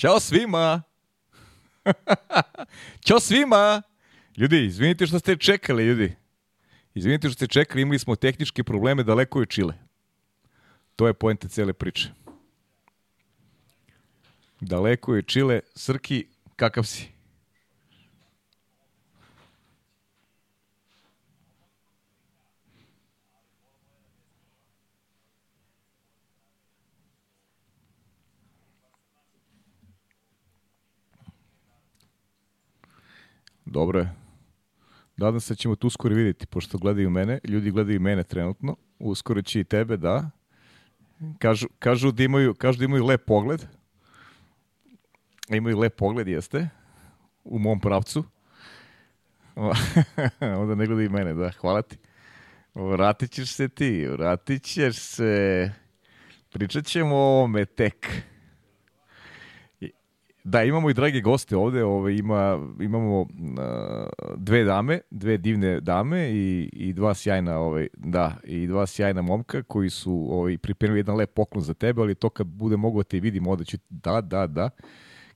Ćao svima! Ćao svima! Ljudi, izvinite što ste čekali, ljudi. Izvinite što ste čekali, imali smo tehničke probleme, daleko je Čile. To je poenta cele priče. Daleko je Čile. Srki, kakav si? Dobro je. Nadam se da ćemo tu uskoro vidjeti, pošto gledaju mene, ljudi gledaju mene trenutno, uskoro će i tebe, da. Kažu, kažu, da, imaju, kažu da imaju lep pogled. Imaju lep pogled, jeste, u mom pravcu. Onda ne gledaju mene, da, hvala ti. Vratit ćeš se ti, vratit ćeš se. Pričat ćemo o ovome tek. Da, imamo i drage goste ovde, ove, ima, imamo uh, dve dame, dve divne dame i, i dva sjajna, ovaj, da, i dva sjajna momka koji su ovaj, pripremili jedan lep poklon za tebe, ali to kad bude mogo da te vidim, onda ću, da, da, da,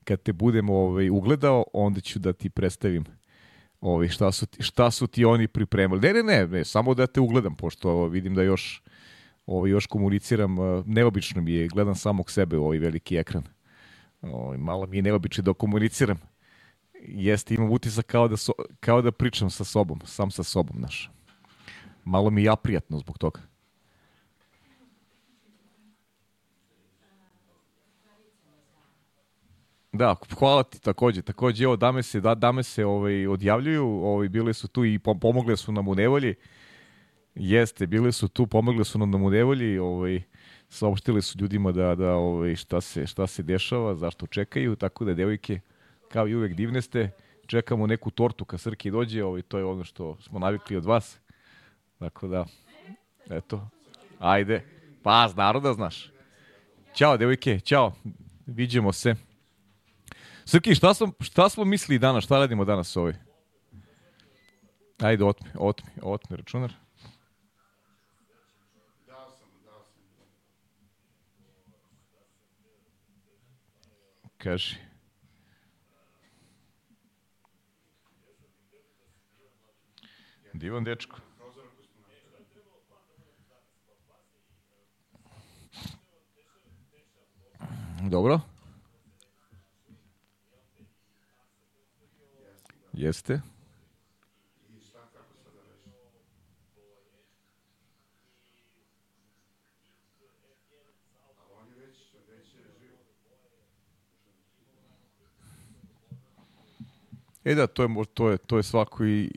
kad te budem ovaj, ugledao, onda ću da ti predstavim ovaj, šta, su ti, šta su ti oni pripremili. Ne, ne, ne, ne, samo da te ugledam, pošto vidim da još, ovaj, još komuniciram, neobično mi je, gledam samog sebe u ovaj veliki ekran. O, ovaj, malo mi je neobično da komuniciram. Jeste, imam utisak kao da, so, kao da pričam sa sobom, sam sa sobom, znaš. Malo mi je ja prijatno zbog toga. Da, hvala ti takođe. Takođe, evo, dame se, da, dame se ovaj, odjavljuju, ovaj, bile su tu i pomogle su nam u nevolji. Jeste, bile su tu, pomogle su nam u nevolji, ovaj, saopštili su ljudima da, da ovaj, šta, se, šta se dešava, zašto čekaju, tako da devojke, kao i uvek divne ste, čekamo neku tortu kad Srki dođe, ovaj, to je ono što smo navikli od vas. Tako da, eto, ajde, pa naroda znaš. Ćao devojke, ćao, viđemo se. Srki, šta, sam, šta smo mislili danas, šta radimo danas ovaj? Ajde, otmi, otmi, otmi računar. Kaži. Divan dečko. Dobro. Jeste. E da, to je, to je, to je svako i...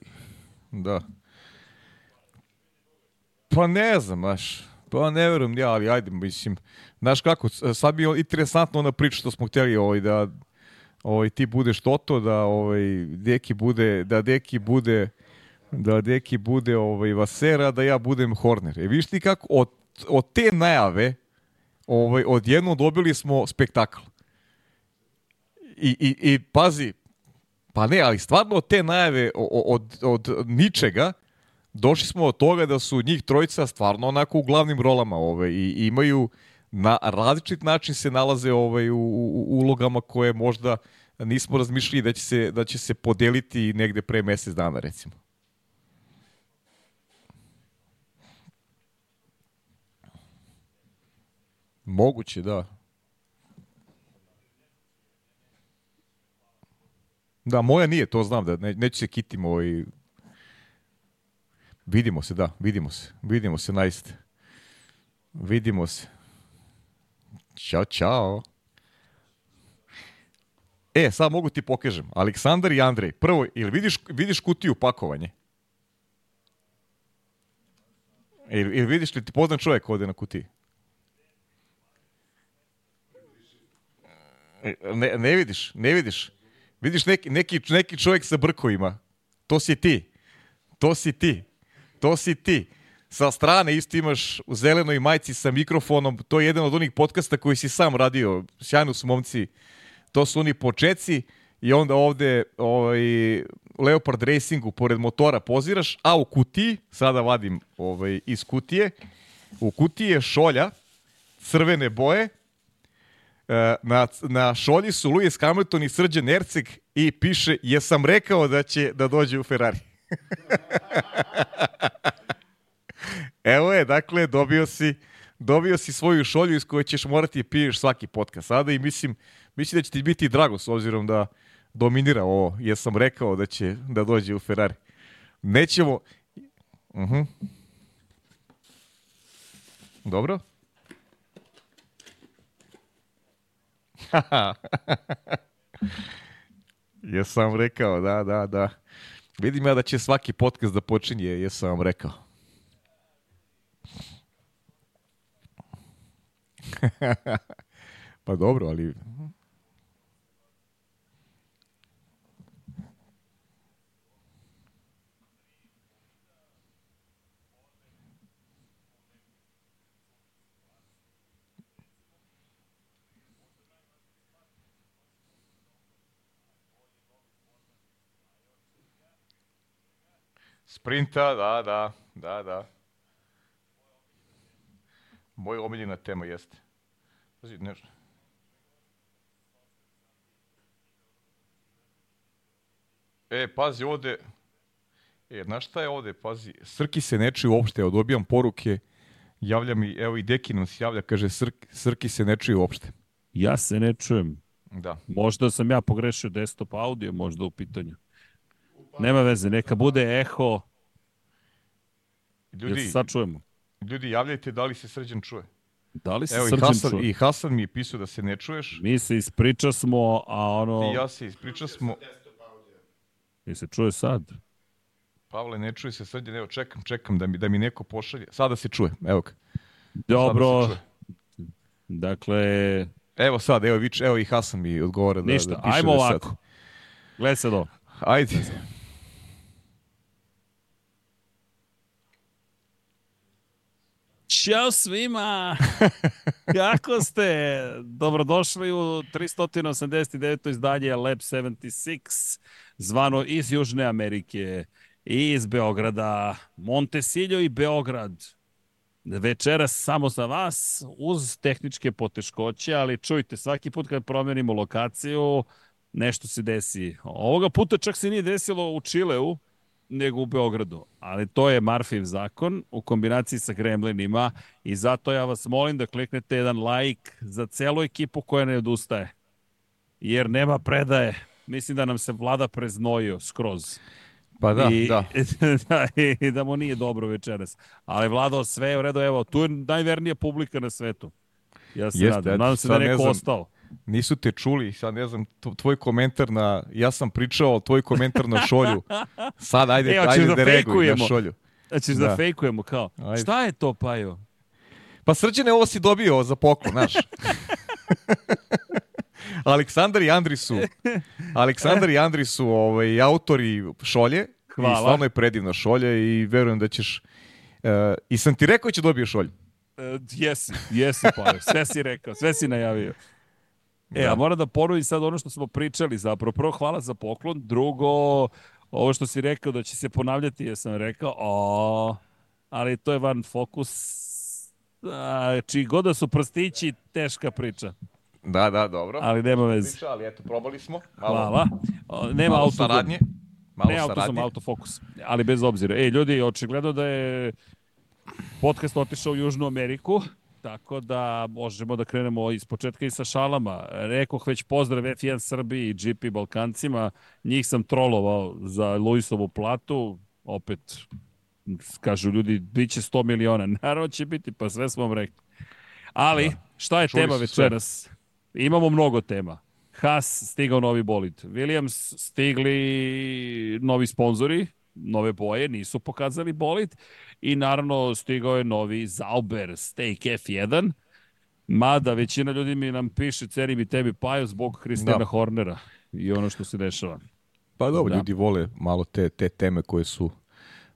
Da. Pa ne znam, znaš. Pa ne verujem ja, ali ajde, mislim. Znaš kako, sad bi interesantno ona priča što smo htjeli ovaj, da ovaj, ti budeš Toto, da ovaj, Deki bude, da Deki bude da Deki bude ovaj, Vasera, da ja budem Horner. E vidiš ti kako, od, od te najave ovaj, odjedno dobili smo spektakl. I, i, I pazi, Pa ne, ali stvarno od te najave od, od, od ničega došli smo od toga da su njih trojica stvarno onako u glavnim rolama ove, i imaju na različit način se nalaze ovaj, u, u, u ulogama koje možda nismo razmišljali da će se, da će se podeliti negde pre mesec dana recimo. Moguće, da. Da, moja nije, to znam, da ne, neću se kitim ovaj... Vidimo se, da, vidimo se. Vidimo se naiste. Vidimo se. Ćao, čao. E, sad mogu ti pokažem. Aleksandar i Andrej. Prvo, ili vidiš, vidiš kutiju pakovanje? Ili, ili vidiš li ti poznan čovjek ovde na kutiji? E, ne, ne vidiš, ne vidiš. Vidiš neki, neki, neki čovjek sa brkovima. To si ti. To si ti. To si ti. Sa strane isto imaš u zelenoj majci sa mikrofonom. To je jedan od onih podcasta koji si sam radio. Sjajno su momci. To su oni počeci i onda ovde ovaj, Leopard Racingu pored motora poziraš, a u kutiji, sada vadim ovaj, iz kutije, u kutiji je šolja crvene boje na, na šolji su Lewis Hamilton i Srđan Erceg i piše jesam rekao da će da dođe u Ferrari. Evo je, dakle, dobio si, dobio si svoju šolju iz koje ćeš morati da piješ svaki podcast sada i mislim, mislim da će ti biti drago s obzirom da dominira ovo. Jesam rekao da će da dođe u Ferrari. Nećemo... Uh -huh. Dobro. jesam rekao, da, da, da. Vidim ja da će svaki podcast da počinje, jesam vam rekao. pa dobro, ali... Sprinta, da, da, da, da. Moja omiljena tema jeste. Pazi, nešto. E, pazi ovde. E, znaš šta je ovde? Pazi, Srki se ne čuje uopšte. Evo, dobijam poruke, javlja mi, evo i Deki nam se javlja, kaže Srki, Srki se ne čuje uopšte. Ja se ne čujem. Da. Možda sam ja pogrešio desktop audio, možda u pitanju. Nema veze, neka bude eho. Ljudi, Jel sad čujemo? ljudi javljajte da li se Srđan čuje. Da li se Evo i Srđan Hasan, čuje? i Hasan mi je pisao da se ne čuješ. Mi se ispriča smo, a ono... I ja se ispričao smo. I se čuje sad? Pavle, ne čuje se Srđan, evo čekam, čekam da mi, da mi neko pošalje. Sada se čuje, evo ga. Dobro, dakle, Evo sad, evo, vič, evo i Hasan mi odgovara da, ništa, da piše ajmo da sad. ovako. Gledaj sad ovo. Ajde. Ćao svima! Kako ste? Dobrodošli u 389. izdanje Lab 76, zvano iz Južne Amerike i iz Beograda, Montesiljo i Beograd. Večeras samo za vas, uz tehničke poteškoće, ali čujte, svaki put kad promenimo lokaciju, nešto se desi. Ovoga puta čak se nije desilo u Čileu, nego u Beogradu. Ali to je Marfiv zakon u kombinaciji sa Gremlinima i zato ja vas molim da kliknete jedan like za celu ekipu koja ne odustaje. Jer nema predaje. Mislim da nam se vlada preznojio skroz. Pa da, I, da. da, i da mu nije dobro večeras. Ali vladao sve je u redu, evo, tu je najvernija publika na svetu. Ja se Jeste, nadam. Nadam se da je ne neko znam. ostao. Nisu te čuli, sad ne znam, tvoj komentar na, ja sam pričao, tvoj komentar na šolju. Sad, ajde, E, hoćeš ajde da da reaguj na šolju. Znači da, Da. fejkujemo kao. Ajde. Šta je to, Pajo? Pa srđane, ovo si dobio za poklon, znaš. Aleksandar i Andri su, Aleksandar i Andri su ovaj, autori šolje. Hvala. I stvarno je predivna šolja i verujem da ćeš... Uh, I sam ti rekao da će dobiješ šolju. E, jesi, jesi, Pajo. Sve si rekao, sve si najavio. E, Da. a moram da ponovim sad ono što smo pričali zapravo. Prvo, hvala za poklon. Drugo, ovo što si rekao da će se ponavljati, ja sam rekao, o, ali to je van fokus. A, čiji god da su prstići, teška priča. Da, da, dobro. Ali nema veze. Priča, ali eto, probali smo. Malo, Hvala. O, nema malo auto saradnje. Malo ne saradnje. autofokus. Ali bez obzira. Ej, ljudi, očigledno da je podcast otišao u Južnu Ameriku, tako da možemo da krenemo iz početka i sa šalama. Rekoh već pozdrav F1 Srbiji i GP Balkancima. Njih sam trolovao za Luisovu platu. Opet, kažu ljudi, bit će 100 miliona. Naravno će biti, pa sve smo vam rekli. Ali, šta je Čuli tema večeras? Imamo mnogo tema. Haas stigao novi bolid. Williams stigli novi sponzori, nove boje, nisu pokazali bolid. I naravno stigao je novi Zauber Steak F1. Mada većina ljudi mi nam piše, ceri mi tebi paju zbog Kristijana Da. Hornera i ono što se dešava. Pa dobro, Da. ljudi vole malo te, te teme koje su...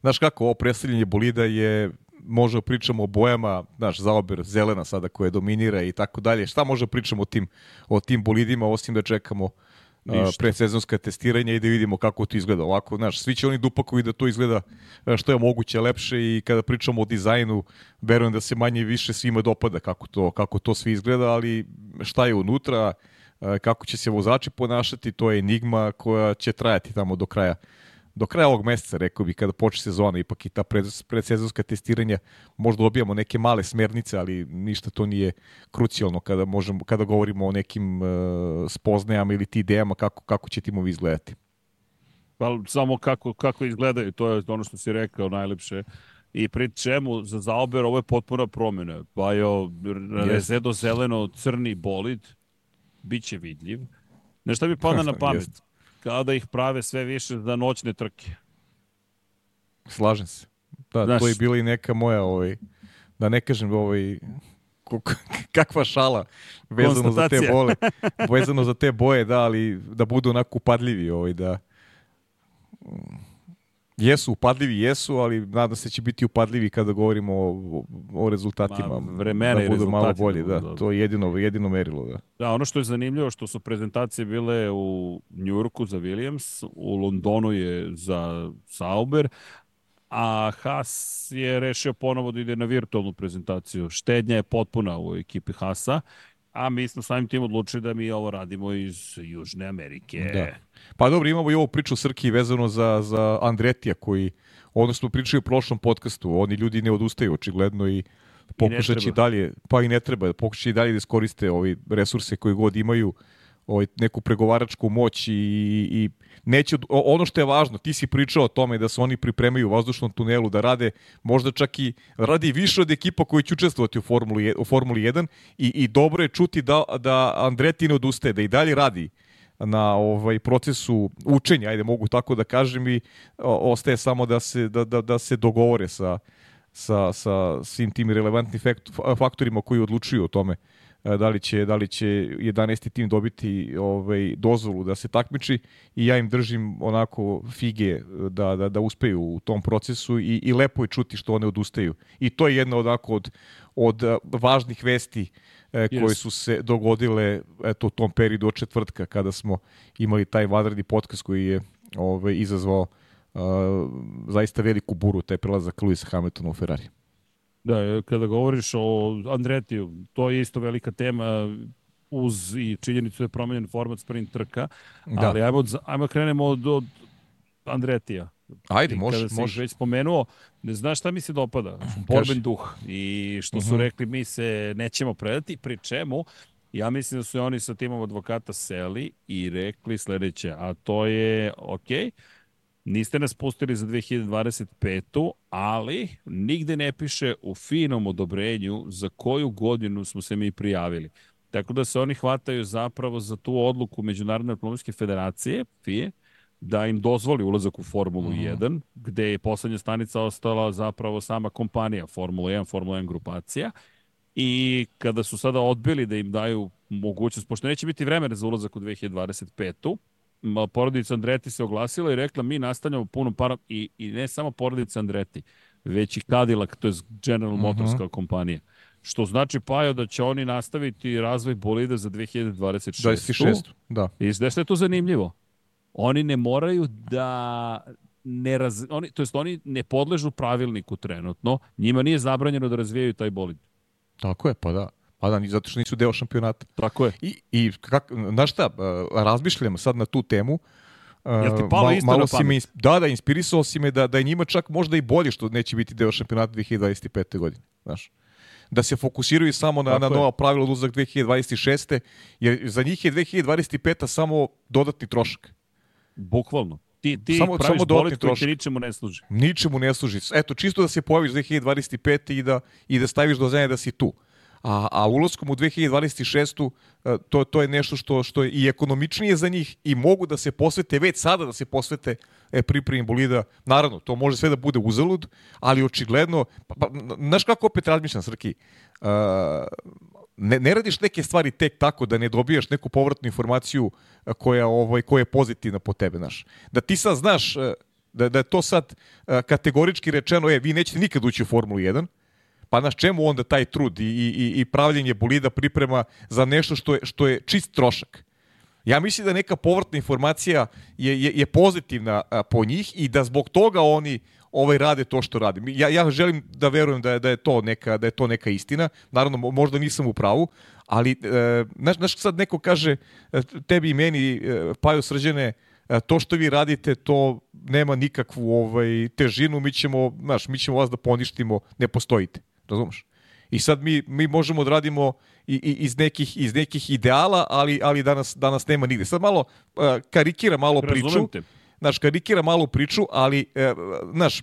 Znaš kako, ovo predstavljanje bolida je, možda pričamo o bojama, znaš, zaober zelena sada koja dominira i tako dalje. Šta možda pričamo o tim, o tim bolidima, osim da čekamo uh, predsezonska testiranja i da vidimo kako to izgleda. Ovako, znaš, svi će oni dupakovi da to izgleda što je moguće lepše i kada pričamo o dizajnu, verujem da se manje i više svima dopada kako to, kako to sve izgleda, ali šta je unutra, kako će se vozači ponašati, to je enigma koja će trajati tamo do kraja do kraja ovog meseca, rekao bih, kada počne sezona, ipak i ta predsezonska testiranja, možda dobijamo neke male smernice, ali ništa to nije krucijalno kada, možemo, kada govorimo o nekim uh, spoznajama ili ti idejama kako, kako će timovi izgledati. Pa samo kako, kako izgledaju, to je ono što si rekao najlepše. I pri čemu za zaober ovo je potpuna promjena. Pa jo, rezedo zeleno crni bolid, bit će vidljiv. Nešto mi pada na pamet kao da ih prave sve više za noćne trke. Slažem se. Da, Znaš, to je bila i neka moja, ovaj, da ne kažem, ovaj, kakva šala vezano za te boje. vezano za te boje, da, ali da budu onako upadljivi, ovaj, da Jesu, upadljivi jesu, ali nadam se da će biti upadljivi kada govorimo o, o rezultatima. Ma, vremena da budu malo bolji, da, da. To je jedino, jedino merilo, da. Da, ono što je zanimljivo, što su prezentacije bile u Njurku za Williams, u Londonu je za Sauber, a Haas je rešio ponovo da ide na virtualnu prezentaciju. Štednja je potpuna u ekipi Haasa a mi smo samim tim odlučili da mi ovo radimo iz Južne Amerike. Da. Pa dobro, imamo i ovu priču Srki vezano za, za Andretija koji, ono smo pričali u prošlom podcastu, oni ljudi ne odustaju očigledno i pokušat će dalje, pa i ne treba, pokušat će dalje da iskoriste ovi resurse koje god imaju, ovaj, neku pregovaračku moć i, i neće, ono što je važno, ti si pričao o tome da se oni pripremaju u vazdušnom tunelu, da rade možda čak i radi više od ekipa koji će učestvovati u Formuli, u Formuli 1 i, i dobro je čuti da, da Andretti ne odustaje, da i dalje radi na ovaj procesu učenja, ajde mogu tako da kažem i ostaje samo da se da, da, da se dogovore sa sa sa svim tim relevantnim faktorima koji odlučuju o tome da li će da li će 11. tim dobiti ovaj dozvolu da se takmiči i ja im držim onako fige da, da, da uspeju u tom procesu i, i lepo je čuti što one odustaju. I to je jedna onako od, od važnih vesti e, koje yes. su se dogodile eto, u tom periodu od četvrtka kada smo imali taj vanredni podcast koji je ovaj, izazvao uh, zaista veliku buru, taj prelazak Luisa Hamiltona u Ferrari. Da, kada govoriš o Andretiju, to je isto velika tema uz i činjenicu da je promenjen format sprint trka, da. ali ajmo, ajmo krenemo od, od Andretija. Ajde, može, kada može. već spomenuo, ne znaš šta mi se dopada, borben duh i što su uh mhm. -huh. rekli mi se nećemo predati, pri čemu ja mislim da su oni sa timom advokata seli i rekli sledeće, a to je, okej, okay, Niste nas pustili za 2025. ali nigde ne piše u finom odobrenju za koju godinu smo se mi prijavili. Tako da se oni hvataju zapravo za tu odluku Međunarodne automobilske federacije, FIE, da im dozvoli ulazak u Formulu mm -hmm. 1, gde je poslednja stanica ostala zapravo sama kompanija Formula 1, Formula 1 grupacija. I kada su sada odbili da im daju mogućnost, pošto neće biti vremena za ulazak u 2025 porodica Andreti se oglasila i rekla mi nastavljamo puno para i, i ne samo porodica Andreti, već i Cadillac, to je General mhm. Motors uh -huh. kompanija. Što znači, Pajo, da će oni nastaviti razvoj bolida za 2026. 26. Da. I da je to zanimljivo. Oni ne moraju da ne raz... oni, to jest oni ne podležu pravilniku trenutno, njima nije zabranjeno da razvijaju taj bolid. Tako je, pa da. Pa da, zato što nisu deo šampionata. Tako je. I, i kak, znaš šta, razmišljam sad na tu temu, Jel ti palo isto malo na si me, Da, da, inspirisao si me da, da je njima čak možda i bolje što neće biti deo šampionata 2025. godine. Znaš da se fokusiraju samo na, na nova pravila ulazak 2026. Jer za njih je 2025. samo dodatni trošak. Bukvalno. Ti, ti samo, praviš samo bolid koji ti ničemu ne služi. Ničemu ne služi. Eto, čisto da se pojaviš 2025. i da, i da staviš do zemlje da si tu a, a ulazkom u 2026. E, to, to je nešto što, što je i ekonomičnije za njih i mogu da se posvete, već sada da se posvete e, pripremi bolida. Naravno, to može sve da bude uzalud, ali očigledno, pa, pa, znaš kako opet razmišljam, Srki, uh, ne, ne radiš neke stvari tek tako da ne dobijaš neku povratnu informaciju koja, ovaj, koja je pozitivna po tebe, znaš. Da ti sad znaš da, da je to sad kategorički rečeno, je, vi nećete nikad ući u Formulu 1, pa naš čemu onda taj trud i, i, i pravljenje bolida priprema za nešto što je, što je čist trošak? Ja mislim da neka povratna informacija je, je, je pozitivna po njih i da zbog toga oni ovaj rade to što rade. Ja, ja želim da verujem da je, da je to neka da je to neka istina. Naravno možda nisam u pravu, ali e, znaš, sad neko kaže e, tebi i meni e, Paju Srđane e, to što vi radite to nema nikakvu ovaj težinu, mi ćemo, znaš, mi ćemo vas da poništimo, ne postojite. Razumeš? I sad mi, mi možemo da radimo i, i, iz, nekih, iz nekih ideala, ali, ali danas, danas nema nigde. Sad malo uh, karikira malo priču. Te. Znaš, karikira malo priču, ali, uh, znaš,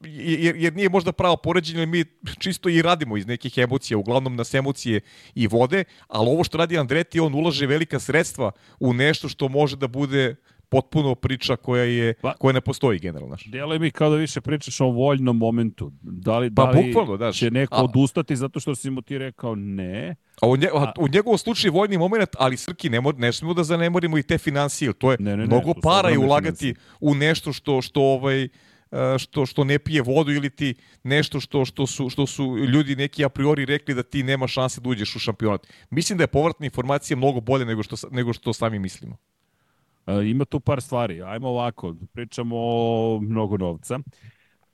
jer, jer nije možda pravo poređenje, mi čisto i radimo iz nekih emocija, uglavnom nas emocije i vode, ali ovo što radi Andreti, on ulaže velika sredstva u nešto što može da bude potpuno priča koja je pa, koja ne postoji generalno. Djeluje mi kao da više pričaš o voljnom momentu. Da li, pa, da li bukvalno, daš. će neko a, odustati zato što si mu ti rekao ne? A u, nje, a, u njegovom slučaju voljni moment, ali Srki, ne, ne smemo da zanemorimo i te financije. To je ne, ne, ne, mnogo to para i ulagati financije. u nešto što, što ovaj, e, što što ne pije vodu ili ti nešto što što su što su ljudi neki a priori rekli da ti nema šanse da uđeš u šampionat. Mislim da je povratna informacija mnogo bolje nego što nego što sami mislimo. E, ima tu par stvari. Ajmo ovako, pričamo o mnogo novca.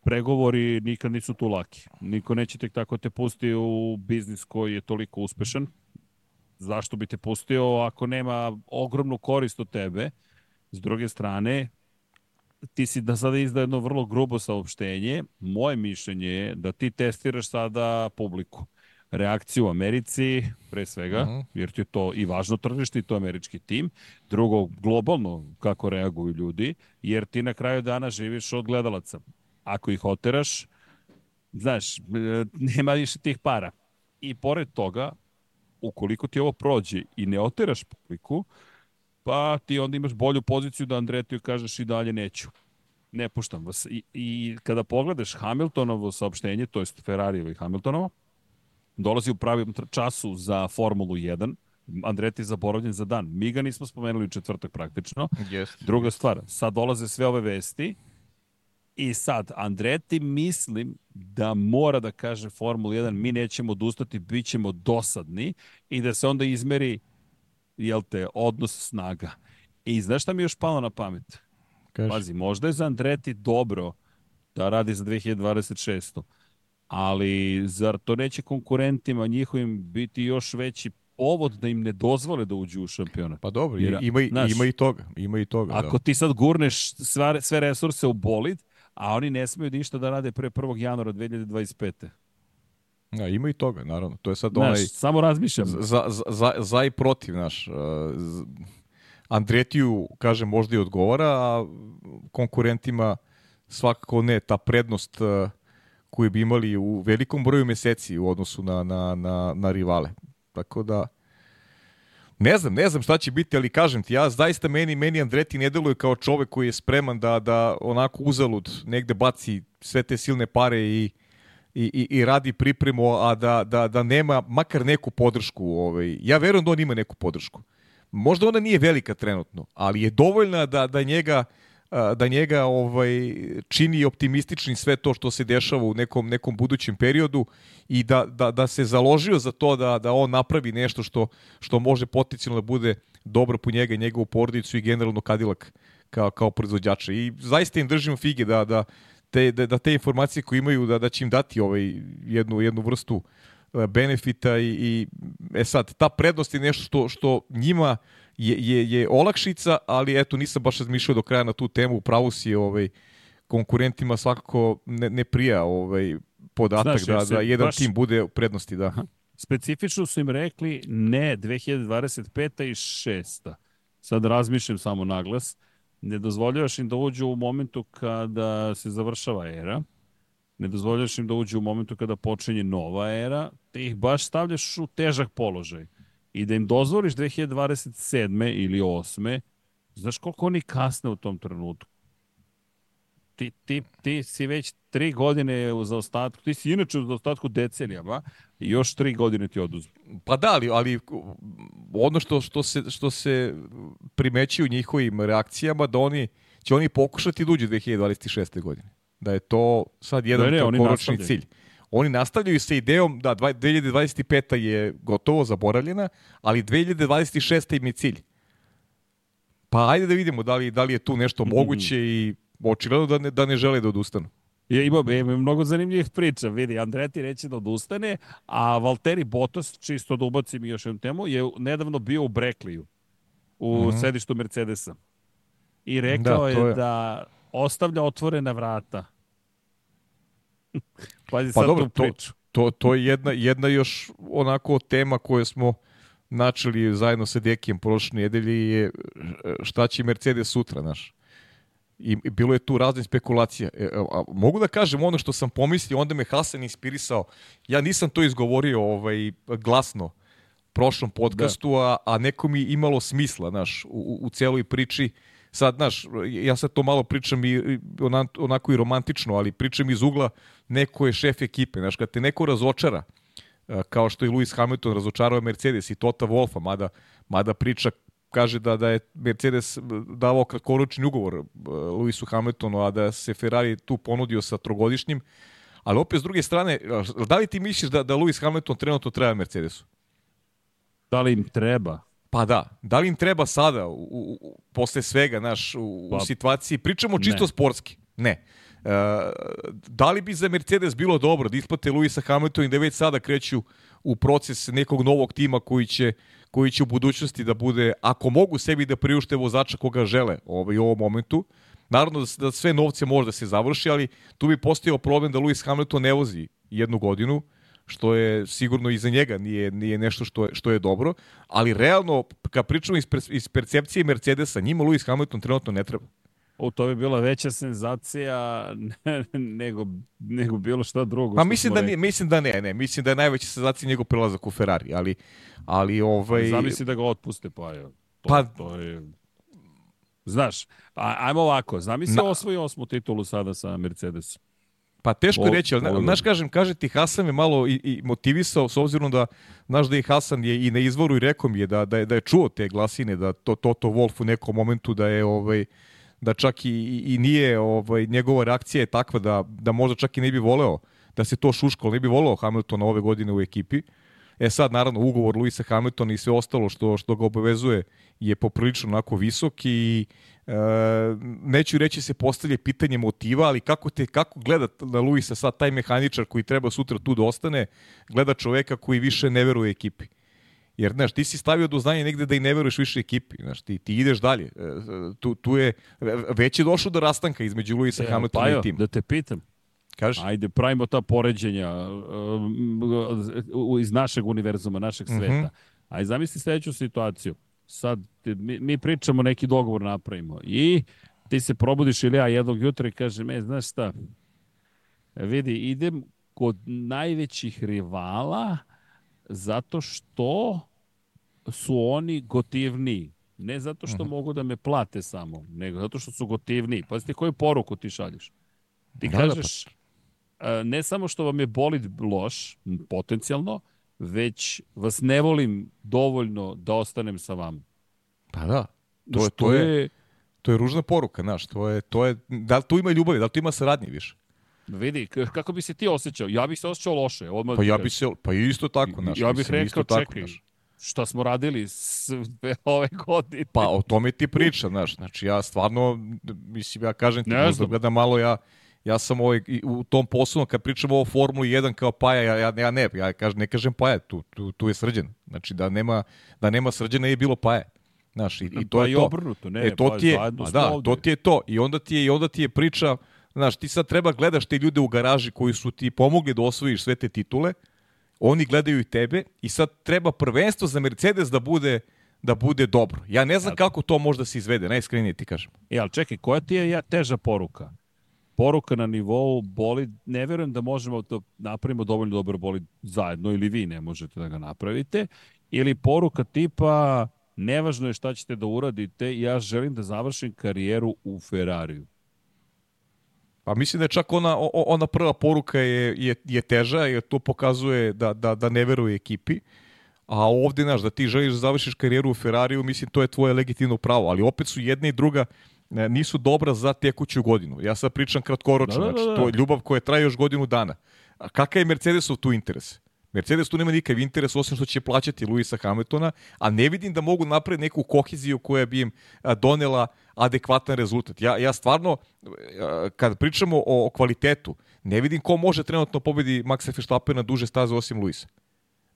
Pregovori nikad nisu tu laki. Niko neće tek tako te pusti u biznis koji je toliko uspešan. Zašto bi te pustio ako nema ogromnu korist od tebe? S druge strane, ti si da sada izda jedno vrlo grubo saopštenje. Moje mišljenje je da ti testiraš sada publiku reakciju u Americi, pre svega, uh mhm. -huh. jer je to i važno tržište i to američki tim. Drugo, globalno kako reaguju ljudi, jer ti na kraju dana živiš od gledalaca. Ako ih oteraš, znaš, e, nema više tih para. I pored toga, ukoliko ti ovo prođe i ne oteraš publiku, pa ti onda imaš bolju poziciju da Andretiju kažeš i dalje neću. Ne puštam vas. I, i kada pogledaš Hamiltonovo saopštenje, to je Ferrarijevo i Hamiltonovo, dolazi u pravom času za Formulu 1, Andreti je zaboravljen za dan. Mi ga nismo spomenuli u četvrtak praktično. Yes. Druga stvar, sad dolaze sve ove vesti i sad Andreti mislim da mora da kaže Formula 1 mi nećemo odustati, bit ćemo dosadni i da se onda izmeri jel te, odnos snaga. I znaš šta mi je još palo na pamet? Kaži. Pazi, možda je za Andreti dobro da radi za 2026 ali zar to neće konkurentima njihovim biti još veći povod da im ne dozvole da uđu u šampionat. Pa dobro, Jer, ima, i, znaš, ima i toga. Ima i toga ako da. ti sad gurneš sve, sve resurse u bolid, a oni ne smeju ništa da rade pre 1. januara 2025. Ja, ima i toga, naravno. To je sad znaš, onaj... Samo razmišljam. Za, za, za i protiv, naš. Uh, Andretiju, kaže, možda i odgovara, a konkurentima svakako ne. Ta prednost uh, koju bi imali u velikom broju meseci u odnosu na, na, na, na rivale. Tako da, ne znam, ne znam šta će biti, ali kažem ti, ja zaista meni, meni Andreti ne deluje kao čovek koji je spreman da, da onako uzalud negde baci sve te silne pare i, i, i, i radi pripremu, a da, da, da nema makar neku podršku. Ovaj. Ja verujem da on ima neku podršku. Možda ona nije velika trenutno, ali je dovoljna da, da njega uh, da njega ovaj čini optimistični sve to što se dešava u nekom nekom budućem periodu i da, da, da se založio za to da, da on napravi nešto što, što može potencijalno da bude dobro po njega i njegovu porodicu i generalno Kadilak kao, kao proizvođača. I zaista im držimo fige da, da, te, da, da te informacije koje imaju da, da će im dati ovaj, jednu, jednu vrstu benefita i, i e sad, ta prednost je nešto što, što njima je, je, je olakšica, ali eto nisam baš razmišljao do kraja na tu temu, pravo si ovaj, konkurentima svakako ne, ne prija ovaj, podatak Znaš, da, da jedan baš... tim bude u prednosti. Da. Specifično su im rekli ne 2025. i 6. Sad razmišljam samo naglas. Ne dozvoljavaš im da uđu u momentu kada se završava era. Ne dozvoljavaš im da uđu u momentu kada počinje nova era. Te ih baš stavljaš u težak položaj i da im dozvoliš 2027. ili 8. Znaš koliko oni kasne u tom trenutku? Ti, ti, ti si već tri godine u zaostatku, ti si inače u zaostatku decenijama i još tri godine ti oduzme. Pa da, ali, ali ono što, što, se, što se primeći u njihovim reakcijama, da oni će oni pokušati da uđu 2026. godine. Da je to sad jedan ne, ne, koročni cilj. Oni nastavljaju sa idejom da 2025. je gotovo zaboravljena, ali 2026. im je cilj. Pa ajde da vidimo da li, da li je tu nešto Mhm. moguće i očigledno da ne, da ne žele da odustanu. Je, ima, ima mnogo zanimljivih priča. Vidi, Andreti reće da odustane, a Valtteri Bottas, čisto da ubacim još jednu temu, je nedavno bio u Brekliju, u Mhm. sedištu Mercedesa. I rekao Da, je, je- da ostavlja otvorena vrata. Pazi Pa sad dobro, tu to- priču. To, to je jedna, jedna još onako tema koju smo načeli zajedno sa Dekijem prošle nedelje je e, šta će Mercedes sutra, znaš. I, bilo je tu razne spekulacija. E, a, mogu da kažem ono što sam pomislio, onda me Hasan inspirisao. Ja nisam to izgovorio ovaj, glasno prošlom podcastu, a, a neko mi imalo smisla, znaš, u, u- u celoj priči. Sad, znaš, ja sad to malo pričam i, i ona- onako i romantično, ali pričam iz ugla neko je šef ekipe. Znaš, kad te neko razočara, kao što je Lewis Hamilton razočarao Mercedes i Tota Wolfa, mada, mada priča kaže da da je Mercedes davao kratkoročni ugovor Lewisu Hamiltonu, a da se Ferrari tu ponudio sa trogodišnjim. Ali opet s druge strane, da li ti misliš da, da Lewis Hamilton trenutno treba Mercedesu? Da li im treba? Pa da, da li im treba sada, u, u, u- posle svega, naš, u, Pa, u situaciji, pričamo čisto ne. sportski, ne. E, da li bi za Mercedes bilo dobro da isplate Luisa Hamiltona i da već sada kreću u proces nekog novog tima koji će, koji će u budućnosti da bude, ako mogu sebi da priušte vozača koga žele ovaj, u ovom momentu, Naravno da, da sve novce može da se završi, ali tu bi postojao problem da Lewis Hamilton ne vozi jednu godinu, što je sigurno i za njega nije, nije nešto što je, što je dobro, ali realno, kad pričamo iz, iz percepcije Mercedesa, njima Lewis Hamilton trenutno ne treba. O, to bi bila veća senzacija nego, nego bilo šta drugo. Pa mislim da, nije, mislim da ne, ne, mislim da je najveća senzacija njegov prelazak u Ferrari, ali, ali ovaj... Zamisli da ga otpuste, pa je. To, Pa- to je... Znaš, ajmo ovako, zamisli Na... osvoji osmu titulu sada sa Mercedesom. Pa teško je reći, ali znaš kažem, kaže ti Hasan me malo i, i motivisao s obzirom da znaš da je Hasan je i na izvoru i rekao mi je da, da, je, da je čuo te glasine, da to Toto Wolf u nekom momentu da je ovaj da čak i, i- i nije ovaj njegova reakcija je takva da, da možda čak i ne bi voleo da se to šuškalo, ne bi voleo Hamiltona ove godine u ekipi. E sad, naravno, ugovor Luisa Hamiltona i sve ostalo što, što ga obavezuje je poprilično onako visok i neću reći se postavlja pitanje motiva, ali kako te kako gleda na Luisa sad taj mehaničar koji treba sutra tu da ostane, gleda čoveka koji više ne veruje ekipi. Jer, znaš, ti si stavio do znanja negde da i ne veruješ više ekipi. Znaš, ti, ti ideš dalje. E, Tu, tu je, već je došlo do rastanka između Luisa Hamiltona Pajo, i tima. da te pitam, Kažeš? ajde, pravimo ta poređenja u- iz našeg univerzuma, našeg Mhm. sveta. Ajde, zamisli sledeću situaciju. Sad, ti- mi, mi pričamo, neki dogovor napravimo i ti se probudiš ili ja jednog jutra i kažem, e, znaš šta, vidi, idem kod najvećih rivala zato što su oni gotivniji. Ne zato što mogu da me plate samo, nego zato što su gotivniji. Pazite koju poruku ti šalješ. Ti Da, da, pa- kažeš, e, ne samo što vam je bolid loš, potencijalno, već vas ne volim dovoljno da ostanem sa vama. Pa da. To je, Što to je, to je ružna poruka, znaš, to je, to je, da li tu ima ljubavi, da li tu ima saradnje više? Vidi, kako bi se ti osjećao? Ja bih se osjećao loše. Odmah Pa ja kažem. bi se, pa isto tako, znaš. ja bih rekao, tako, čekaj, znaš. šta smo radili sve ove godine? Pa o tome ti priča, znaš, znači ja stvarno, mislim, ja kažem ti, Ne možda znam. gledam malo, ja, ja sam ovaj, u tom poslu, kad pričamo o Formuli 1 kao Paja, ja, ja, ja ne, ja kažem, ne kažem Paja, tu, tu, tu je srđan. Znači da nema, da nema srđana je bilo Paja. Znaš, i, i to pa je i to. obrnuto, ne, e, to pa ti je, pa da, ovde. to ti je to. I onda ti je, i onda ti je priča, znaš, ti sad treba gledaš te ljude u garaži koji su ti pomogli da osvojiš sve te titule, oni gledaju i tebe i sad treba prvenstvo za Mercedes da bude da bude dobro. Ja ne znam kako to može da se izvede, najiskrenije ti kažem. E, ali čekaj, koja ti je ja, teža poruka? Poruka na nivou boli, ne verujem da možemo da napravimo dovoljno dobro boli zajedno ili vi ne možete da ga napravite, ili poruka tipa nevažno je šta ćete da uradite, ja želim da završim karijeru u Ferrariju. Pa mislim da je čak ona, ona prva poruka je, je, je teža, jer to pokazuje da, da, da ne veruje ekipi. A ovde, znaš, da ti želiš da završiš karijeru u Ferrariju, mislim, to je tvoje legitimno pravo. Ali opet su jedna i druga e, nisu dobra za tekuću godinu. Ja sad pričam kratkoročno, Da, da, da, znači, da. to je ljubav koja traje još godinu dana. A kakav je Mercedesov tu interes? Mercedes tu nema nikav interes osim što će plaćati Luisa Hamiltona, a ne vidim da mogu napraviti neku koheziju koja bi im donela adekvatan rezultat. Ja, ja stvarno, kad pričamo o, kvalitetu, ne vidim ko može trenutno pobedi Maxa Verstappen na duže staze osim Luisa.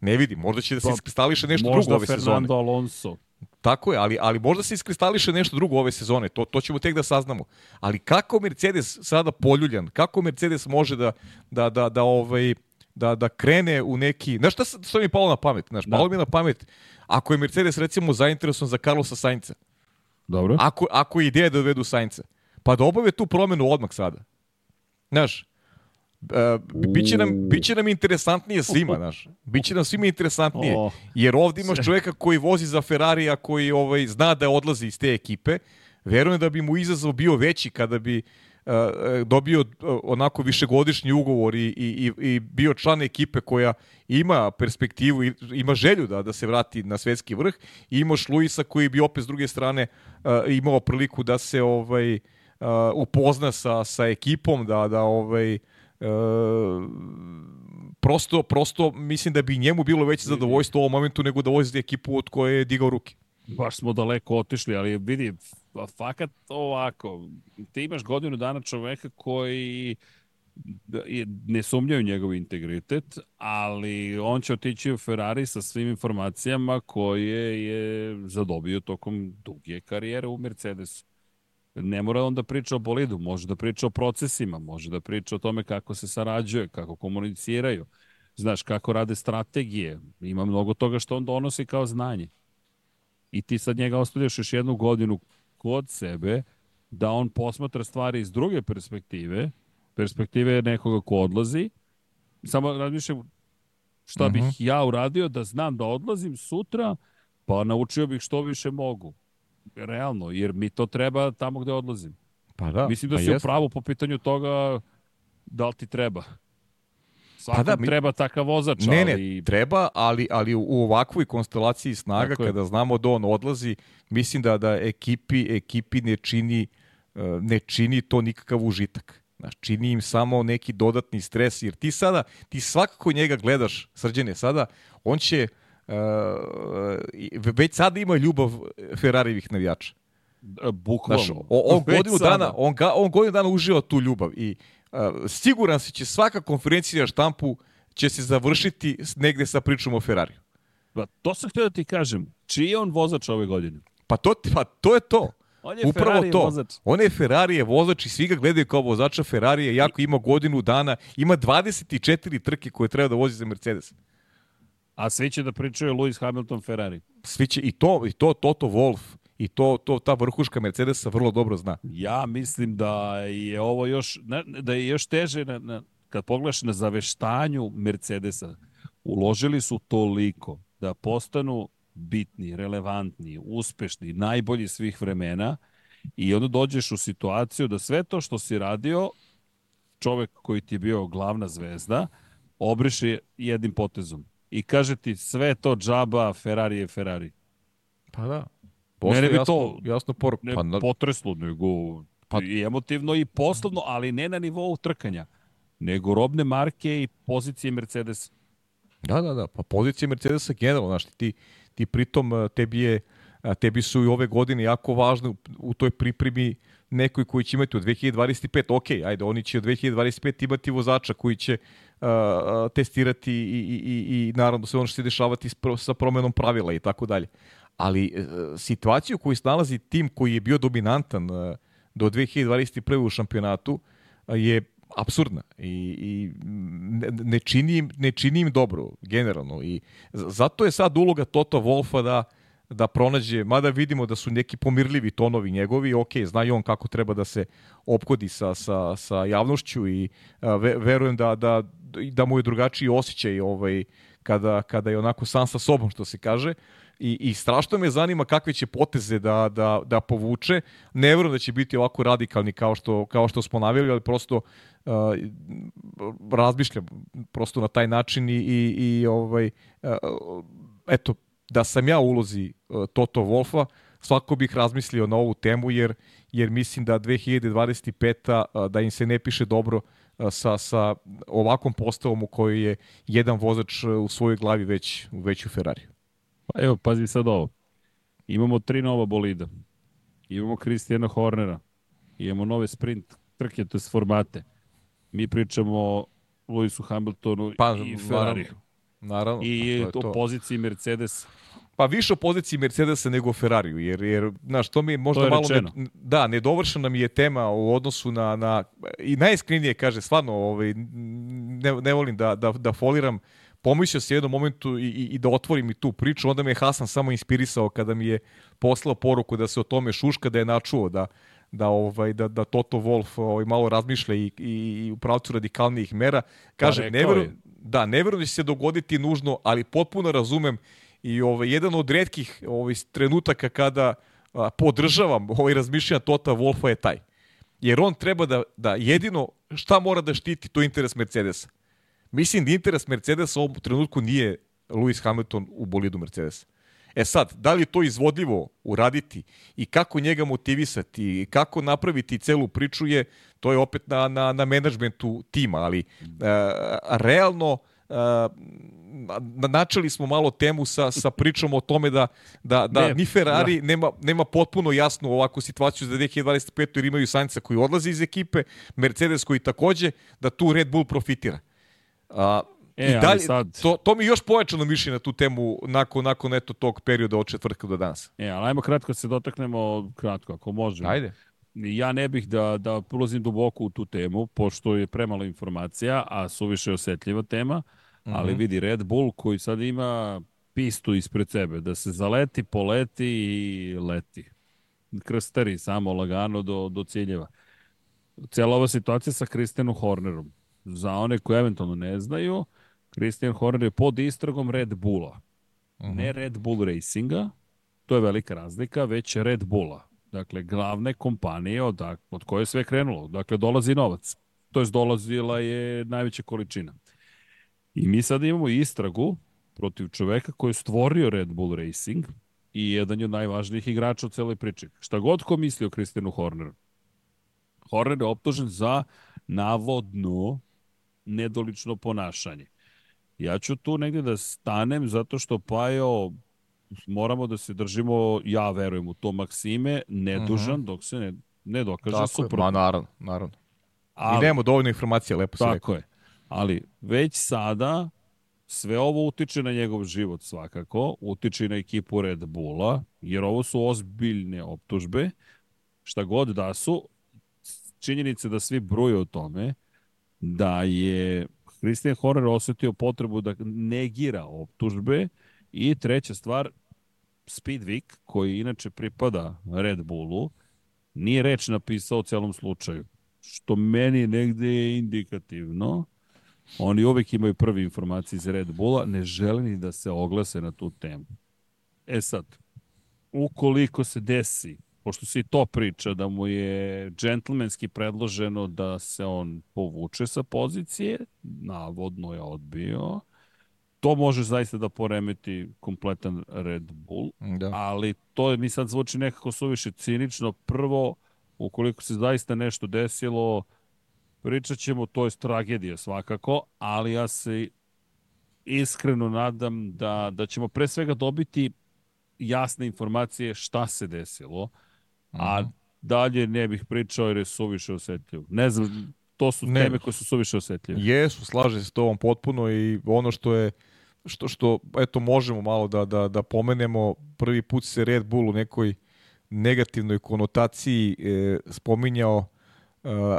Ne vidim, možda će da se pa, iskristališe nešto drugo ove Fernando sezone. Možda Fernando Alonso. Tako je, ali, ali možda se iskristališe nešto drugo ove sezone, to, to ćemo tek da saznamo. Ali kako Mercedes sada poljuljan, kako Mercedes može da, da, da, da, ovaj, da, da krene u neki... Znaš šta, šta mi je palo na pamet? Znaš, da. palo mi na pamet, ako je Mercedes recimo zainteresovan za Carlosa Sainca, Dobro. Ako, ako je ideja da dovedu Sainca, pa da obave tu promenu odmah sada. Znaš, Uh, biće nam, biće nam interesantnije svima, znaš. Biće nam svima interesantnije. Jer ovdje imaš čovjeka koji vozi za Ferrarija, koji ovaj, zna da odlazi iz te ekipe. Verujem da bi mu izazov bio veći kada bi uh, dobio uh, onako višegodišnji ugovor i, i, i bio član ekipe koja ima perspektivu, ima želju da, da se vrati na svetski vrh i imaš Luisa koji bi opet s druge strane imao priliku da se ovaj upozna sa, sa ekipom, da, da ovaj E, prosto, prosto mislim da bi njemu bilo veće zadovoljstvo u ovom momentu nego da vozi ekipu od koje je digao ruke. Baš smo daleko otišli, ali vidi, fakat ovako, ti imaš godinu dana čoveka koji ne sumnjaju njegov integritet, ali on će otići u Ferrari sa svim informacijama koje je zadobio tokom duge karijere u Mercedesu ne mora on da priča o bolidu, može da priča o procesima, može da priča o tome kako se sarađuje, kako komuniciraju, znaš, kako rade strategije. Ima mnogo toga što on donosi kao znanje. I ti sad njega ostavljaš još jednu godinu kod sebe, da on posmatra stvari iz druge perspektive, perspektive nekoga ko odlazi, samo razmišljam šta uh -huh. bih mhm. ja uradio da znam da odlazim sutra, pa naučio bih što više mogu realno, jer mi to treba tamo gde odlazim. Pa da. Mislim da pa si jest. pravo po pitanju toga da li ti treba. Svakom pa da, mi... treba takav vozač, ne, ne, ali... treba, ali, ali u ovakvoj konstelaciji snaga, Tako kada je. znamo da on odlazi, mislim da da ekipi, ekipi ne čini, e, ne čini to nikakav užitak. Znaš, čini im samo neki dodatni stres, jer ti sada, ti svakako njega gledaš, srđene sada, on će, Uh, već sada ima ljubav Ferrarijevih navijača. E, bukvalno. Znaš, on, godinu dana, on, ga, on godinu dana uživa tu ljubav i uh, siguran se će svaka konferencija štampu će se završiti negde sa pričom o Ferrariju. Pa to sam htio da ti kažem. Čiji je on vozač ove godine? Pa to, pa to je to. On je Upravo Ferrari to. vozač. On je Ferrari je vozač i svi ga gledaju kao vozača Ferrari je jako ima godinu dana, ima 24 trke koje treba da vozi za Mercedes. A svi će da pričaju Lewis Hamilton Ferrari. Svi će i to, i to Toto Wolff i to, to ta vrhuška Mercedesa vrlo dobro zna. Ja mislim da je ovo još, da je još teže na, na, kad pogledaš na zaveštanju Mercedesa. Uložili su toliko da postanu bitni, relevantni, uspešni, najbolji svih vremena i onda dođeš u situaciju da sve to što si radio, čovek koji ti je bio glavna zvezda, obriše jednim potezom i kaže ti sve to džaba, Ferrari je Ferrari. Pa da. Posle ne bi jasno, to jasno poruk. Ne pa, na... potreslo, nego pa... i emotivno i poslovno, ali ne na nivou trkanja, nego robne marke i pozicije Mercedes. Da, da, da. Pa pozicije Mercedesa generalno, znaš, ti, ti pritom eh, tebi je tebi su i ove godine jako važne u, u toj pripremi nekoj koji će imati od 2025, ok, ajde, oni će od 2025 imati vozača koji će uh, testirati i, i, i, i naravno sve ono što se dešavati sa promenom pravila i tako dalje. Ali uh, situaciju u kojoj se nalazi tim koji je bio dominantan uh, do 2021. u šampionatu uh, je absurdna i, i ne, čini im, ne čini im dobro generalno i zato je sad uloga Toto Wolfa da da pronađe, mada vidimo da su neki pomirljivi tonovi njegovi, ok, zna on kako treba da se opkodi sa, sa, sa javnošću i a, ve, verujem da, da, da mu je drugačiji osjećaj ovaj, kada, kada je onako sam sa sobom, što se kaže, i, i strašno me zanima kakve će poteze da, da, da povuče. Ne verujem da će biti ovako radikalni kao što, kao što smo navjeli, ali prosto uh, razmišljam prosto na taj način i, i, i ovaj, uh, eto, da sam ja ulozi uh, Toto Wolfa, svako bih razmislio na ovu temu, jer, jer mislim da 2025. Uh, da im se ne piše dobro sa, sa ovakvom postavom u kojoj je jedan vozač u svojoj glavi već, već u Ferrariju. Pa evo, pazi sad ovo. Imamo tri nova bolida. Imamo Kristijana Hornera. Imamo nove sprint trke, to je formate. Mi pričamo o Lewisu Hamiltonu pa, i Ferrariju. Naravno. I to, to. poziciji Mercedes. Pa više o poziciji Mercedesa nego o Ferrariju, jer, jer znaš, to mi je možda to je malo... Ne, da, nedovršena mi je tema u odnosu na... na I najiskrenije kaže, stvarno, ovaj, ne, ne volim da, da, da foliram, pomislio se jednom momentu i, i, i da otvorim i tu priču, onda me je Hasan samo inspirisao kada mi je poslao poruku da se o tome šuška, da je načuo da, da ovaj da da Toto Wolf ovaj malo razmišlja i i, i u pravcu radikalnijih mera. Kaže pa, ne verujem da ne verujem da će se dogoditi nužno, ali potpuno razumem i ovaj jedan od retkih ovaj trenutaka kada a, podržavam ovaj razmišljanja Tota Wolfa je taj. Jer on treba da, da jedino šta mora da štiti to interes Mercedesa. Mislim da interes Mercedesa u ovom trenutku nije Lewis Hamilton u bolidu Mercedesa. E sad, da li je to izvodljivo uraditi i kako njega motivisati i kako napraviti celu priču je, to je opet na, na, na menadžmentu tima, ali uh, realno uh, načeli smo malo temu sa, sa pričom o tome da, da, da ne, ni Ferrari da. Nema, nema potpuno jasnu ovakvu situaciju za 2025. jer imaju Sainca koji odlazi iz ekipe, Mercedes koji takođe, da tu Red Bull profitira. Uh, E, I dalje, sad... to, to mi još pojačano mišlje na tu temu nakon, nakon eto tog perioda od četvrtka do danas. E, ali ajmo kratko se dotaknemo, kratko, ako možemo. Ajde. Ja ne bih da, da ulazim duboko u tu temu, pošto je premalo informacija, a suviše osetljiva tema, -hmm. Ali vidi Red Bull koji sad ima pistu ispred sebe, da se zaleti, poleti i leti. Krstari samo lagano do, do ciljeva. Cijela ova situacija sa Kristijanom Hornerom. Za one koji eventualno ne znaju, Christian Horner je pod istragom Red Bulla. Uh -huh. Ne Red Bull Racinga, to je velika razlika, već Red Bulla. Dakle, glavne kompanije od, od koje je sve krenulo. Dakle, dolazi novac. To je dolazila je najveća količina. I mi sad imamo istragu protiv čoveka koji je stvorio Red Bull Racing i jedan je od najvažnijih igrača u celoj priči. Šta god ko misli o Kristijanu Horneru. Horner je optužen za navodno nedolično ponašanje. Ja ću tu negde da stanem zato što Pajo moramo da se držimo, ja verujem u to Maksime, nedužan mm -hmm. dok se ne, ne dokaže Tako suprotno. Ma naravno, naravno. Ali, I nemamo dovoljno informacija, lepo se Tako rekao. je. Ali već sada sve ovo utiče na njegov život svakako, utiče i na ekipu Red Bulla, jer ovo su ozbiljne optužbe, šta god da su, činjenice da svi bruje o tome, da je Christian Horner osetio potrebu da negira optužbe i treća stvar, Speedweek, koji inače pripada Red Bullu, nije reč napisao o celom slučaju, što meni negde je indikativno. Oni uvek imaju prvi informacije iz Red Bulla, ne žele ni da se oglase na tu temu. E sad, ukoliko se desi pošto se i to priča da mu je džentlmenski predloženo da se on povuče sa pozicije, navodno je odbio, to može zaista da poremeti kompletan Red Bull, da. ali to mi sad zvuči nekako suviše cinično. Prvo, ukoliko se zaista nešto desilo, pričat ćemo, to je tragedija svakako, ali ja se iskreno nadam da, da ćemo pre svega dobiti jasne informacije šta se desilo, a mhm. dalje ne bih pričao jer je suviše osetljiv. Ne znam, to su ne. teme koje su suviše osetljive. Jesu, slaže se to ovom potpuno i ono što je što, što eto možemo malo da, da, da pomenemo, prvi put se Red Bull u nekoj negativnoj konotaciji e, spominjao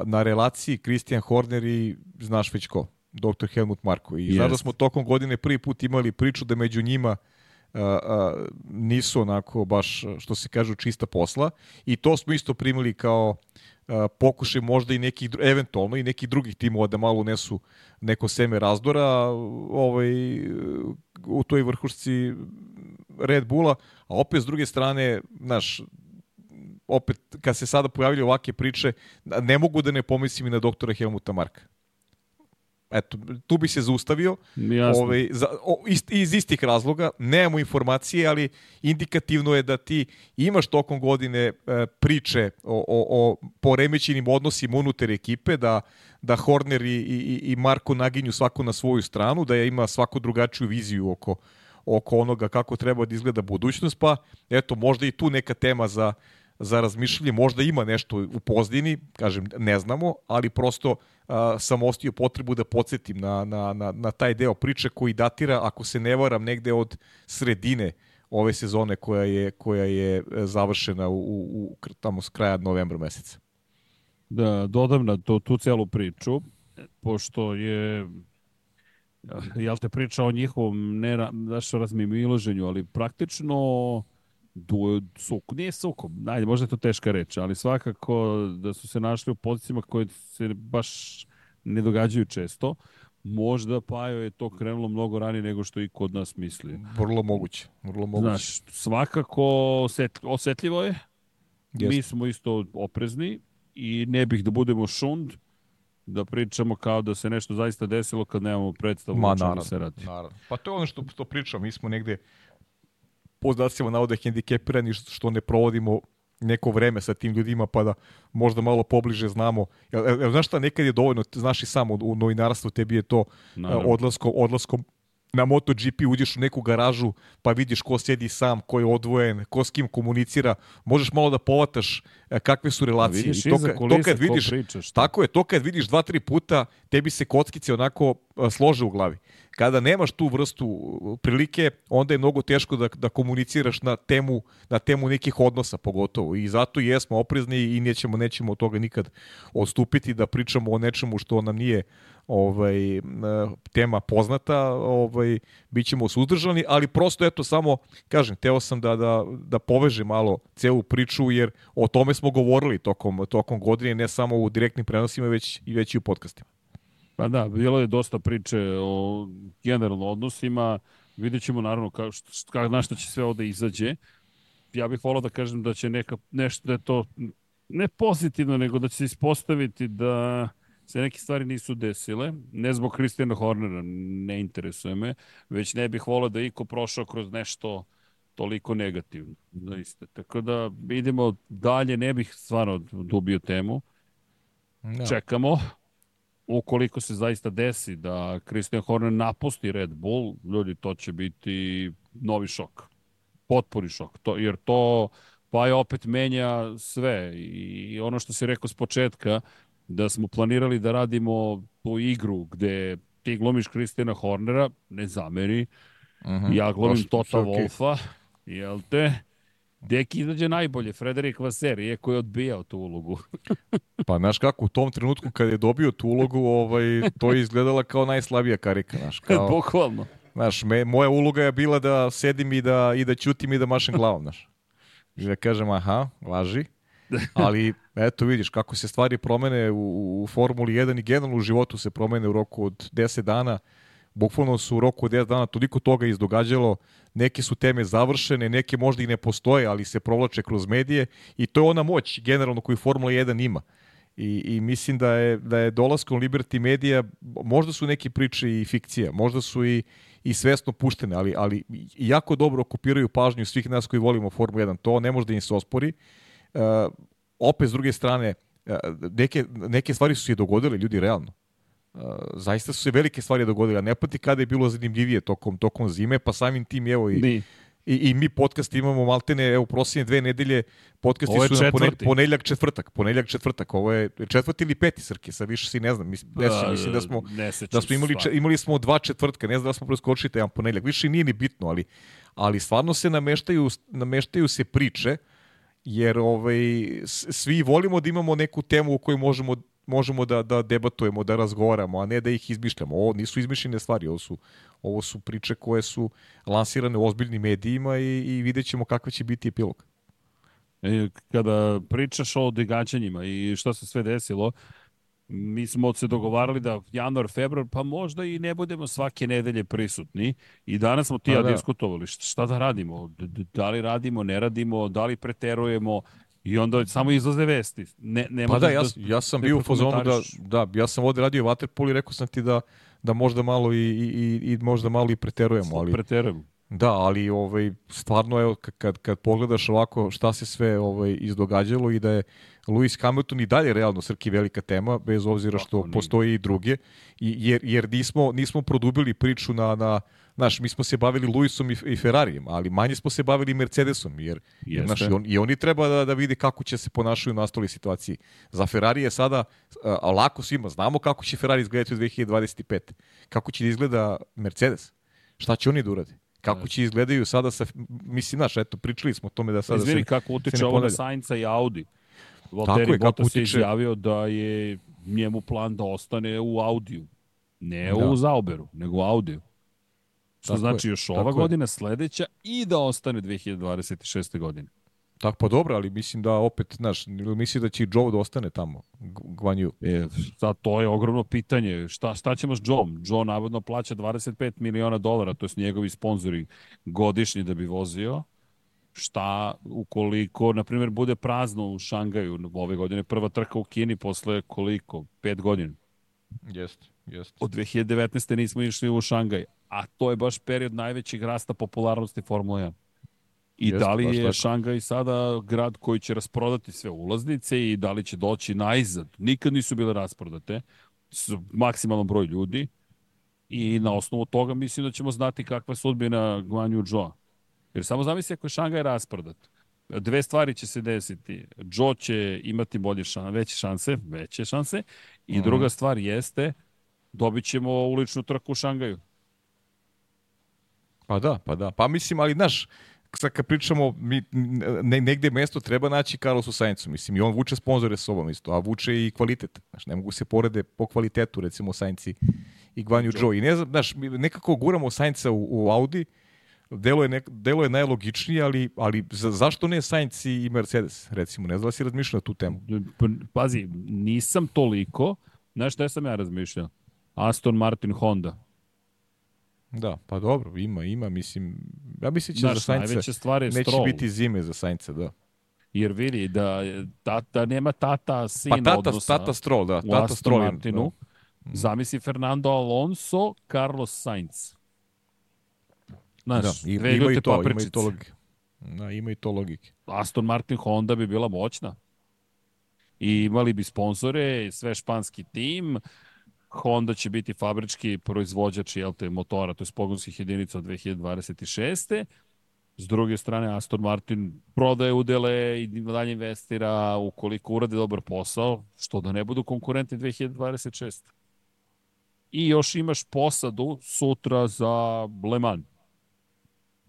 na relaciji Christian Horner i znaš već ko, dr. Helmut Marko. I yes. znaš da smo tokom godine prvi put imali priču da među njima a, a, nisu onako baš, što se kažu, čista posla i to smo isto primili kao a, pokušaj možda i nekih, eventualno i nekih drugih timova da malo nesu neko seme razdora ovaj, u toj vrhušci Red Bulla, a opet s druge strane, znaš, opet kad se sada pojavljaju ovake priče, ne mogu da ne pomislim i na doktora Helmuta Marka. eto, tu bi se zaustavio. Jasno. Ovaj, za, o, ist, iz istih razloga, nemamo informacije, ali indikativno je da ti imaš tokom godine e, priče o, o, o poremećenim odnosima unutar ekipe, da, da Horner i, i, i Marko naginju svako na svoju stranu, da je ima svako drugačiju viziju oko, oko onoga kako treba da izgleda budućnost, pa eto, možda i tu neka tema za, za razmišljanje, možda ima nešto u pozdini, kažem, ne znamo, ali prosto a, sam ostio potrebu da podsjetim na, na, na, na taj deo priče koji datira, ako se ne varam, negde od sredine ove sezone koja je, koja je e, završena u, u, u tamo s kraja novembra meseca. Da, dodam na to, tu celu priču, pošto je jel te priča o njihovom ne znaš, razmimiloženju, ali praktično du, suk, nije sukob, najde, možda je to teška reč, ali svakako da su se našli u pozicijama koje se baš ne događaju često. Možda Pajo je to krenulo mnogo ranije nego što i kod nas misli. Vrlo moguće, vrlo moguće. Znaš, svakako oset, osetljivo je. Jest. Mi smo isto oprezni i ne bih da budemo šund, da pričamo kao da se nešto zaista desilo kad nemamo predstavu Ma, o čemu naravno, se radi. Naravno. Pa to je ono što, što pričam, mi smo negde po znacima navode hendikepirani što ne provodimo neko vreme sa tim ljudima pa da možda malo pobliže znamo. Jel, jel, znaš šta, nekad je dovoljno, znaš i samo u novinarstvu, tebi je to Naravno. odlaskom, odlaskom na MotoGP uđeš u neku garažu pa vidiš ko sedi sam, ko je odvojen, ko s kim komunicira, možeš malo da povataš e, kakve su relacije. Vidiš I to, iza to kad vidiš, pričaš, tako je, to kad vidiš dva, tri puta, tebi se kockice onako e, slože u glavi. Kada nemaš tu vrstu prilike, onda je mnogo teško da, da komuniciraš na temu, na temu nekih odnosa pogotovo. I zato jesmo oprezni i nećemo, nećemo od toga nikad odstupiti da pričamo o nečemu što nam nije ovaj tema poznata, ovaj bićemo suzdržani, ali prosto eto samo kažem, teo sam da da da povežem malo celu priču jer o tome smo govorili tokom tokom godine, ne samo u direktnim prenosima, već i već i u podcastima. Pa da, bilo je dosta priče o generalno odnosima. Vidjet ćemo naravno ka, ka, na šta će sve ovde izađe. Ja bih volao da kažem da će neka, nešto da je to ne pozitivno, nego da će se ispostaviti da se neke stvari nisu desile, ne zbog Kristijana Hornera, ne interesuje me, već ne bih volao da iko prošao kroz nešto toliko negativno. Zaista. Tako da idemo dalje, ne bih stvarno dubio temu. Da. Čekamo. Ukoliko se zaista desi da Christian Horner napusti Red Bull, ljudi, to će biti novi šok. Potpuni šok. To, jer to pa je opet menja sve. I ono što si rekao s početka, da smo planirali da radimo tu igru gde ti glumiš Kristijana Hornera, ne zameri, uh mhm. -huh. ja glumim Tota okay. Wolfa, jel te? Deki izađe najbolje, Frederik Vaser, koji je odbijao tu ulogu. pa znaš kako, u tom trenutku kad je dobio tu ulogu, ovaj, to je izgledala kao najslabija karika. Znaš, kao, Bukvalno. Znaš, me, moja uloga je bila da sedim i da, i da ćutim i da mašem glavom, znaš. I da kažem, aha, laži. Ali, eto vidiš kako se stvari promene u, u Formuli 1 i generalno u životu se promene u roku od 10 dana. Bukvalno su u roku od 10 dana toliko toga izdogađalo, neke su teme završene, neke možda i ne postoje, ali se provlače kroz medije i to je ona moć generalno koju Formula 1 ima. I, i mislim da je, da je dolaskom Liberty Media, možda su neke priče i fikcija, možda su i, i svesno puštene, ali, ali jako dobro okupiraju pažnju svih nas koji volimo Formula 1. To ne može da im se ospori opet s druge strane, uh, neke, neke stvari su se dogodile, ljudi, realno. Uh, zaista su se velike stvari dogodile, ne pati kada je bilo zanimljivije tokom, tokom zime, pa samim tim, evo i... Ni. I, I mi podcast imamo maltene, evo, prosinje dve nedelje, podcasti su na pone, ponedljak, četvrtak, ponedljak, četvrtak, ovo je četvrti ili peti Srke, sa više si ne znam, mislim, da, da, mislim da smo, da smo imali, imali smo dva četvrtka, ne znam da smo preskočili jedan ponedljak, više nije ni bitno, ali, ali stvarno se nameštaju, nameštaju se priče, uh, jer ovaj, svi volimo da imamo neku temu o kojoj možemo, možemo da, da debatujemo, da razgovaramo, a ne da ih izmišljamo. Ovo nisu izmišljene stvari, ovo su, ovo su priče koje su lansirane u ozbiljnim medijima i, i vidjet ćemo kakva će biti epilog. E, kada pričaš o događanjima i šta se sve desilo, mi smo se dogovarali da januar, februar, pa možda i ne budemo svake nedelje prisutni i danas smo ti pa, ja da. diskutovali šta da radimo, da li radimo, ne radimo, da li preterujemo, I onda samo izlaze vesti. Ne, ne pa da, ja, da, ja sam bio u fazonu da, da, ja sam ovde radio Waterpolo i rekao sam ti da, da možda malo i, i, i možda malo i preterujemo. Ali, preterujemo. Da, ali ovaj, stvarno evo, kad, kad pogledaš ovako šta se sve ovaj, izdogađalo i da je Lewis Hamilton i dalje realno Srki velika tema, bez obzira što Tako, postoji i druge, I, jer, jer nismo, nismo produbili priču na, na Znaš, mi smo se bavili Lewisom i, i Ferrarijem, ali manje smo se bavili Mercedesom, jer, jer znaš, i, on, i oni treba da, da vide kako će se ponašaju u nastoli situaciji. Za Ferrari je sada a, lako svima, znamo kako će Ferrari izgledati u 2025. Kako će da izgleda Mercedes? Šta će oni da urade? Kako će izgledaju sada sa, mislim, znaš, eto, pričali smo o tome da sada Izvini, se, kako utiče ovo na Sainca i Audi. Valtteri Bottas je izjavio da je njemu plan da ostane u Audiju. Ne da. u Zauberu, nego u Audiju. Što tako znači je, još ova godina, je. sledeća i da ostane 2026. godine. Tako pa dobro, ali mislim da opet, znaš, misli da će i Joe da ostane tamo, Gvanju. E, sad, to je ogromno pitanje. Šta, šta ćemo s Joe? Joe navodno plaća 25 miliona dolara, to je njegovi sponzori godišnji da bi vozio. Šta ukoliko, na primjer, bude prazno u Šangaju ove godine, prva trka u Kini posle koliko? Pet godina. Jeste, jeste. Od 2019. nismo išli u Šangaj, a to je baš period najvećeg rasta popularnosti Formula 1. I Jeste, da li je tako. Šangaj sada grad koji će rasprodati sve ulaznice i da li će doći najzad? Nikad nisu bile rasprodate, s maksimalnom broj ljudi i na osnovu toga mislim da ćemo znati kakva je sudbina Guanju Joa. Jer samo zamisli ako je Šangaj rasprodat. Dve stvari će se desiti. Joe će imati bolje šan, veće šanse, veće šanse i mm. druga stvar jeste dobit ćemo uličnu trku u Šangaju. Pa da, pa da. Pa mislim, ali znaš, sad kad pričamo, mi, ne, negde mesto treba naći Carlosu Saincu, mislim, i on vuče sponzore s sobom isto, a vuče i kvalitet. Znaš, ne mogu se porede po kvalitetu, recimo, Sainci i Gvanju Joe. I ne znam, znaš, nekako guramo Sainca u, u Audi, delo delo je najlogičnije, ali, ali za, zašto ne Sainz i Mercedes, recimo, ne znam da si razmišljao na tu temu. Pazi, nisam toliko, znaš šta sam ja razmišljao? Aston Martin Honda. Da, pa dobro, ima, ima, mislim, ja mislim da će za Sainca, stvar je neće stroll. biti zime za Sainca, da. Jer vidi da tata, nema tata sina pa tata, odnosa tata Stroll, da, tata Stroll, Martinu. Da. Zamisli Fernando Alonso, Carlos Sainz. Znaš, da, i, ima i to, ima i to logike. Da, ima i to logike. Aston Martin Honda bi bila moćna. I imali bi sponzore, sve španski tim, Honda će biti fabrički proizvođač jel te, motora, to je pogonskih jedinica od 2026. S druge strane, Aston Martin prodaje udele i dalje investira ukoliko urade dobar posao, što da ne budu konkurenti 2026. I još imaš posadu sutra za Le Mans.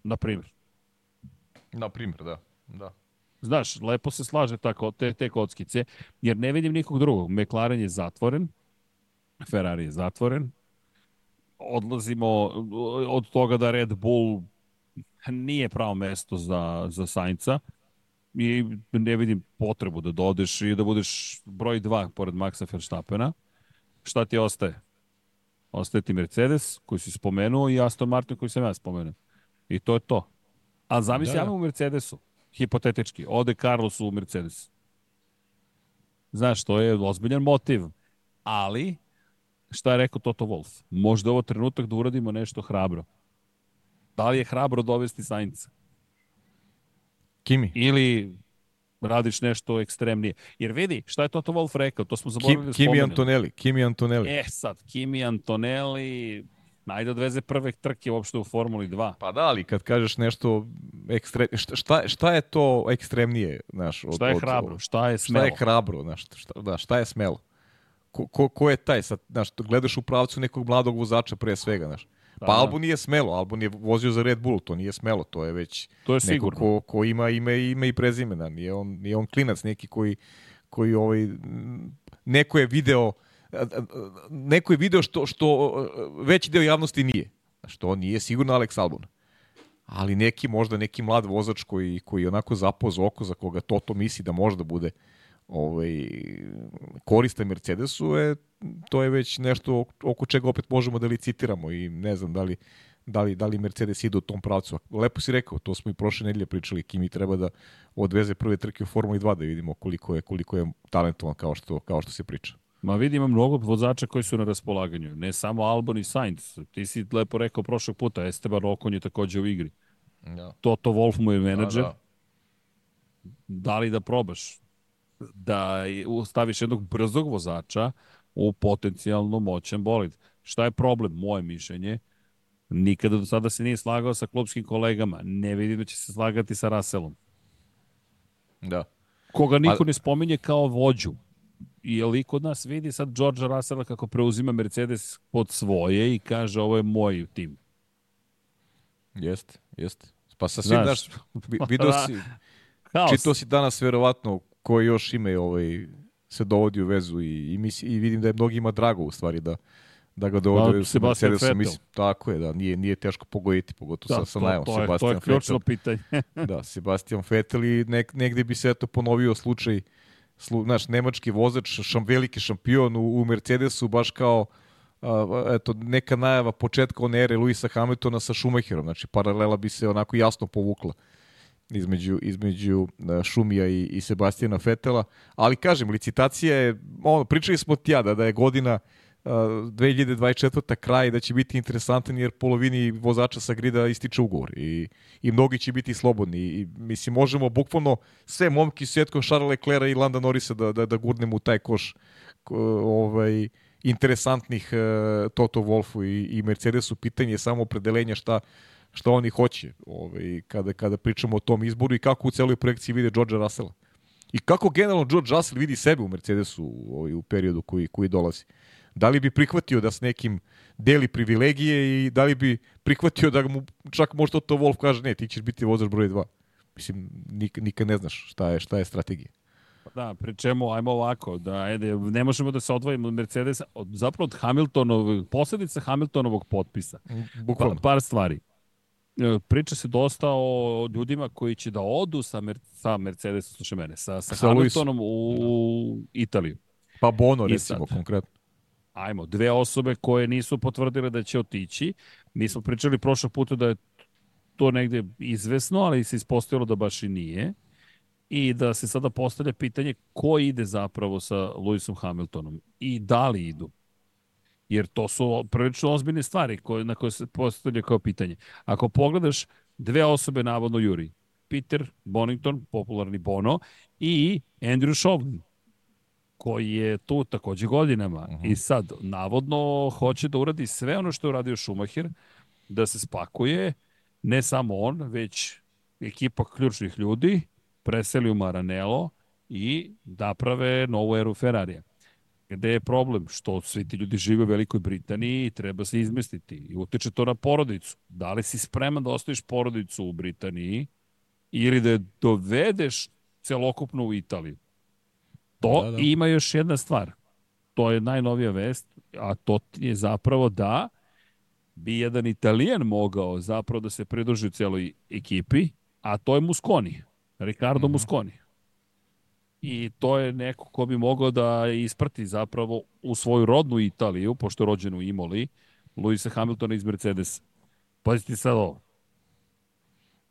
Na primjer. Na primjer, da. da. Znaš, lepo se slaže tako, te, te kockice, jer ne vidim nikog drugog. McLaren je zatvoren, Ferrari je zatvoren. Odlazimo od toga da Red Bull nije pravo mesto za, za Sainca i ne vidim potrebu da dodeš i da budeš broj 2 pored Maxa Verstappena. Šta ti ostaje? Ostaje ti Mercedes, koji si spomenuo, i Aston Martin, koji sam ja spomenuo. I to je to. A zamisli da. ja u Mercedesu, hipotetički, ode Carlos u Mercedes. Znaš, to je ozbiljan motiv. Ali, šta je rekao Toto Wolf? Možda je ovo trenutak da uradimo nešto hrabro. Da li je hrabro dovesti Sainca? Kimi. Ili radiš nešto ekstremnije. Jer vidi, šta je Toto Wolf rekao? To smo zaboravili Kim, da Kimi Antonelli. Kimi Antonelli. E sad, Kimi Antonelli najde odveze prve trke uopšte u Formuli 2. Pa da, ali kad kažeš nešto ekstre... šta, šta je to ekstremnije, znaš, od, šta je hrabro, šta je smelo? Šta je hrabro, znaš, šta, da, šta je smelo? Ko, ko, ko je taj sad, znaš, gledaš u pravcu nekog mladog vozača pre svega, znaš. Pa da, Albon nije smelo, Albon je vozio za Red Bull, to nije smelo, to je već to je neko sigurno. ko, ko ima ime, ime i prezimena, nije on, nije on klinac neki koji, koji ovaj, neko je video neko je video što, što veći deo javnosti nije. Što nije sigurno Alex Albon. Ali neki, možda neki mlad vozač koji, koji onako zapoz oko za koga Toto misli da možda bude ovaj, koriste Mercedesu, je, to je već nešto oko čega opet možemo da licitiramo i ne znam da li, da li, da li Mercedes ide u tom pravcu. Lepo si rekao, to smo i prošle nedelje pričali, Kimi treba da odveze prve trke u Formuli 2 da vidimo koliko je, koliko je talentovan kao što, kao što se priča. Ma vidi, ima mnogo vozača koji su na raspolaganju. Ne samo Albon i Sainz. Ti si lepo rekao prošlog puta, Esteban Okon je takođe u igri. Da. Toto Wolf mu je menadžer. Da, da. da li da probaš? Da staviš jednog brzog vozača u potencijalno moćan bolid. Šta je problem? Moje mišljenje. Nikada do sada se nije slagao sa klubskim kolegama. Ne vidim da će se slagati sa Russellom. Da. Koga niko pa... ne spominje kao vođu je li kod nas vidi sad George Russella kako preuzima Mercedes pod svoje i kaže ovo je moj tim. Jeste, jeste. Pa sa svim, znaš, vidio da. si, čitao si danas verovatno koji još ime ovaj, se dovodi u vezu i, i, misli, i vidim da je mnogima drago u stvari da, da ga dovode da, u Mercedesu. Mislim, tako je, da, nije, nije teško pogoditi, pogotovo da, sa, sa najavom Sebastian To je ključno pitanje. da, Sebastian Vettel i nek, negde bi se eto ponovio slučaj uh, slu, naš nemački vozač, šam, veliki šampion u, u Mercedesu, baš kao a, eto, neka najava početka one ere Luisa Hamiltona sa Schumacherom, znači paralela bi se onako jasno povukla između, između Šumija i, i Sebastijana Fetela, ali kažem, licitacija je, ono, pričali smo ti da, da je godina 2024. kraj da će biti interesantan jer polovini vozača sa grida ističe ugovor i, i mnogi će biti slobodni i mislim možemo bukvalno sve momki svetko Charles Leclerc i Landa Norrisa da, da, da gurnemo u taj koš ovaj, interesantnih uh, Toto Wolfu i, i Mercedesu pitanje je samo opredelenja šta šta oni hoće ovaj, kada, kada pričamo o tom izboru i kako u celoj projekciji vide George Russella. I kako generalno George Russell vidi sebe u Mercedesu ovaj, u periodu koji, koji dolazi. Uh, Da li bi prihvatio da s nekim deli privilegije i da li bi prihvatio da mu čak možda to Wolf kaže ne, ti ćeš biti vozač broj 2. Mislim, nik, nikad ne znaš šta je, šta je strategija. Da, pri čemu, ajmo ovako, da ajde, ne možemo da se odvojimo od Mercedesa, od, zapravo od Hamiltonovog, posledica Hamiltonovog potpisa. Bukvalno. Pa, par stvari. E, priča se dosta o ljudima koji će da odu sa, Mer sa Mercedesom, slušaj mene, sa, sa, sa Hamiltonom u, u Italiju. Pa Bono, recimo, sad, konkretno ajmo, dve osobe koje nisu potvrdile da će otići. Mi smo pričali prošlog puta da je to negde izvesno, ali se ispostavilo da baš i nije. I da se sada postavlja pitanje ko ide zapravo sa Lewisom Hamiltonom i da li idu. Jer to su prilično ozbiljne stvari koje, na koje se postavlja kao pitanje. Ako pogledaš, dve osobe navodno juri. Peter Bonington, popularni Bono, i Andrew Shovlin, koji je tu takođe godinama uh -huh. i sad navodno hoće da uradi sve ono što je uradio Schumacher, da se spakuje ne samo on, već ekipa ključnih ljudi, preseli u Maranello i naprave novu eru Ferrarija. Gde je problem? Što svi ti ljudi žive u Velikoj Britaniji i treba se izmestiti. I utiče to na porodicu. Da li si spreman da ostaviš porodicu u Britaniji ili da je dovedeš celokupno u Italiju? To da, da. ima još jedna stvar. To je najnovija vest, a to je zapravo da bi jedan Italijan mogao zapravo da se pridruži u celoj ekipi, a to je Musconi, Ricardo mm -hmm. Musconi. I to je neko ko bi mogao da isprati zapravo u svoju rodnu Italiju, pošto je rođen u Imoli, Luisa Hamiltona iz Mercedes. Pazite sad ovo.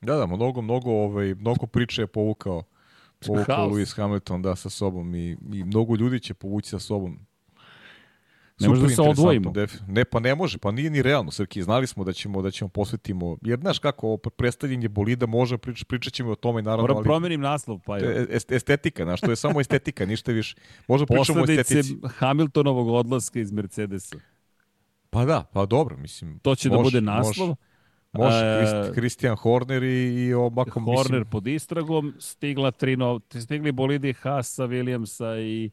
Da, da, mnogo, mnogo, ovaj, mnogo priče je povukao povukao Lewis Hamilton da sa sobom i, i mnogo ljudi će povući sa sobom. Ne može da se odvojimo. Ne, pa ne može, pa nije ni realno, Srki. Znali smo da ćemo da ćemo posvetimo, jer znaš kako, predstavljanje bolida može, prič, pričat ćemo o tome, naravno. Moram ali, promenim naslov, pa je. Estetika, znaš, to je samo estetika, ništa više. Možda pričamo o estetici. Hamiltonovog odlaska iz Mercedesa. Pa da, pa dobro, mislim. To će može, da bude naslov. Može. Može, Christian Horner i, i ovako Horner mislim... pod istragom, stigla tri nov, stigli bolidi Hasa, Williamsa i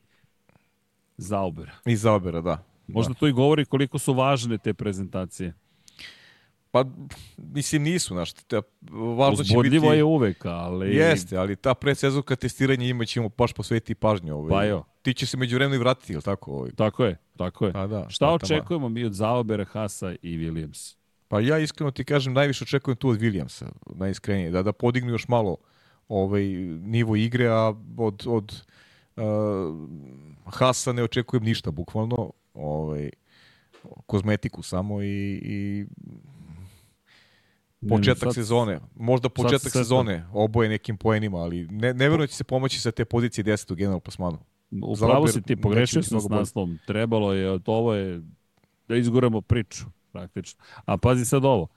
Zaubera. I Zaubera, da. Možda da. to i govori koliko su važne te prezentacije. Pa, mislim, nisu, znaš, te, važno će biti... je uvek, ali... Jeste, ali ta predsezonka testiranja ima ćemo baš posvetiti pažnju. Ovaj. Pa jo. Ti će se među vremenu i vratiti, ili tako? Ovaj. Tako je, tako je. Pa da, Šta pa, očekujemo mi od Zaubera, Hasa i Williams? Pa ja iskreno ti kažem, najviše očekujem tu od Williamsa, najiskrenije, da, da podignu još malo ovaj nivo igre, a od, od uh, Hasa ne očekujem ništa, bukvalno, ovaj, kozmetiku samo i, i početak sad- sezone, možda početak sad- sezone, oboje nekim poenima, ali ne, ne verujem da će se pomoći sa te pozicije 10. u generalnom plasmanu. U Za pravu Ober si ti, pogrešio sam s naslovom. Trebalo je, od ovo je da izguramo priču, praktično. A pazi sad ovo.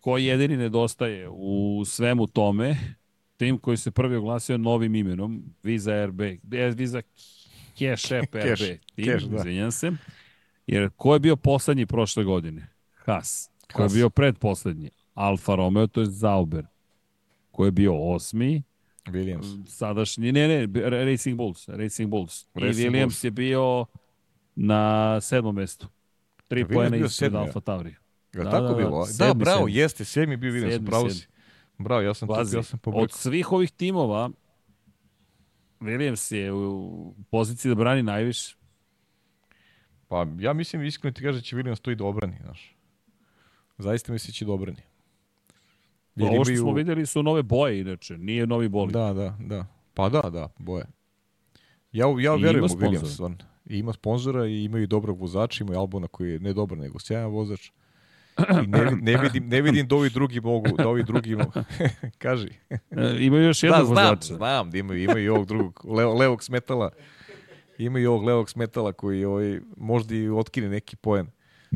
Ko jedini nedostaje u svemu tome, tim koji se prvi oglasio novim imenom, Visa RB, eh, Visa Cash App RB, Cash, tim, Cash, da. izvinjam se. Jer ko je bio poslednji prošle godine? Haas. Ko je bio predposlednji? Alfa Romeo, to je Zauber. Ko je bio osmi? Williams. sadašnji, ne, ne, Racing Bulls, Racing Bulls. Racing I Williams Bulls. je bio na sedmom mestu. Tri bio ispred? Alfa Tauri. Je Da, da, tako da, da, bilo? Da, sedmi, bravo, sedmi. jeste, sedmi je bio Williams, Sedmi, pravo si. Bravo, ja sam, tu, Pazi, ja sam od pobrkao. svih ovih timova Williams je u poziciji da brani najviše. Pa ja mislim iskreno ti kaže da će Williams to i da obrani, znaš. Zaista mislim da će da obrani. Jer Ovo što smo videli su nove boje, inače, nije novi bolid. Da, da, da. Pa da, da, boje. Ja, ja verujem u. Williams, stvarno. I ima sponzora i imaju dobrog vozača, imaju Albona koji je ne dobar, nego sjajan vozač. I ne, ne, vidim, ne vidim da ovi drugi mogu, da ovi drugi mogu. Kaži. E, ima još jednog Da, znam, vozača. znam da imaju, imaju i ovog drugog, leo, levog smetala. Imaju i ovog levog smetala koji ovaj, možda i otkine neki poen.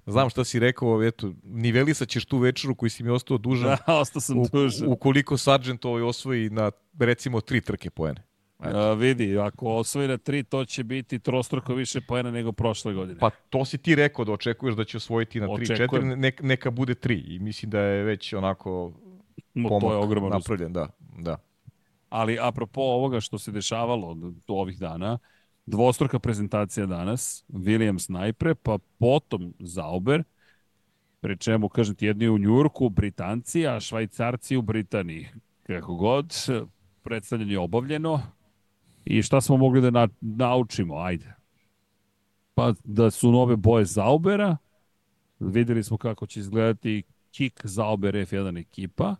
Znam šta si rekao, eto, nivelisat ćeš tu večeru koji si mi ostao dužan. Da, ostao sam u, dužan. ukoliko Sargent ovaj osvoji na recimo tri trke poene. A, vidi, ako osvoji na tri, to će biti trostruko više pojena nego prošle godine. Pa to si ti rekao da očekuješ da će osvojiti na 3-4, Očekujem. nek, neka bude 3 i mislim da je već onako pomak to je ogroman uspeh. napravljen, da, da. Ali apropo ovoga što se dešavalo ovih dana, dvostruka prezentacija danas, Williams najpre, pa potom Zauber, pri čemu, kažem ti, jedni u Njurku, Britanci, a Švajcarci u Britaniji. Kako god, predstavljanje je obavljeno. I šta smo mogli da na, naučimo? Ajde. Pa da su nove boje Zaubera, videli smo kako će izgledati Kik Zauber F1 ekipa,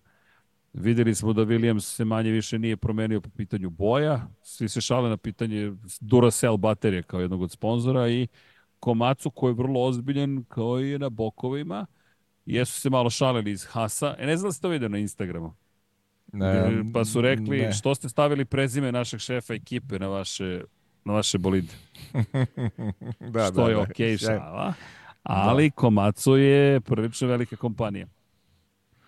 Videli smo da Williams se manje više nije promenio po pitanju boja. Svi se šale na pitanje Duracell baterije kao jednog od sponzora i Komacu koji je vrlo ozbiljan kao i na bokovima. Jesu se malo šalili iz Hasa. E, ne znam da ste to vidio na Instagramu. Ne, pa su rekli ne. što ste stavili prezime našeg šefa ekipe na vaše, na vaše bolide. da, što da, je da, okej sjajno. šala. Ali Komatsu je prilično velika kompanija.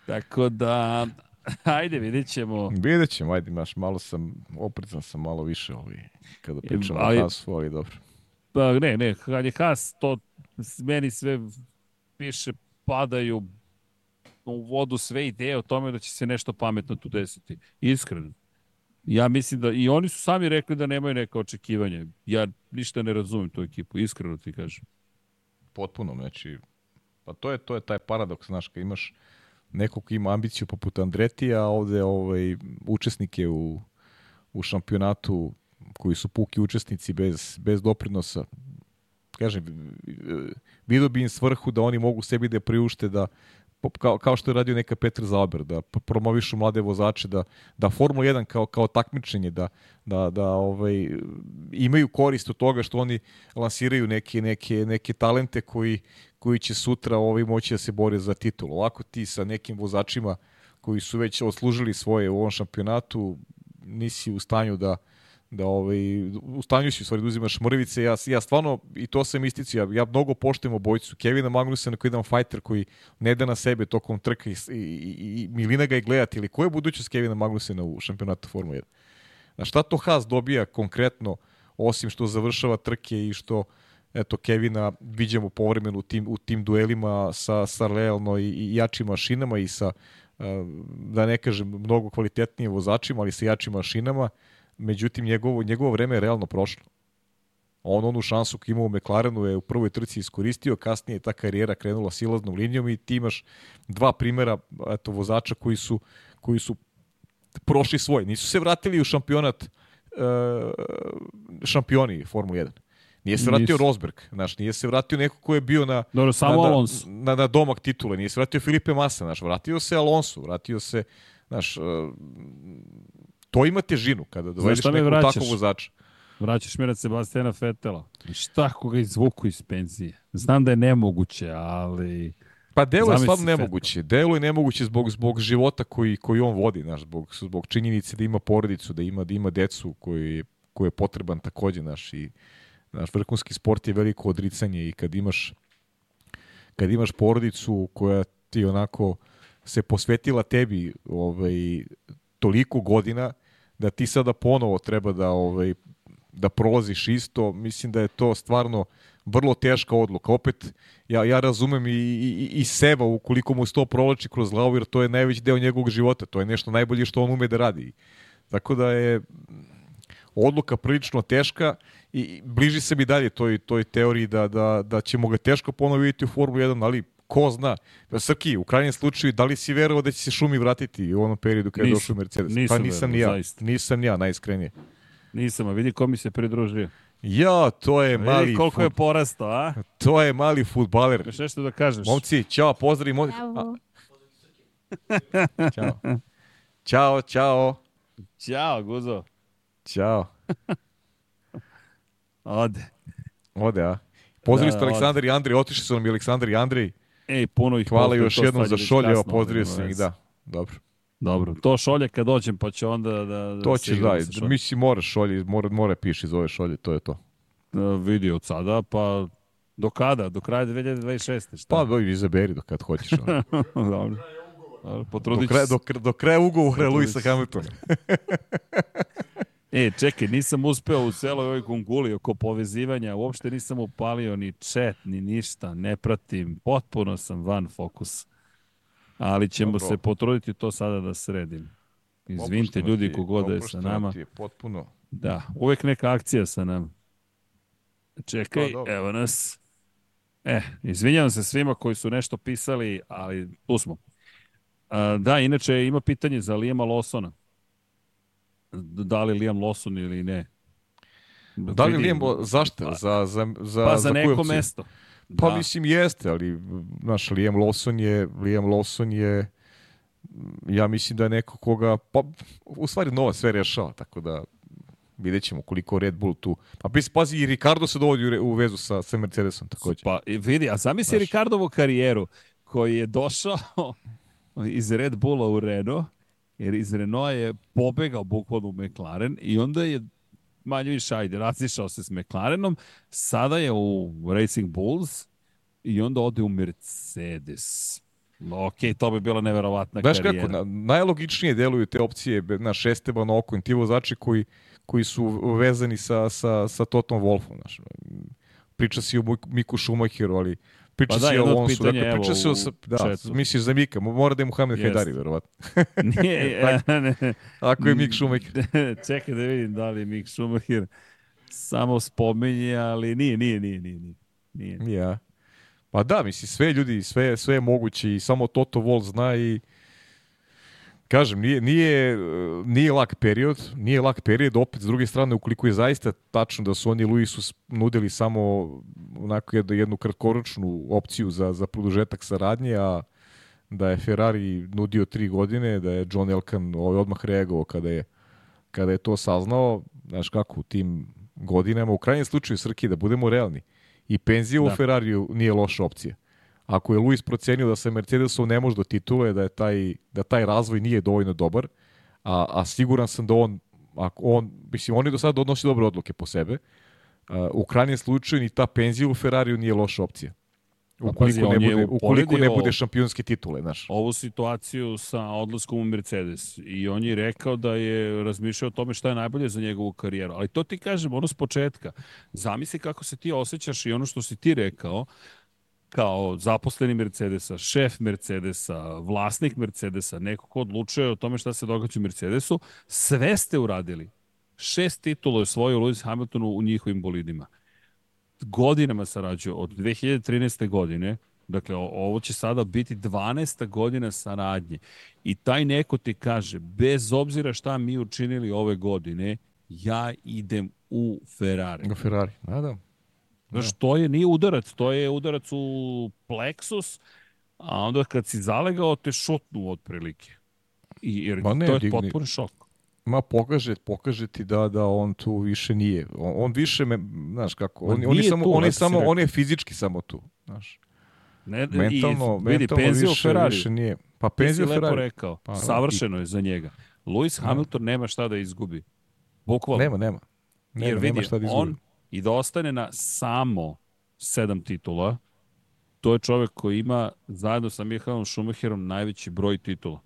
Tako da, ajde, vidjet ćemo. Vidjet ćemo, ajde, maš, malo sam, oprezan sam malo više ovaj, kada pričamo ali- o Hasu, ali dobro. Pa ne, ne, kad je Haas, to meni sve više padaju u vodu sve ideje o tome da će se nešto pametno tu desiti. Iskreno. Ja mislim da i oni su sami rekli da nemaju neka očekivanja. Ja ništa ne razumem tu ekipu, iskreno ti kažem. Potpuno, znači, pa to je, to je taj paradoks, znaš, kad imaš nekog ko ima ambiciju poput Andretija, a ovde ovaj, učesnike u, u šampionatu koji su puki učesnici bez, bez doprinosa. Kažem, vidio bi im svrhu da oni mogu sebi da priušte da kao, kao što je radio neka Petar Zauber, da promovišu mlade vozače, da, da Formula 1 kao, kao takmičenje, da, da, da ovaj, imaju korist od toga što oni lansiraju neke, neke, neke talente koji, koji će sutra ovaj, moći da se bore za titul. Ovako ti sa nekim vozačima koji su već odslužili svoje u ovom šampionatu, nisi u stanju da, da ovaj, u stanju si u stvari da uzimaš mrvice. Ja, ja stvarno, i to sam isticio, ja, ja mnogo poštujem obojcu. Kevina Magnusena koji je jedan fighter koji ne da na sebe tokom trka i, i, i, milina ga i gledati. Ili koja je budućnost Kevina Magnusena u šampionatu Formula 1? Na šta to Haas dobija konkretno, osim što završava trke i što eto Kevina viđamo povremeno u tim, u tim duelima sa, sa realno i, i jačim mašinama i sa, uh, da ne kažem, mnogo kvalitetnijim vozačima, ali sa jačim mašinama. Međutim, njegovo, njegovo vreme je realno prošlo. On onu šansu koju imao u McLarenu je u prvoj trci iskoristio, kasnije je ta karijera krenula silaznom linijom i ti imaš dva primera eto, vozača koji su, koji su prošli svoj. Nisu se vratili u šampionat uh, šampioni Formula 1. Nije se vratio Nisu. Rosberg, znaš, nije se vratio neko ko je bio na, Dobro, samo na, Alonso. na, na domak titule, nije se vratio Filipe Massa, znaš, vratio se Alonso, vratio se, znaš, uh, to ima težinu kada dovedeš nekog vraćaš? takvog vozača. Vraćaš me na Sebastijana Fetela. Šta ako ga izvuku iz penzije? Znam da je nemoguće, ali... Pa delo je stvarno nemoguće. Delo je nemoguće zbog, zbog života koji, koji on vodi, znaš, zbog, zbog činjenice da ima porodicu, da ima, da ima decu koji je, koji je potreban takođe, naš, i naš vrhunski sport je veliko odricanje i kad imaš kad imaš porodicu koja ti onako se posvetila tebi ovaj, toliko godina da ti sada ponovo treba da ovaj, da prolaziš isto, mislim da je to stvarno vrlo teška odluka. Opet, ja, ja razumem i, i, i seba ukoliko mu se to provlači kroz glavu, jer to je najveći deo njegovog života. To je nešto najbolje što on ume da radi. Tako da je odluka prilično teška i bliži se mi dalje toj, toj teoriji da, da, da ćemo ga teško ponovo vidjeti u Formulu 1, ali ko zna. Srki, u krajnjem slučaju, da li si verovao da će se šumi vratiti u onom periodu kada je došao Mercedes? Nisam pa nisam ni ja. zaista. Nisam ni ja, najiskrenije. Nisam, a vidi ko mi se pridružio. Ja, to je mali Vidi koliko je fut- porastao, a? to je mali futbaler. Još nešto da kažeš? Momci, ćao, pozdrav. Mo... A, ćao. Ćao, čao. Ćao, Guzo. Ćao. Ode. Ode, a? Pozdravili Da, ste Aleksandar i Andrej, otišli su nam i Aleksandar i Andrej. Ej, puno ih Hvala još jednom za šolje, evo pozdravio sam ih, da. Dobro. Dobro, to šolje kad dođem, pa će onda da... da To ćeš igram da, mislim moraš šolje, mora, mora piši iz ove šolje, to je to. E, vidi od sada, pa do kada? Do kraja 2026. Šta? Pa doj, izaberi do kad hoćeš. Dobro. Dobro, do, Potrudit ću kraja, do, do kraja ugovora Luisa. Hamiltona. E, čekaj, nisam uspeo u celoj ovoj gunguli oko povezivanja, uopšte nisam upalio ni chat, ni ništa, ne pratim, potpuno sam van fokus. Ali ćemo Dobro. se potruditi to sada da sredim. Izvinite ljudi ti- kogode je sa nama. je potpuno. Da, uvek neka akcija sa nama. Čekaj, dobro. evo nas. E, izvinjavam se svima koji su nešto pisali, ali tu smo. A, da, inače ima pitanje za Lijema Lawsona. Da li Liam Lawson ili ne? Da li Liam, zašto? Pa- Za, za, za, Pa za koju neko opciju? mesto. Pa da. mislim jeste, ali naš Liam Lawson je Liam Lawson je ja mislim da je neko koga pa u stvari Nova sve rešava, tako da vidjet ćemo koliko Red Bull tu. Pa pis- pazi i Ricardo se dovodi u, vezu sa, sa Mercedesom takođe. Pa vidi, a zamisli. Ricardovu karijeru koji je došao iz Red Bulla u Renault, jer iz Renaulta je pobegao bukvalno u McLaren i onda je manje više, ajde, razišao se s McLarenom, sada je u Racing Bulls i onda ode u Mercedes. Ok, to bi bila neverovatna Znaš karijera. kako, na, najlogičnije deluju te opcije na Esteban Ocon, ti vozači koji, koji su vezani sa, sa, sa Totom Wolfom. Znaš. Priča si o Mik- Miku Schumacheru, ali priča Pa da, si o Alonsu. pitanja, Dakle, priča se o, sa- da, chatu. misliš za Mika, mo- mora da je Muhammed Jeste. Hajdari, verovatno. Nije, ne, ne. Ako je Mik Schumacher. Čekaj da vidim da li je Mick Schumacher samo spominje, ali nije, nije, nije, nije. nije. nije. Ja. Pa da, misli, sve ljudi, sve, sve je moguće i samo Toto Wolff zna i kažem, nije, nije, nije lak period, nije lak period, opet s druge strane, ukoliko je zaista tačno da su oni Luisu nudili samo onako jednu, jednu kratkoročnu opciju za, za produžetak saradnje, a da je Ferrari nudio tri godine, da je John Elkan ovaj odmah reagovao kada je, kada je to saznao, znaš kako, u tim godinama, u krajnjem slučaju Srki, da budemo realni, i penzija u Da. Ferrariju nije loša opcija. Ako je Luis procenio da se Mercedesom ne može do titule, da je taj, da taj razvoj nije dovoljno dobar, a, a siguran sam da on, ako on, mislim, on je do sada donosi dobre odluke po sebe, a, u krajnjem slučaju ni ta penzija u Ferrariju nije loša opcija. Pa pazi, Ukoliko, ne, on je bude, ukoliko ne bude šampionske titule, znaš. Ovu situaciju sa odlaskom u Mercedes i on je rekao da je razmišljao o tome šta je najbolje za njegovu karijeru. Ali to ti kažem, ono s početka. Zamisli kako se ti osjećaš i ono što si ti rekao, kao zaposleni Mercedesa, šef Mercedesa, vlasnik Mercedesa, neko ko odlučuje o tome šta se događa u Mercedesu, sve ste uradili. Šest titula je osvojio Lewis Hamilton u njihovim bolidima. Godinama sarađuje, od 2013. godine, dakle ovo će sada biti 12. godina saradnje. I taj neko ti kaže, bez obzira šta mi učinili ove godine, ja idem u Ferrari. U Ferrari, da, da. Znaš, to je, nije udarac, to je udarac u pleksus, a onda kad si zalegao, te šutnu otprilike. I, jer Ma ne, to je digni- potpuno šok. Ma pokaže, pokaže ti da da on tu više nije. On, on više me, znaš kako, on, on je samo tu, on je samo rekao. on je fizički samo tu, znaš. Ne, mentalno, i, vidi, mentalno više, Ferrari. više nije. Pa Ti si penzija u lepo Ferrari. rekao. Pa, da. Savršeno je za njega. Lewis Hamilton nema šta da izgubi. Bukvalno. Nema, nema. Nema, Jer vidi, nema šta da izgubi. on i da ostane na samo sedam titula, to je čovek koji ima zajedno sa Mihaelom Schumacherom najveći broj titula.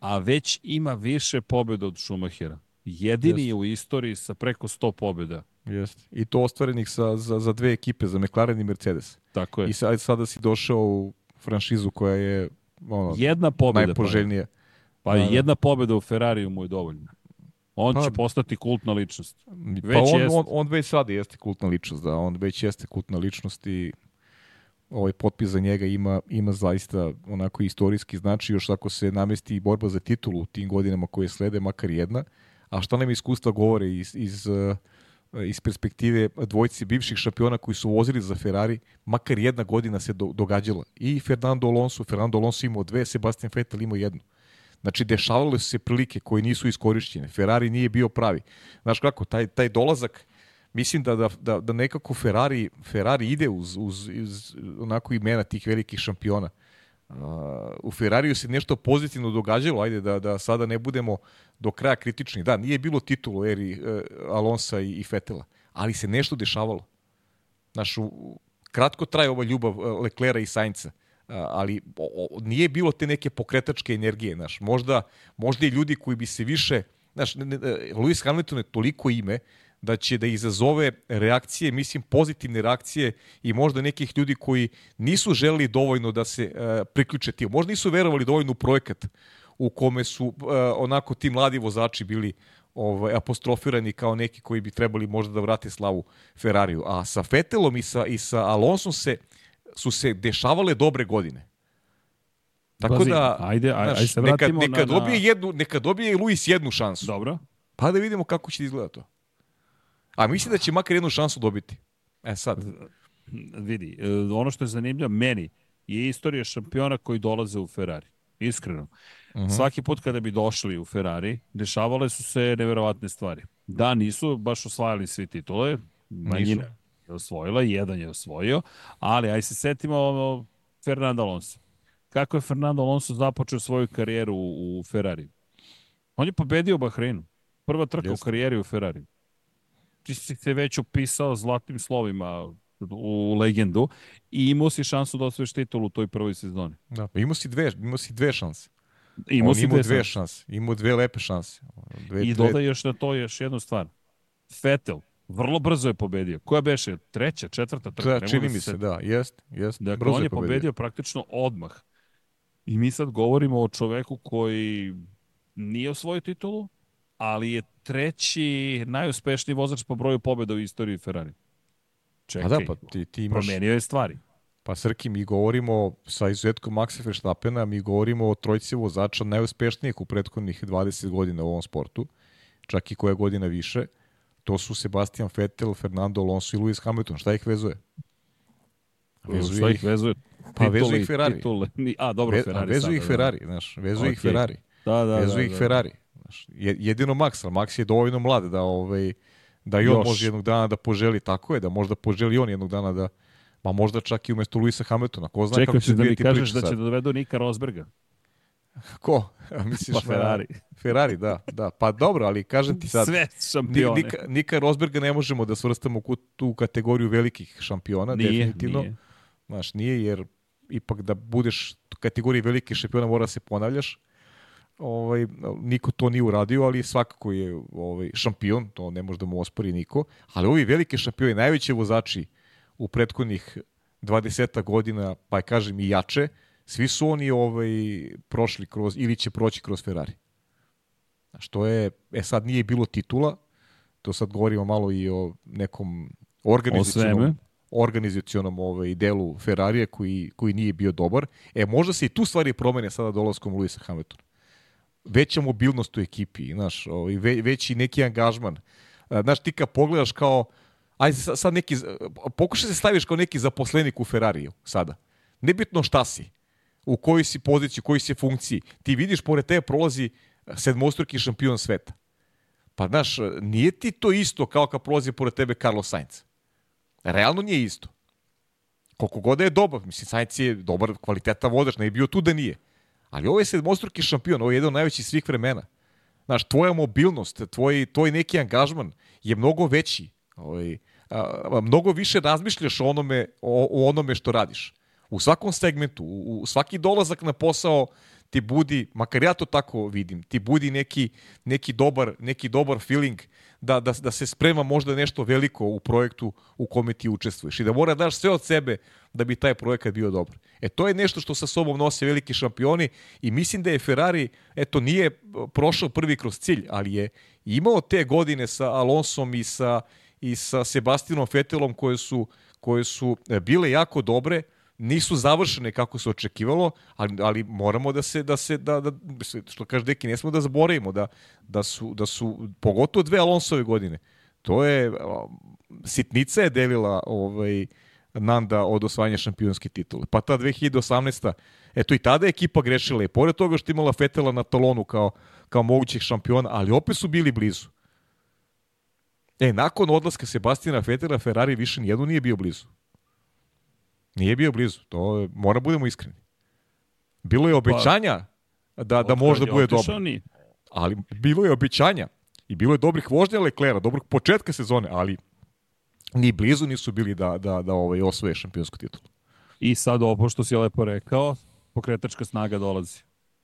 A već ima više pobjeda od Schumachera. Jedini Jeste. je u istoriji sa preko 100 pobjeda. Jeste. I to ostvarenih sa, za, za dve ekipe, za McLaren i Mercedes. Tako je. I sad, sada si došao u franšizu koja je ono, Jedna pobjeda. najpoželjnija. Pa, pa Da, da. jedna pobjeda u Ferrariju mu je dovoljna. On Pa- će postati kultna ličnost. Već pa on, jeste. on, on već sada jeste kultna ličnost, da, on već jeste kultna ličnost i ovaj potpis za njega ima, ima zaista onako istorijski znači još ako se namesti i borba za titulu u tim godinama koje slede, makar jedna. A šta nam iskustva govore iz, iz, eh, iz perspektive dvojci bivših šampiona koji su vozili za Ferrari, makar jedna godina se do, događala. I Fernando Alonso, Fernando Alonso imao dve, Sebastian Vettel imao jednu. Znači, dešavale su se prilike koje nisu iskorišćene. Ferrari nije bio pravi. Znaš kako, taj, taj dolazak, mislim da, da, da, da nekako Ferrari, Ferrari ide uz, uz, uz onako imena tih velikih šampiona. Uh, u Ferrariju se nešto pozitivno događalo, ajde da, da sada ne budemo do kraja kritični. Da, nije bilo titulu eri uh, Alonsa i, i Fetela, ali se nešto dešavalo. Znaš, u, kratko traje ova ljubav uh, Leklera i Sainca, ali o, o, nije bilo te neke pokretačke energije, znaš. Možda, možda i ljudi koji bi se više, znaš, ne, ne, Lewis Hamilton je toliko ime da će da izazove reakcije, mislim pozitivne reakcije i možda nekih ljudi koji nisu želeli dovoljno da se uh, priključe tim. Možda nisu verovali dovoljno u projekat u kome su uh, onako ti mladi vozači bili ovaj, apostrofirani kao neki koji bi trebali možda da vrate slavu Ferrariju. A sa Fetelom i sa, i sa Alonsom se, su se dešavale dobre godine. Tako Pazi, da, ajde, aj- znaš, ajde se neka, vratimo neka, na- na- dobije jednu, neka dobije Luis jednu šansu. Dobro. Pa da vidimo kako će da izgleda to. A mislim da će makar jednu šansu dobiti. E sad, Vidi, e, ono što je zanimljivo meni je istorija šampiona koji dolaze u Ferrari. Iskreno. Mhm. Svaki put kada bi došli u Ferrari, dešavale su se neverovatne stvari. Da, nisu baš osvajali svi titule, manjina je osvojila, jedan je osvojio, ali aj se setimo ono, Fernando Alonso. Kako je Fernando Alonso započeo svoju karijeru u, u Ferrari? On je pobedio u Bahreinu. Prva trka Jeste. u karijeri u Ferrari. Ti si se već upisao zlatnim slovima u legendu i imao si šansu da osvojiš titulu u toj prvoj sezoni. da, pa imao si dve, imao si dve šanse. Imao si imao dve dve šanse. Imao dve lepe šanse. Dve, I dve, dodaj još na to još jednu stvar. Vettel, vrlo brzo je pobedio. Koja beše? Treća, četvrta trka? Da, čini mi se da, jest, jest. Dakle, Brzo on je pobedio. praktično odmah. I mi sad govorimo o čoveku koji nije osvojio titulu, ali je treći najuspešniji vozač po broju pobjeda u istoriji Ferrari. Čekaj, A da, pa ti, ti imaš... promenio je stvari. Pa Srki, mi govorimo sa izuzetkom Maxa Verstappena, mi govorimo o trojci vozača najuspešnijih u prethodnih 20 godina u ovom sportu, čak i koja godina više. To su Sebastian Vettel, Fernando Alonso i Lewis Hamilton. Šta ih vezuje? Šta Vezuje ih ih, vezuje? pa vezuje ih Ferrari. Titule. A, dobro, ve, Ferrari. vezuje ih da. Ferrari, znaš, vezuje ih Okej. Ferrari. Da, da, Vezuje da, ih da. Ferrari. Znaš, je- jedino Max, ali Max je dovoljno mlad da ovaj da i on Još. može jednog dana da poželi, tako je, da možda poželi on jednog dana da Ma možda čak i umesto Luisa Hamiltona. Ko zna kako Čekao će da mi kažeš da će da dovedu Nika Rosberga. Ko? Misliš Pa Ferrari. Ferrari, da, da. Pa dobro, ali kažem ti sad, Sve šampione. Nika, Nika Rosberga ne možemo da svrstamo u tu kategoriju velikih šampiona, nije, definitivno. nije. Znaš, nije, jer ipak da budeš u kategoriji velikih šampiona mora da se ponavljaš. Ovaj, niko to nije uradio, ali svakako je ovaj, šampion, to ne može da mu ospori niko. Ali ovi veliki šampioni, najveći vozači u prethodnih 20 godina, pa kažem i jače, svi su oni ovaj, prošli kroz, ili će proći kroz Ferrari. Znaš, to je, e sad nije bilo titula, to sad govorimo malo i o nekom organizacionom, svemu. organizacionom ovaj, delu Ferrarija koji, koji nije bio dobar. E, možda se i tu stvari promene sada dolaskom Luisa Hamiltona. Veća mobilnost u ekipi, znaš, ovaj, ve, veći neki angažman. A, Znaš, ti kad pogledaš kao, sa- sad neki, pokušaj se staviš kao neki zaposlenik u Ferrariju sada. Nebitno šta si, u kojoj si poziciji, u kojoj si funkciji. Ti vidiš, pored tebe prolazi sedmostruki šampion sveta. Pa znaš, nije ti to isto kao kad prolazi pored tebe Carlos Sainz. Realno nije isto. Koliko god da je dobar, mislim, Sainz je dobar, kvalitetan vodač, ne je bio tu da nije. Ali ovo je sedmostruki šampion, ovo je jedan od najvećih svih vremena. Znaš, tvoja mobilnost, tvoj, tvoj neki angažman je mnogo veći. Ovaj, a, mnogo više razmišljaš o onome, o, o onome što radiš. U svakom segmentu, u, u svaki dolazak na posao ti budi, makar ja to tako vidim, ti budi neki, neki, dobar, neki dobar feeling da, da, da se sprema možda nešto veliko u projektu u kome ti učestvuješ i da mora daš sve od sebe da bi taj projekat bio dobar. E to je nešto što sa sobom nose veliki šampioni i mislim da je Ferrari, eto nije prošao prvi kroz cilj, ali je imao te godine sa Alonsom i sa, i sa Sebastianom Vettelom koje su, koje su bile jako dobre, nisu završene kako se očekivalo, ali, ali moramo da se da se da, da što kaže Deki ne smemo da zaboravimo da da su da su pogotovo dve Alonsove godine. To je sitnica je delila ovaj Nanda od osvajanja šampionske titule. Pa ta 2018. Eto i tada je ekipa grešila i pored toga što imala Fetela na talonu kao, kao mogućih šampiona, ali opet su bili blizu. E, nakon odlaska Sebastina Fetela, Ferrari više nijedno nije bio blizu. Nije bio blizu, to mora budemo iskreni. Bilo je obećanja pa, da, da možda bude dobro. Ni. Ali bilo je obećanja i bilo je dobrih vožnja Leklera, dobrog početka sezone, ali ni blizu nisu bili da, da, da ovaj, osvoje šampionsku titulu. I sad ovo što si lepo rekao, pokretačka snaga dolazi.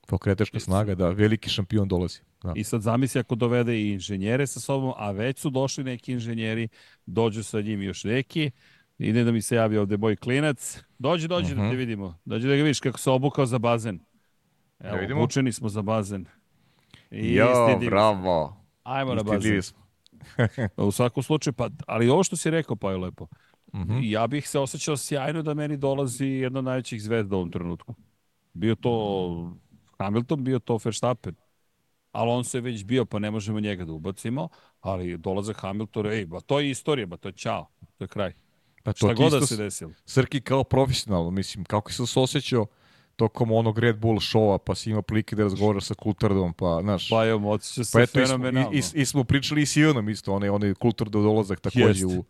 Pokretačka snaga, da, veliki šampion dolazi. Da. I sad zamisli ako dovede i inženjere sa sobom, a već su došli neki inženjeri, dođu sa njim još neki, Ide da mi se javi ovde moj klinac. Dođi, dođi uh -huh. da te mhm. vidimo. Dođi da ga vidiš kako se obukao za bazen. Evo, da vidimo. učeni smo za bazen. I jo, bravo. Ajmo na bazen. u svakom slučaju, pa, ali ovo što si rekao, pa je lepo. Uh mhm. -huh. Ja bih se osjećao sjajno da meni dolazi jedna od najvećih zvezda u ovom trenutku. Bio to Hamilton, bio to Verstappen. Alonso je već bio, pa ne možemo njega da ubacimo, ali dolazak Hamiltona, ej, ba to je istorija, ba to je čao, to je kraj. Pa to Šta god da se desilo. Srki kao profesionalno, mislim, kako se osjećao tokom onog Red Bull showa, pa si imao prilike da razgovaraš sa Kultardom, pa, znaš... Pa evo, osjeća se pa eto, fenomenalno. I, i, i, smo pričali i s Ivanom isto, onaj, onaj Kultardov dolazak takođe u,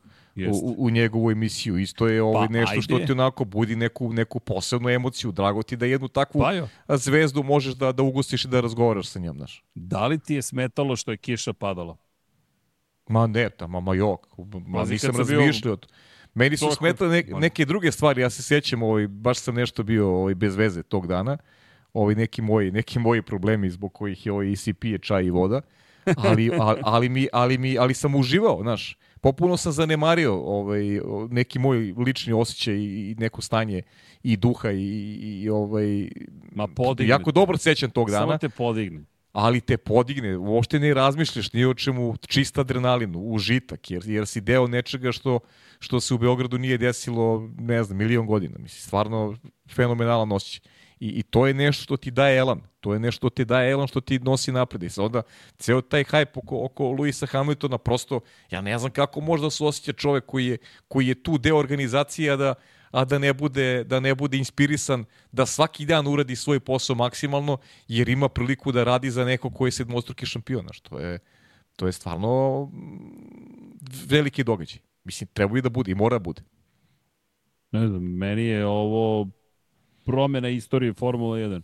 u, u, njegovu emisiju. Isto je ovaj pa, nešto ajde. što ti onako budi neku, neku posebnu emociju. Drago ti da jednu takvu pa, zvezdu možeš da, da ugostiš i da razgovaraš sa njom, znaš. Da li ti je smetalo što je kiša padala? Ma ne, tamo, ma jok. Ma, nisam razmišljao. Bio Meni su smetale ne, neke druge stvari, ja se sjećam, ovaj, baš sam nešto bio ovaj, bez veze tog dana, ovaj, neki, moji, neki moji problemi zbog kojih je ovaj ECP je čaj i voda, ali, ali, ali, mi, ali, mi, ali sam uživao, znaš, popuno sam zanemario ovaj, neki moj lični osjećaj i neko stanje i duha i, i ovaj, Ma podigne. jako dobro sećam tog dana. Samo te podigne ali te podigne, uopšte ne razmišljaš ni o čemu, čist adrenalin, užitak, jer, jer si deo nečega što, što se u Beogradu nije desilo, ne znam, milion godina. Mislim, stvarno fenomenalan osjećaj. I, I to je nešto što ti daje elan. To je nešto što ti daje elan, što ti nosi napred. I onda ceo taj hype oko, oko Luisa Hamiltona, prosto, ja ne znam kako može da se osjeća čovek koji je, koji je tu deo organizacije, da, a da ne bude da ne bude inspirisan da svaki dan uradi svoj posao maksimalno jer ima priliku da radi za neko koji je sedmostruki šampion, što je to je stvarno mm, veliki događaj. Mislim treba i da bude i mora bude. Ne znam, meni je ovo promena istorije Formula 1.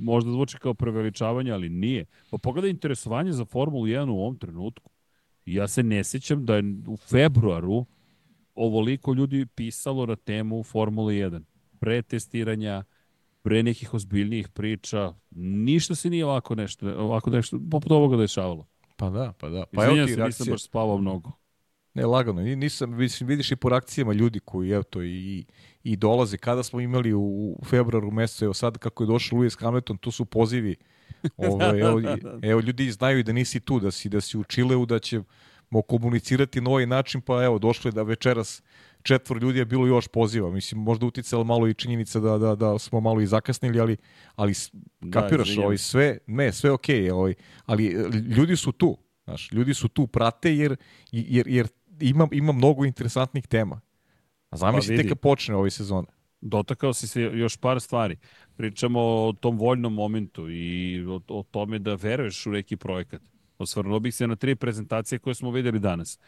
Možda zvuči kao preveličavanje, ali nije. Pa pogledaj interesovanje za Formulu 1 u ovom trenutku. Ja se ne sećam da je u februaru ovoliko ljudi pisalo na temu Formule 1. Pre testiranja, pre nekih ozbiljnijih priča, ništa se nije ovako nešto, ovako nešto, poput ovoga dešavalo. Pa da, pa da. Pa Izvinjam se, nisam baš spavao mnogo. Ne, lagano. Nisam, mislim, vidiš i po reakcijama ljudi koji, evo to, i, i dolaze. Kada smo imali u februaru mesecu, evo sad kako je došao Lewis Hamilton, tu su pozivi. Ovo, evo, evo, ljudi znaju da nisi tu, da si, da si u Čileu, da će komunicirati na ovaj način, pa evo, došlo je da večeras četvor ljudi je bilo još poziva. Mislim, možda uticala malo i činjenica da, da, da smo malo i zakasnili, ali, ali da, kapiraš, da, ovaj, sve, ne, sve okej, okay, ovaj, ali e, ljudi su tu. Znaš, ljudi su tu, prate, jer, jer, jer ima, ima mnogo interesantnih tema. A zamislite pa kad počne ove sezone. Dotakao si se još par stvari. Pričamo o tom voljnom momentu i o, o tome da veruješ u neki projekat. Osvrnuo bih se na tri prezentacije koje smo videli danas.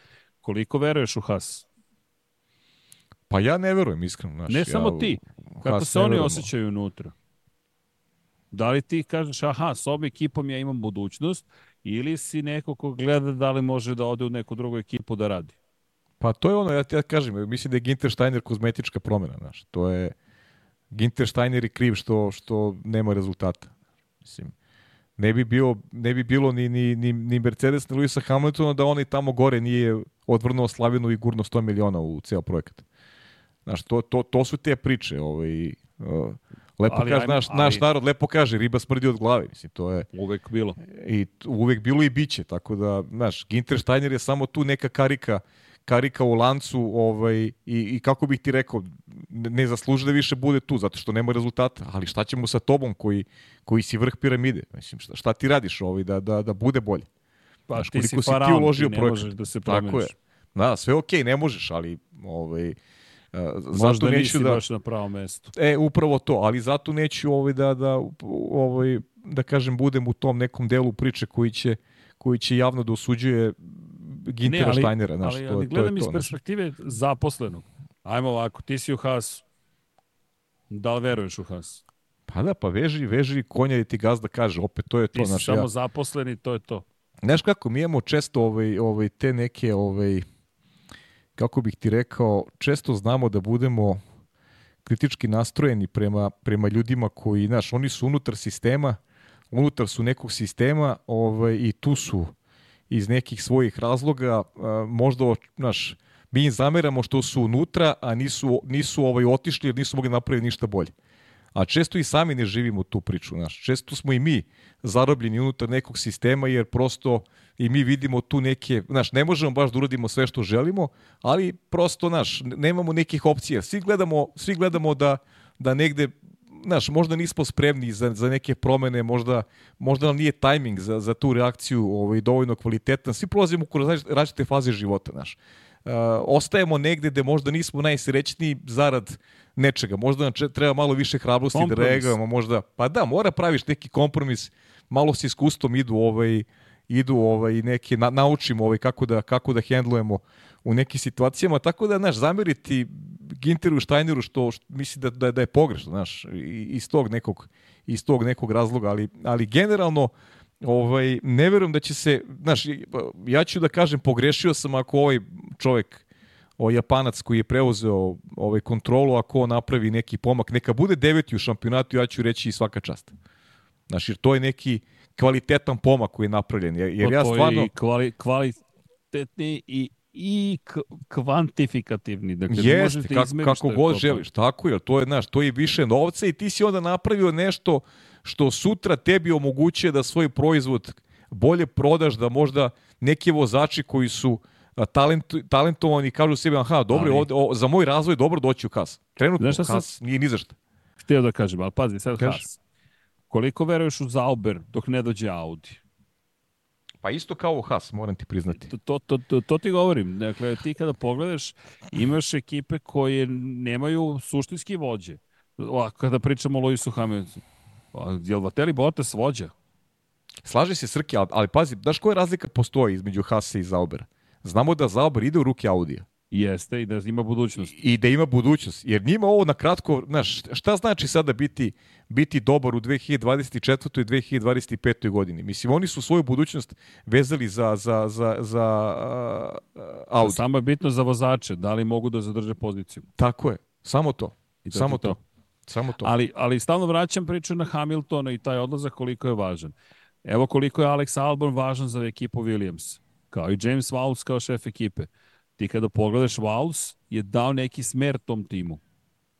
Koliko veruješ u Haas? Pa ja ne verujem, iskreno. Znaš, ne ja, samo ti, kako Haas se oni verujem. osjećaju unutra. Da li ti kažeš, aha, s ovom ekipom ja imam budućnost, ili si neko ko gleda da li može da ode u neku drugu ekipu da radi? Pa to je ono, ja ti ja kažem, mislim da je Ginter Steiner kozmetička promjena, znaš. To je, Ginter Steiner je kriv što, što nema rezultata. Mislim, ne bi, bio, ne bi bilo ni, ni, ni, ni Mercedes, ni Luisa Hamiltona da oni tamo gore nije odvrnuo slavinu i gurno 100 miliona u ceo projekat. Znaš, to, to, to su te priče. Ovaj, uh, lepo Ali kaže, ajmo- naš, ali- naš narod lepo kaže, riba smrdi od glave. Mislim, to je, Uvek bilo. i uvek bilo i biće, tako da, znaš, Ginter Steiner je samo tu neka karika karika u lancu ovaj, i, i kako bih ti rekao, ne, zasluži da više bude tu, zato što nema rezultata, ali šta ćemo sa tobom koji, koji si vrh piramide? Mislim, šta, šta ti radiš ovaj, da, da, da bude bolje? Pa Znaš, ti si si ti faraon, uložio ti ne projekat. možeš da se Tako promeniš. je. Da, sve okej, ne možeš, ali ovaj, uh, zato Možda neću nisi da... baš na pravom mestu. E, upravo to, ali zato neću ovaj da, da, ovaj, da kažem, budem u tom nekom delu priče koji će, koji će javno da osuđuje Gintera ali- Steinera. Znaš, ali, to, ali to je gledam iz to. znaš. perspektive zaposlenog. Ajmo ovako, ti si u Hasu. Da li veruješ u Hasu? Pa da, pa veži, veži konja i ti gazda kaže, opet to je Ti to. si Znaš, samo ja, zaposleni, to je to. Znaš kako, mi imamo često ovaj, ovaj, te neke, ovaj, kako bih ti rekao, često znamo da budemo kritički nastrojeni prema, prema ljudima koji, znaš, oni su unutar sistema, unutar su nekog sistema ovaj, i tu su iz nekih svojih razloga, možda, znaš, mi im zameramo što su unutra, a nisu, nisu ovaj, otišli jer nisu mogli napraviti ništa bolje. A često i sami ne živimo tu priču, znaš. Često smo i mi zarobljeni unutar nekog sistema jer prosto i mi vidimo tu neke, znaš, ne možemo baš da uradimo sve što želimo, ali prosto, znaš, nemamo nekih opcija. Svi gledamo, svi gledamo da, da negde znaš, možda nismo spremni za, za neke promene, možda, možda nam nije tajming za, za tu reakciju ovaj, dovoljno kvalitetan. Svi prolazimo kroz različ- različite faze života, znaš. Uh, ostajemo negde gde možda nismo najsrećniji zarad nečega. Možda nam treba malo više hrabrosti da Kompromis. reagujemo, možda. Pa da, mora praviš neki kompromis, malo s iskustvom idu ovaj idu ovaj neke na, naučimo ovaj kako da kako da hendlujemo u nekim situacijama tako da naš zameriti Ginteru Steineru što, što misli da, da, da je pogrešno znaš iz tog nekog iz tog nekog razloga ali ali generalno ovaj ne verujem da će se znaš ja ću da kažem pogrešio sam ako ovaj čovjek o Japanac koji je preuzeo ovaj kontrolu ako on napravi neki pomak neka bude deveti u šampionatu ja ću reći svaka čast Znaš, jer to je neki kvalitetan pomak koji je napravljen. Jer, jer To ja stvarno... Kvali, kvalitetni i, i kvantifikativni. Dakle, Jeste, da kako, izmeriš kako god želiš, tako je, to je, znaš, to je više novca i ti si onda napravio nešto što sutra tebi omogućuje da svoj proizvod bolje prodaš, da možda neki vozači koji su talent, talentovani kažu sebi, aha, dobro, Ali- ovde, o, za moj razvoj dobro doći u kas. Trenutno Znaš šta sam- kas nije ni za šta. Htio da kažem, ali pazi, sad Kaži. Haas. Koliko veruješ u Zauber dok ne dođe Audi? Pa isto kao u Haas, moram ti priznati. To, to, to, to, ti govorim. Dakle, ti kada pogledaš, imaš ekipe koje nemaju suštinski vođe. O, kada pričamo o Luisu Hamiltonu. A, Jel Vateli Bottas vođa? Slaže se Srke, ali, ali pazi, znaš koja razlika postoji između Hasa i Zaubera? Znamo da Zauber ide u ruke Audija. Jeste i da ima budućnost. i da ima budućnost. Jer njima ovo na kratko, znaš, šta znači sada biti, biti dobar u 2024. i 2025. godini? Mislim, oni su svoju budućnost vezali za, za, za, za uh, Audi. Samo je bitno za vozače, da li mogu da zadrže poziciju. Tako je. Samo to. I to Samo to. to. Samo to. Ali, ali stalno vraćam priču na Hamiltona i taj odlazak koliko je važan. Evo koliko je Alex Albon važan za ekipu Williams. Kao i James Vowles kao šef ekipe. Ti kada pogledaš Vowles je dao neki smer tom timu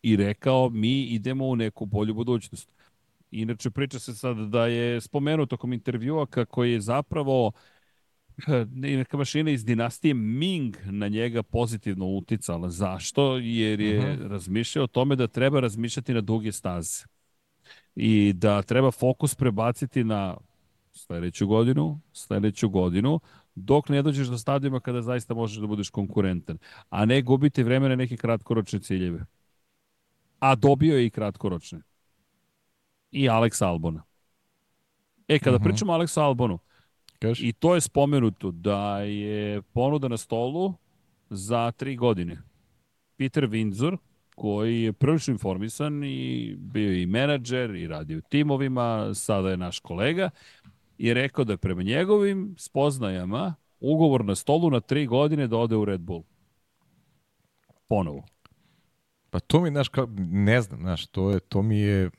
i rekao mi idemo u neku bolju budućnost. Inače priča se sad da je spomenuo tokom intervjua kako je zapravo eh, neka mašina iz dinastije Ming na njega pozitivno uticala. Zašto? Jer je Mhm. razmišljao o tome da treba razmišljati na duge staze i da treba fokus prebaciti na sledeću godinu, sledeću godinu, dok ne dođeš do stadijuma kada zaista možeš da budeš konkurentan, a ne gubiti vreme na neke kratkoročne ciljeve. A dobio je i kratkoročne. I Alex Albona. E, kada Mhm. pričamo o Aleksu Albonu, Kaži? i to je spomenuto da je ponuda na stolu za tri godine. Peter Windsor, koji je prvično informisan i bio i menadžer i radio u timovima, sada je naš kolega, i rekao da prema njegovim spoznajama ugovor na stolu na tri godine da ode u Red Bull. Ponovo. Pa to mi, znaš, ne znam, znaš, to, je, to mi je...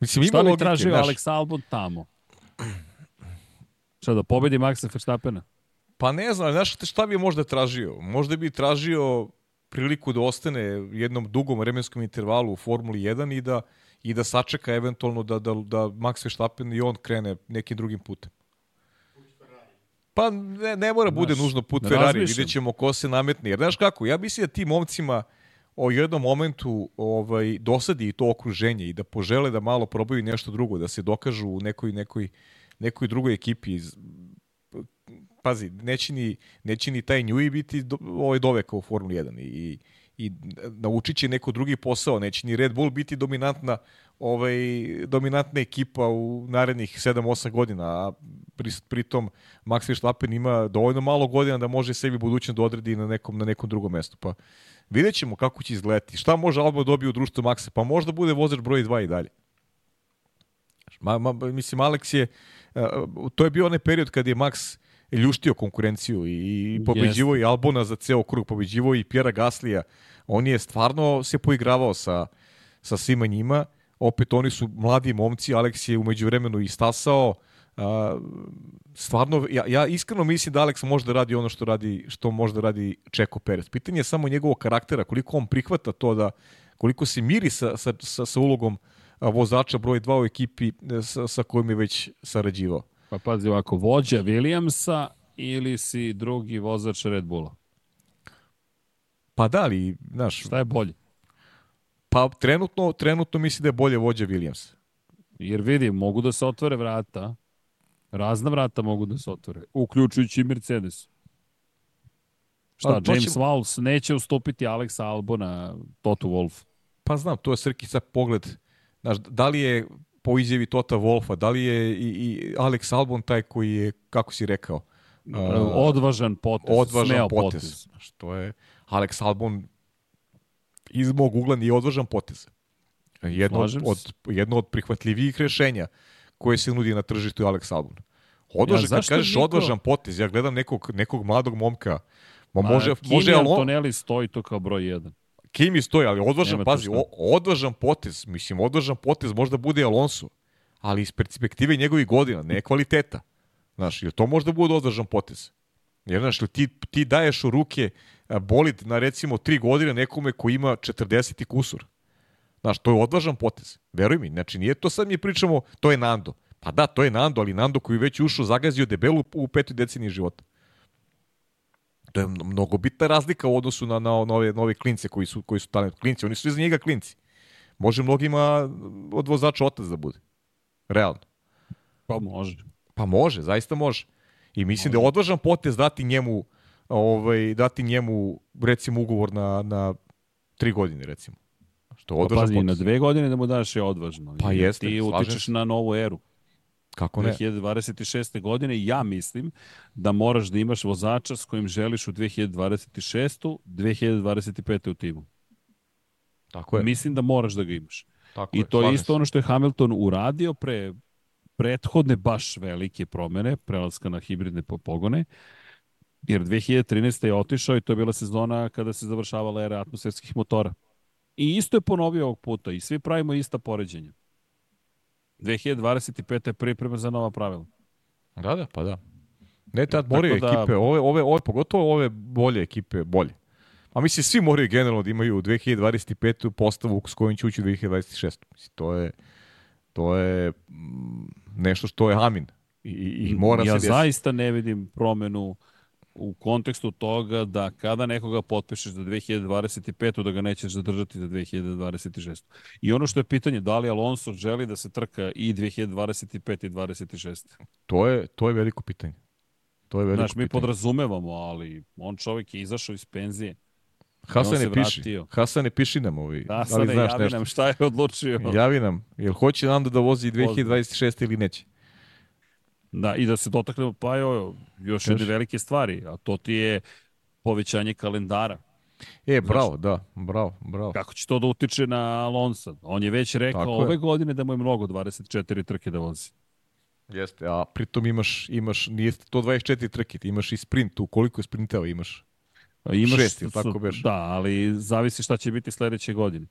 Mislim, Šta bi tražio naš... Alex Albon tamo? Šta da pobedi Maxa Verstappena? Pa ne znam, znaš šta bi možda tražio? Možda bi tražio priliku da ostane jednom dugom vremenskom intervalu u Formuli 1 i da, i da sačeka eventualno da, da, da Max Verstappen i on krene nekim drugim putem. Pa ne, ne mora bude znaš, nužno put Ferrari, vidjet ćemo ko se nametne. Jer znaš kako, ja mislim da tim momcima o jednom momentu ovaj, dosadi i to okruženje i da požele da malo probaju nešto drugo, da se dokažu u nekoj, nekoj, nekoj drugoj ekipi pazi, neće ni, neće ni taj Njui biti do, ovaj doveka u Formuli 1 i, i naučit će neko drugi posao, neće ni Red Bull biti dominantna ovaj, dominantna ekipa u narednih 7-8 godina, a pri, pritom Max Verstappen ima dovoljno malo godina da može sebi budućnost da odredi na nekom, na nekom drugom mestu. Pa vidjet ćemo kako će izgledati. Šta može Alba dobiti u društvu Maxa? Pa možda bude vozač broj 2 i dalje. Ma, ma, mislim, Alex je, to je bio onaj period kad je Max ljuštio konkurenciju i pobeđivo i Albona za ceo krug, pobeđivo i Pjera Gaslija. On je stvarno se poigravao sa, sa svima njima. Opet oni su mladi momci, Alex je umeđu vremenu i stasao. Uh, stvarno, ja, ja iskreno mislim da Alex može da radi ono što radi, što može da radi Čeko Perez. Pitanje je samo njegovog karaktera, koliko on prihvata to da, koliko se miri sa, sa, sa, sa ulogom vozača broj 2 u ekipi e, sa, sa kojim je već sarađivao. Pa pazi ovako, vođa Williamsa ili si drugi vozač Red Bulla? Pa da li, znaš... Šta je bolje? Pa trenutno, trenutno misli da je bolje vođa Williams. Jer vidi, mogu da se otvore vrata, razna vrata mogu da se otvore, uključujući i Mercedes. Šta, pa, James će... Walls neće ustupiti Alexa Albona Toto Wolff? Pa znam, to je Srkica pogled. Znaš, da li je po izjavi Tota Wolfa, da li je i, i Alex Albon taj koji je, kako si rekao, uh, odvažan potez, odvažan potez. potez. Što je Alex Albon iz mog ugla nije odvažan potez. Jedno od, od, jedno od prihvatljivijih rešenja koje se nudi na tržištu je Alex Albon. Odvažan, ja, kad kažeš niko... odvažan potez, ja gledam nekog, nekog mladog momka, Ma može, Kimi može Antonelli stoji to kao broj 1. Kimi stoji, ali odvažan, pazi, o, odvažan potez, mislim, odvažan potez možda bude Alonso, ali iz perspektive njegovih godina, ne kvaliteta. Znaš, ili to možda bude odvažan potez? Jer, znaš, ti, ti daješ u ruke bolid na recimo tri godine nekome ko ima 40 i kusur. Znaš, to je odvažan potez. Veruj mi, znači nije to sad mi pričamo, to je Nando. Pa da, to je Nando, ali Nando koji već ušao, zagazio debelu u petoj deceniji života. To je mnogo bitna razlika u odnosu na, na nove, nove klince koji su, koji su talent. Klinci, oni su iz njega klinci. Može mnogima od vozača otac da bude. Realno. Pa može. Pa može, zaista može. I mislim može. da je odvažan potez dati njemu ovaj, dati njemu recimo ugovor na, na tri godine recimo. Što pa odvažan pa, pazi, potez. na dve godine da mu daš je odvažno. Pa jeste. Ti utičeš na novu eru. Kako ne? 2026. godine ja mislim da moraš da imaš vozača s kojim želiš u 2026. 2025. u timu. Tako je. Mislim da moraš da ga imaš. Tako I to je isto ono što je Hamilton uradio pre prethodne baš velike promene, prelaska na hibridne pogone, jer 2013. je otišao i to je bila sezona kada se završavala era atmosferskih motora. I isto je ponovio ovog puta i svi pravimo ista poređenja. 2025. je priprema za nova pravila. Da, da, pa da. Ne, tad moraju da... ekipe, ove, ove, ove, pogotovo ove bolje ekipe, bolje. A mislim, svi moraju generalno da imaju 2025. postavu s kojom će ući u 2026. Mislim, to je, to je mm, nešto što je amin. I, i mora ja se Ja zaista ne vidim promenu u kontekstu toga da kada nekoga potpišeš za 2025. da ga nećeš zadržati za 2026. I ono što je pitanje, da li Alonso želi da se trka i 2025. i 26. To je, to je veliko pitanje. To je veliko Znaš, mi pitanje. podrazumevamo, ali on čovjek je izašao iz penzije. Hasan ne piši. Hasan ne piši nam ovi. Hasan ne javi nešto. nam šta je odlučio. Javi nam. Jel hoće nam da vozi 2026. ili neće? Da, i da se dotaknemo, pa jo, još jedne velike stvari, a to ti je povećanje kalendara. E, bravo, Znaš, da, bravo, bravo. Kako će to da utiče na Alonso? On je već rekao Tako ove je. godine da mu je mnogo 24 trke da vozi. Jeste, a pritom imaš, imaš nije to 24 trke, ti imaš i sprint tu, koliko sprinteva imaš? Imaš, Šest, tako beš? Da, ali zavisi šta će biti sledeće godine.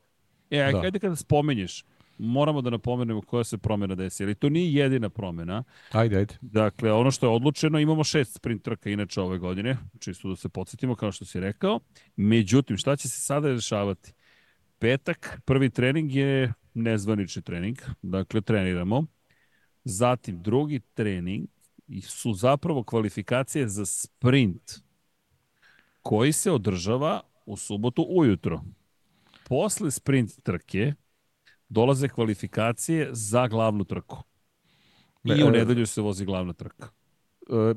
E, da. ajde kada spomenješ, moramo da napomenemo koja se promena desi, ali to nije jedina promena. Ajde, ajde. Dakle, ono što je odlučeno, imamo šest sprint trka inače ove godine, čisto da se podsjetimo kao što si rekao. Međutim, šta će se sada dešavati? Petak, prvi trening je nezvanični trening, dakle treniramo. Zatim, drugi trening su zapravo kvalifikacije za sprint koji se održava u subotu ujutro. Posle sprint trke, dolaze kvalifikacije za glavnu trku. I u e, nedelju se vozi glavna trka. E,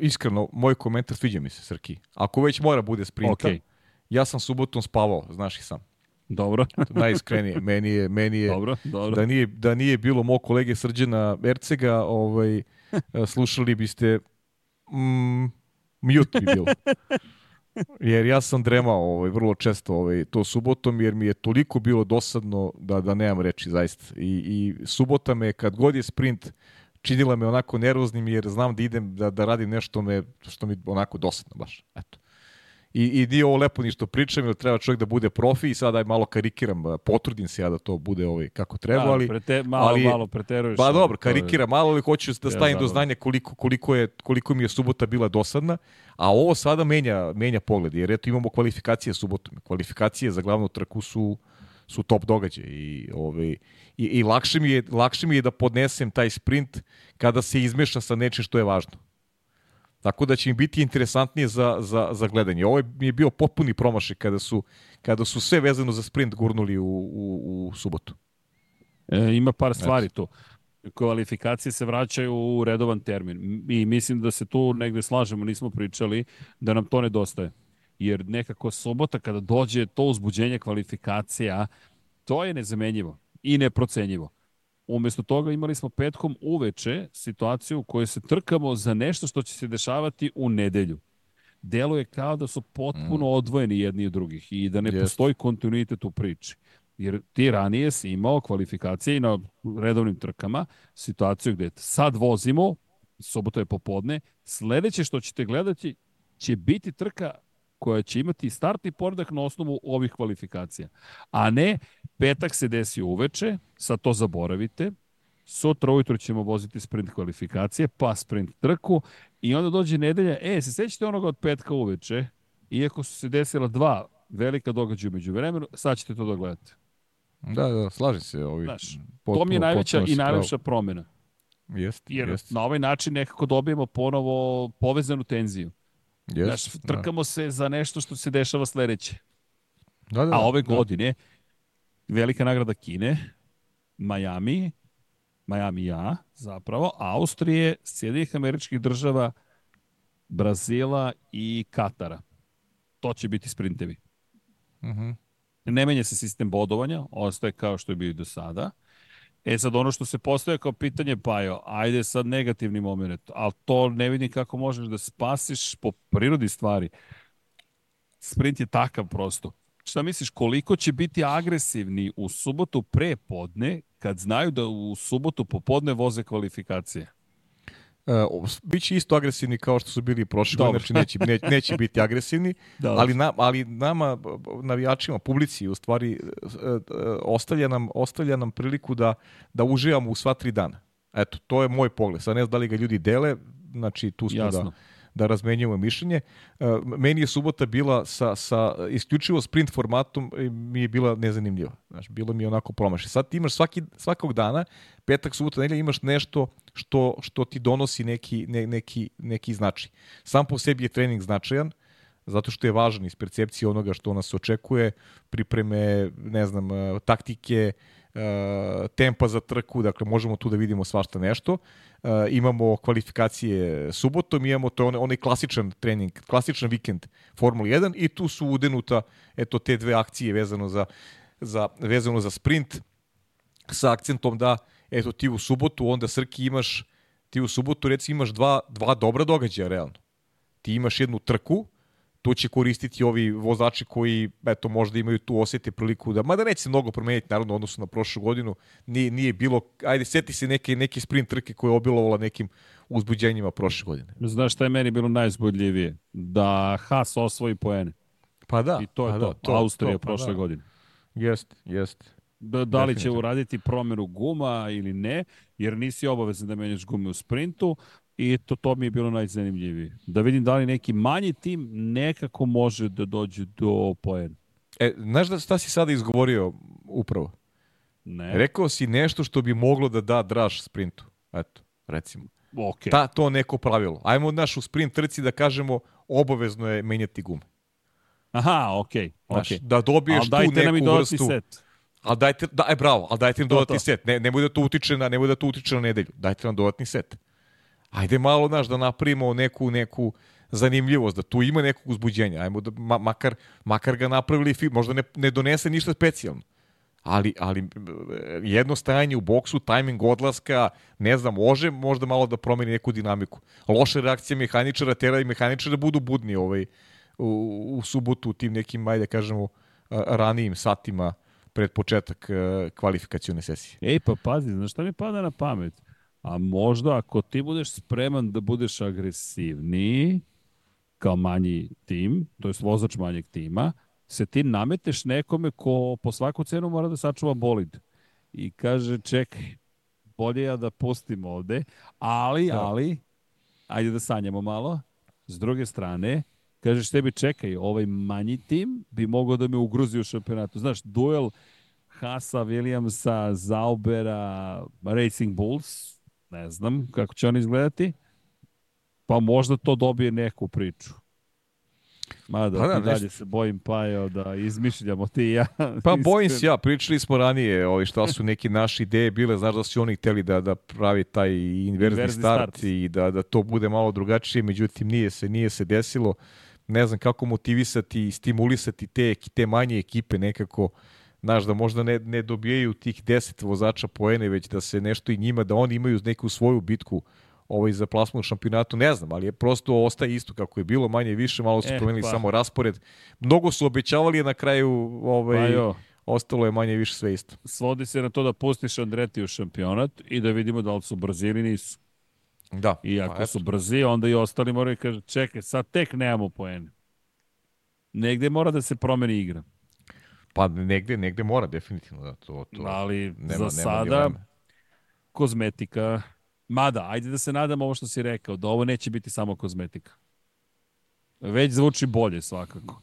iskreno, moj komentar sviđa mi se, Srki. Ako već mora bude sprinta, okay. ja sam subotom spavao, znaš i sam. Dobro. Najiskrenije. Meni je, meni je dobro, dobro. Da, nije, da nije bilo mog kolege Srđana Ercega, ovaj, slušali biste mm, mute bi bilo. Jer ja sam dremao ovaj, vrlo često ovaj, to subotom, jer mi je toliko bilo dosadno da, da nemam reči, zaista. I, I subota me, kad god je sprint, činila me onako nervoznim, jer znam da idem da, da radim nešto me, što mi onako dosadno baš. Eto. I, i nije ovo lepo ništo pričam, jer treba čovjek da bude profi i sada malo karikiram, potrudim se ja da to bude ovaj, kako treba, da, ali... Prete, malo, ali, malo preteruješ. Pa dobro, karikiram malo, ali hoću da stavim do znanja koliko, koliko, je, koliko mi je subota bila dosadna, a ovo sada menja, menja pogled, jer eto imamo kvalifikacije subotom. Kvalifikacije za glavnu trku su su top događaj i ovaj i, i lakše mi je lakše mi je da podnesem taj sprint kada se izmeša sa nečim što je važno. Tako da će mi biti interesantnije za, za, za gledanje. Ovo je bio potpuni promašaj kada su, kada su sve vezano za sprint gurnuli u, u, u subotu. E, ima par stvari tu. Kvalifikacije se vraćaju u redovan termin. I mislim da se tu negde slažemo, nismo pričali, da nam to nedostaje. Jer nekako subota kada dođe to uzbuđenje kvalifikacija, to je nezamenjivo i neprocenjivo. Umesto toga imali smo petkom uveče situaciju u kojoj se trkamo za nešto što će se dešavati u nedelju. Deluje kao da su potpuno mm. odvojeni jedni od drugih i da ne yes. postoji kontinuitet u priči. Jer ti ranije si imao kvalifikacije i na redovnim trkama situaciju gde sad vozimo, sobota je popodne, sledeće što ćete gledati će biti trka koja će imati startni poredak na osnovu ovih kvalifikacija. A ne, petak se desi uveče, sad to zaboravite, sutra ujutro ćemo voziti sprint kvalifikacije, pa sprint trku i onda dođe nedelja, e, se sećate onoga od petka uveče, iako su se desila dva velika događaja među vremenu, sad ćete to da gledate. Da, da, slažem se. Ovi, Znaš, potpuno, to mi je najveća i najveća promena. Jest, Jer jest. na ovaj način nekako dobijemo ponovo povezanu tenziju. Yes, Znaš, da. trkamo da. se za nešto što se dešava sledeće. Da, da, A ove da. godine, velika nagrada Kine, Miami, Miami ja, zapravo, Austrije, Sjedinjih američkih država, Brazila i Katara. To će biti sprintevi. Uh mhm. -huh. Ne menja se sistem bodovanja, ostaje kao što je bio i do sada. E sad ono što se postoje kao pitanje, pa jo, ajde sad negativni moment, ali to ne vidim kako možeš da spasiš po prirodi stvari. Sprint je takav prosto. Šta misliš, koliko će biti agresivni u subotu pre podne, kad znaju da u subotu popodne voze kvalifikacije? Uh, biće isto agresivni kao što su bili prošle godine, znači neće, neće, neće biti agresivni, ali, na, ali nama, navijačima, publici, u stvari, uh, ostavlja nam, ostavlja nam priliku da, da uživamo u sva tri dana. Eto, to je moj pogled. Sad ne znam da li ga ljudi dele, znači tu smo da- Jasno. da da razmenjujemo mišljenje. Meni je subota bila sa, sa isključivo sprint formatom mi je bila nezanimljiva. Znači, bilo mi je onako promašaj. Sad ti imaš svaki, svakog dana, petak, subota, nedelja, imaš nešto što, što ti donosi neki, ne, neki, neki značaj. Sam po sebi je trening značajan, zato što je važan iz percepcije onoga što nas očekuje, pripreme, ne znam, taktike, tempa za trku, dakle možemo tu da vidimo svašta nešto. Uh, imamo kvalifikacije subotom, imamo to onaj, onaj klasičan trening, klasičan vikend Formula 1 i tu su udenuta eto te dve akcije vezano za, za, vezano za sprint sa akcentom da eto ti u subotu onda Srki imaš ti u subotu recimo imaš dva, dva dobra događaja realno. Ti imaš jednu trku, to će koristiti ovi vozači koji eto možda imaju tu osjete priliku da mada neće se mnogo promeniti naravno u odnosu na prošlu godinu nije, nije bilo ajde seti se neke neke sprint trke koje je obilovala nekim uzbuđenjima prošle godine. Znaš šta je meni bilo najzbudljivije? Da Haas osvoji poene. Pa da i to je pa to, da, to Austrija to, pa prošle da. godine. Jest, jest. Da, da li će uraditi promenu guma ili ne, jer nisi obavezan da menjaš gume u sprintu i to, to mi je bilo najzanimljivije. Da vidim da li neki manji tim nekako može da dođe do poena. E, znaš da šta si sada izgovorio upravo? Ne. Rekao si nešto što bi moglo da da draž sprintu. Eto, recimo. Okay. Ta, to neko pravilo. Ajmo naš u sprint trci da kažemo obavezno je menjati gume. Aha, okej. Okay, Znaš, okay. da dobiješ tu neku nam i vrstu. set. Ali dajte, da, e, bravo, ali dajte nam dodatni to. set. Ne, nemoj da to utiče na, nemoj da to utiče na nedelju. Dajte nam dodatni set. Ajde malo, znaš, da napravimo neku, neku zanimljivost, da tu ima nekog uzbuđenja. Ajmo da, ma, makar, makar ga napravili, možda ne, ne donese ništa specijalno. Ali, ali jedno stajanje u boksu, tajming odlaska, ne znam, može možda malo da promeni neku dinamiku. Loše reakcije mehaničara tera i mehaničara da budu budni ovaj, u, u subotu tim nekim, ajde da kažemo, ranijim satima pred početak kvalifikacione sesije. Ej, pa pazi, znaš šta mi pada na pamet? A možda ako ti budeš spreman da budeš agresivniji kao manji tim, to je vozač manjeg tima, se ti nameteš nekome ko po svaku cenu mora da sačuva bolid. I kaže, čekaj, bolje ja da pustim ovde, ali, Da. ali, ajde da sanjamo malo, s druge strane, kažeš tebi, čekaj, ovaj manji tim bi mogao da me ugrozi u šampionatu. Znaš, duel Hasa, Williamsa, Zaubera, Racing Bulls, ne znam kako će oni izgledati, pa možda to dobije neku priču. Mada, Pa da, dalje nešto- se bojim Pajo da izmišljamo ti i ja. Pa bojim se ja, pričali smo ranije ovaj, šta su neke naše ideje bile, znaš da su oni hteli da, da pravi taj inverzni, Inverzni start, start. i da, da to bude malo drugačije, međutim nije se, nije se desilo. Ne znam kako motivisati i stimulisati te, te manje ekipe nekako, znaš, da možda ne, ne dobijaju tih 10 vozača poene, već da se nešto i njima, da oni imaju neku svoju bitku ovaj, za plasmu u šampionatu, ne znam, ali je prosto ostaje isto kako je bilo, manje i više, malo su Eh, promenili pa. samo raspored. Mnogo su obećavali, na kraju ovaj, Pajo, ostalo je manje i više sve isto. svodi se na to da pustiš Andreti u šampionat i da vidimo da li su brzi ili nisu. Da. I ako pa su brzi, onda i ostali moraju kaže, čekaj, sad tek nemamo poene. Negde mora da se promeni igra. Pa negde, negde mora definitivno da to, to Ali nema, za nema sada dileme. kozmetika. Mada, ajde da se nadamo ovo što si rekao, da ovo neće biti samo kozmetika. Već zvuči bolje svakako.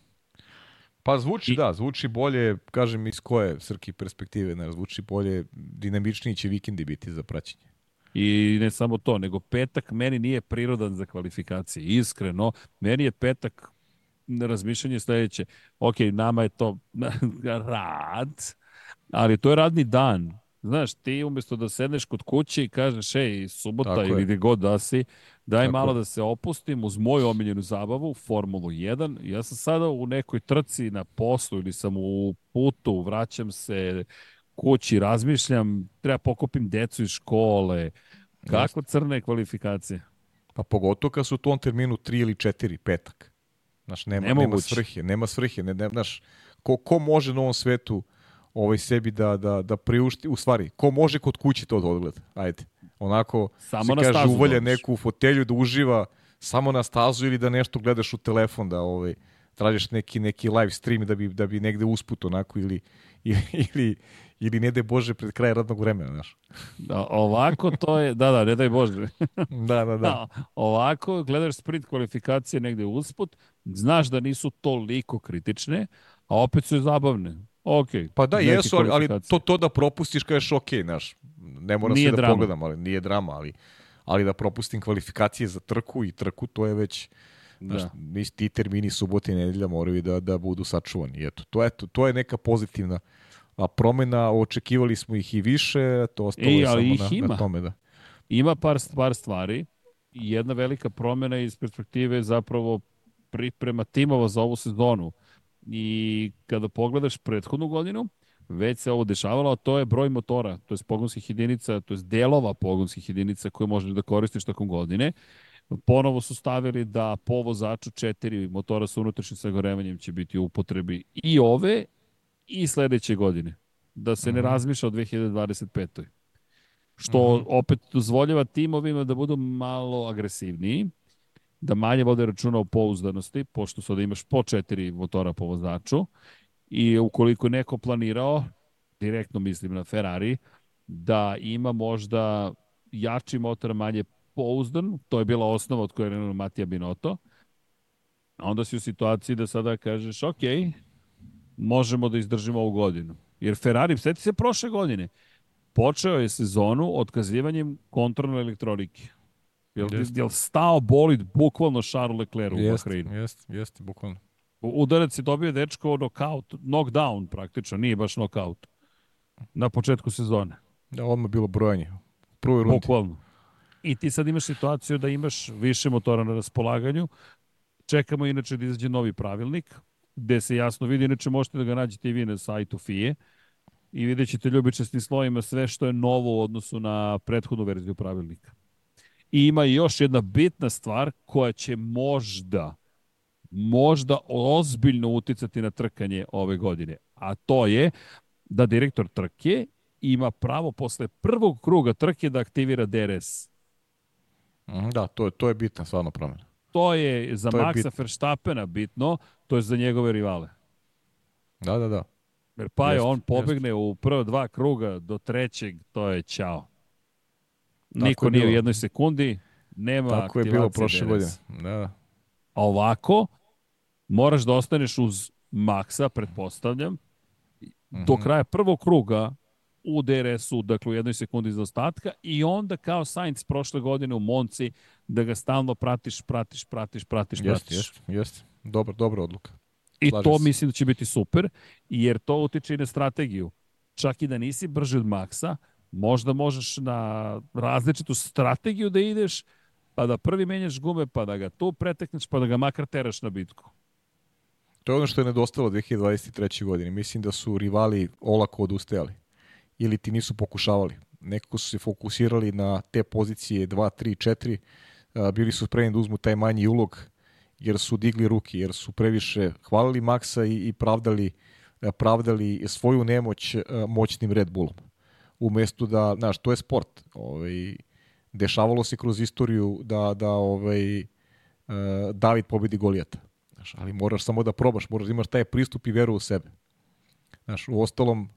Pa zvuči, I- da, zvuči bolje, kažem iz koje srki perspektive, ne, zvuči bolje, dinamičniji će vikendi biti za praćenje. I ne samo to, nego petak meni nije prirodan za kvalifikacije. Iskreno, meni je petak razmišljanje sledeće. Ok, nama je to rad, ali to je radni dan. Znaš, ti umjesto da sedneš kod kuće i kažeš, ej, subota Tako ili gde god da si, daj Tako malo je. da se opustim uz moju omiljenu zabavu, Formulu 1. Ja sam sada u nekoj trci na poslu ili sam u putu, vraćam se kući, razmišljam, treba pokupim decu iz škole. Kako crne kvalifikacije? Pa pogotovo kad su u tom terminu 3 ili 4 petak. Znaš, nema, nema Nemoguće. svrhe, nema svrhe, ne, ne, znaš, ko, ko može na ovom svetu ovaj sebi da, da, da priušti, u stvari, ko može kod kuće to da odgleda, ajde. Onako, Samo se na kaže, uvalja dođeš. neku fotelju da uživa samo na stazu ili da nešto gledaš u telefon, da ovaj, tražiš neki, neki live stream da bi, da bi negde usput onako ili, ili, ili, ili ne daj Bože pred kraj radnog vremena, znaš. Da, ovako to je, da, da, ne daj Bože. Da, da, da. Da, ovako gledaš sprint kvalifikacije negde usput, znaš da nisu toliko kritične, a opet su zabavne. Ok. Pa da, jesu, ali, ali to, to da propustiš kažeš ok, znaš, ne mora Nije sve da drama. pogledam, ali nije drama, ali, ali da propustim kvalifikacije za trku i trku, to je već, Da. znaš, nis- ti termini subote i nedelja moraju da, da budu sačuvani. Eto, to, eto, to je neka pozitivna a promena, očekivali smo ih i više, to ostalo Ej, je samo na, ima. na tome da. Ima par, par stvari jedna velika promena iz perspektive zapravo priprema timova za ovu sezonu. I kada pogledaš prethodnu godinu, već se ovo dešavalo, a to je broj motora, to je pogonskih jedinica, to je delova pogonskih jedinica koje možeš da koristiš tokom godine. Ponovo su stavili da po vozaču četiri motora sa unutrašnjim sagorevanjem će biti u upotrebi i ove i sledeće godine. Da se ne -hmm. razmišlja o 2025. Što -hmm. opet dozvoljava timovima da budu malo agresivniji, da manje vode računa o pouzdanosti, pošto sada imaš po četiri motora po vozaču i ukoliko neko planirao, direktno mislim na Ferrari, da ima možda jači motor, manje pouzdan, to je bila osnova od koje je krenuo Matija Binotto, onda si u situaciji da sada kažeš, ok, možemo da izdržimo ovu godinu. Jer Ferrari, sveti se prošle godine, počeo je sezonu otkazivanjem kontrolne elektronike. Jel, jest. jel stao bolid bukvalno Charles Leclerc u Bahreinu? Jeste, jeste, bukvalno. Udarac je dobio dečko knockout, knockdown praktično, nije baš knockout. Na početku sezone. Da, odmah bilo brojanje. Prvoj rundi. Bukvalno. I ti sad imaš situaciju da imaš više motora na raspolaganju. Čekamo inače da izađe novi pravilnik, gde se jasno vidi, inače možete da ga nađete i vi na sajtu FIE i vidjet ćete ljubičastim slojima sve što je novo u odnosu na prethodnu verziju pravilnika. I ima još jedna bitna stvar koja će možda, možda ozbiljno uticati na trkanje ove godine. A to je da direktor trke ima pravo posle prvog kruga trke da aktivira DRS. Mhm, da, to je, to je bitna stvarno promjena. To je za to Maxa je bit... Verstappena bitno, to je za njegove rivale. Da, da, da. Jer pa je on pobegne jest. u prva dva kruga do trećeg, to je čao. Niko nije u jednoj sekundi, nema Tako je bilo prošle godine. Da, da. A ovako, moraš da ostaneš uz Maxa, pretpostavljam, mm -hmm. do mhm. kraja prvog kruga u DRS-u, dakle u jednoj sekundi za ostatka i onda kao Sainz prošle godine u Monci da ga stalno pratiš, pratiš, pratiš, pratiš, pratiš. Jeste, jeste, jeste. Dobra, dobra odluka. I Slažem to se. mislim da će biti super, jer to utiče i na strategiju. Čak i da nisi brži od Maxa, možda možeš na različitu strategiju da ideš, pa da prvi menjaš gume, pa da ga tu pretekneš, pa da ga makar teraš na bitku. To je ono što je nedostalo 2023. godine. Mislim da su rivali olako odustajali ili ti nisu pokušavali. Nekako su se fokusirali na te pozicije 2, 3, 4, bili su spremni da uzmu taj manji ulog jer su digli ruke, jer su previše hvalili Maksa i, i pravdali, pravdali svoju nemoć moćnim Red Bullom. Umesto da, znaš, to je sport. Ovaj, dešavalo se kroz istoriju da, da ovaj, David pobedi Golijata. Znaš, ali moraš samo da probaš, moraš da imaš taj pristup i veru u sebe. Znaš, u ostalom,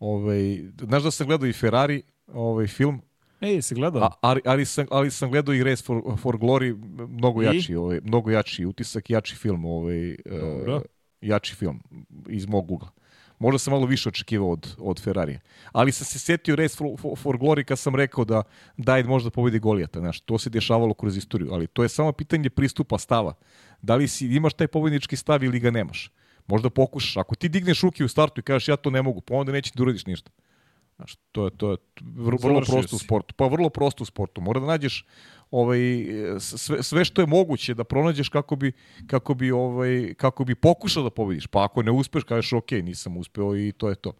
Ovaj, znaš da sam gledao i Ferrari ovaj film, Ej, se gledao? A, ali, ali, sam, ali sam gledao i Race for, for Glory, mnogo I? jači, ovaj, mnogo jači utisak, jači film, ovaj, uh, jači film iz mog ugla. Možda sam malo više očekivao od, od Ferrarija. Ali sam se setio Race for, for, for Glory kad sam rekao da Dajd možda pobedi Golijata. Znaš, to se dešavalo kroz istoriju, ali to je samo pitanje pristupa stava. Da li si, imaš taj pobednički stav ili ga nemaš. Možda pokušaš. Ako ti digneš ruke u startu i kažeš ja to ne mogu, pa onda neće da uradiš ništa. Znaš, to je, to je vrlo, vrlo prosto u sportu. Pa vrlo prosto u sportu. Mora da nađeš ovaj, sve, sve što je moguće da pronađeš kako bi, kako bi, ovaj, kako bi pokušao da pobediš. Pa ako ne uspeš, kažeš ok, nisam uspeo i to je to.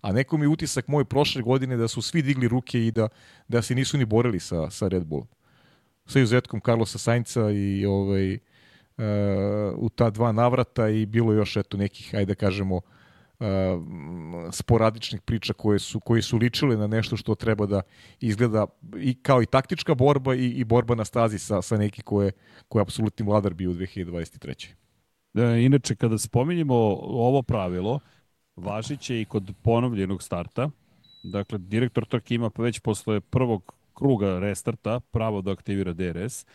A neko mi utisak moj prošle godine da su svi digli ruke i da, da se nisu ni borili sa, sa Red Bullom. Sa izuzetkom Carlosa Sainca i ovaj, u ta dva navrata i bilo još eto nekih, ajde da kažemo, uh, sporadičnih priča koje su, koje su ličile na nešto što treba da izgleda i kao i taktička borba i, i borba na stazi sa, sa neki koje, koje je apsolutni vladar bio u 2023. E, inače, kada spominjemo ovo pravilo, važiće i kod ponovljenog starta. Dakle, direktor trke ima već posle prvog kruga restarta pravo da aktivira DRS.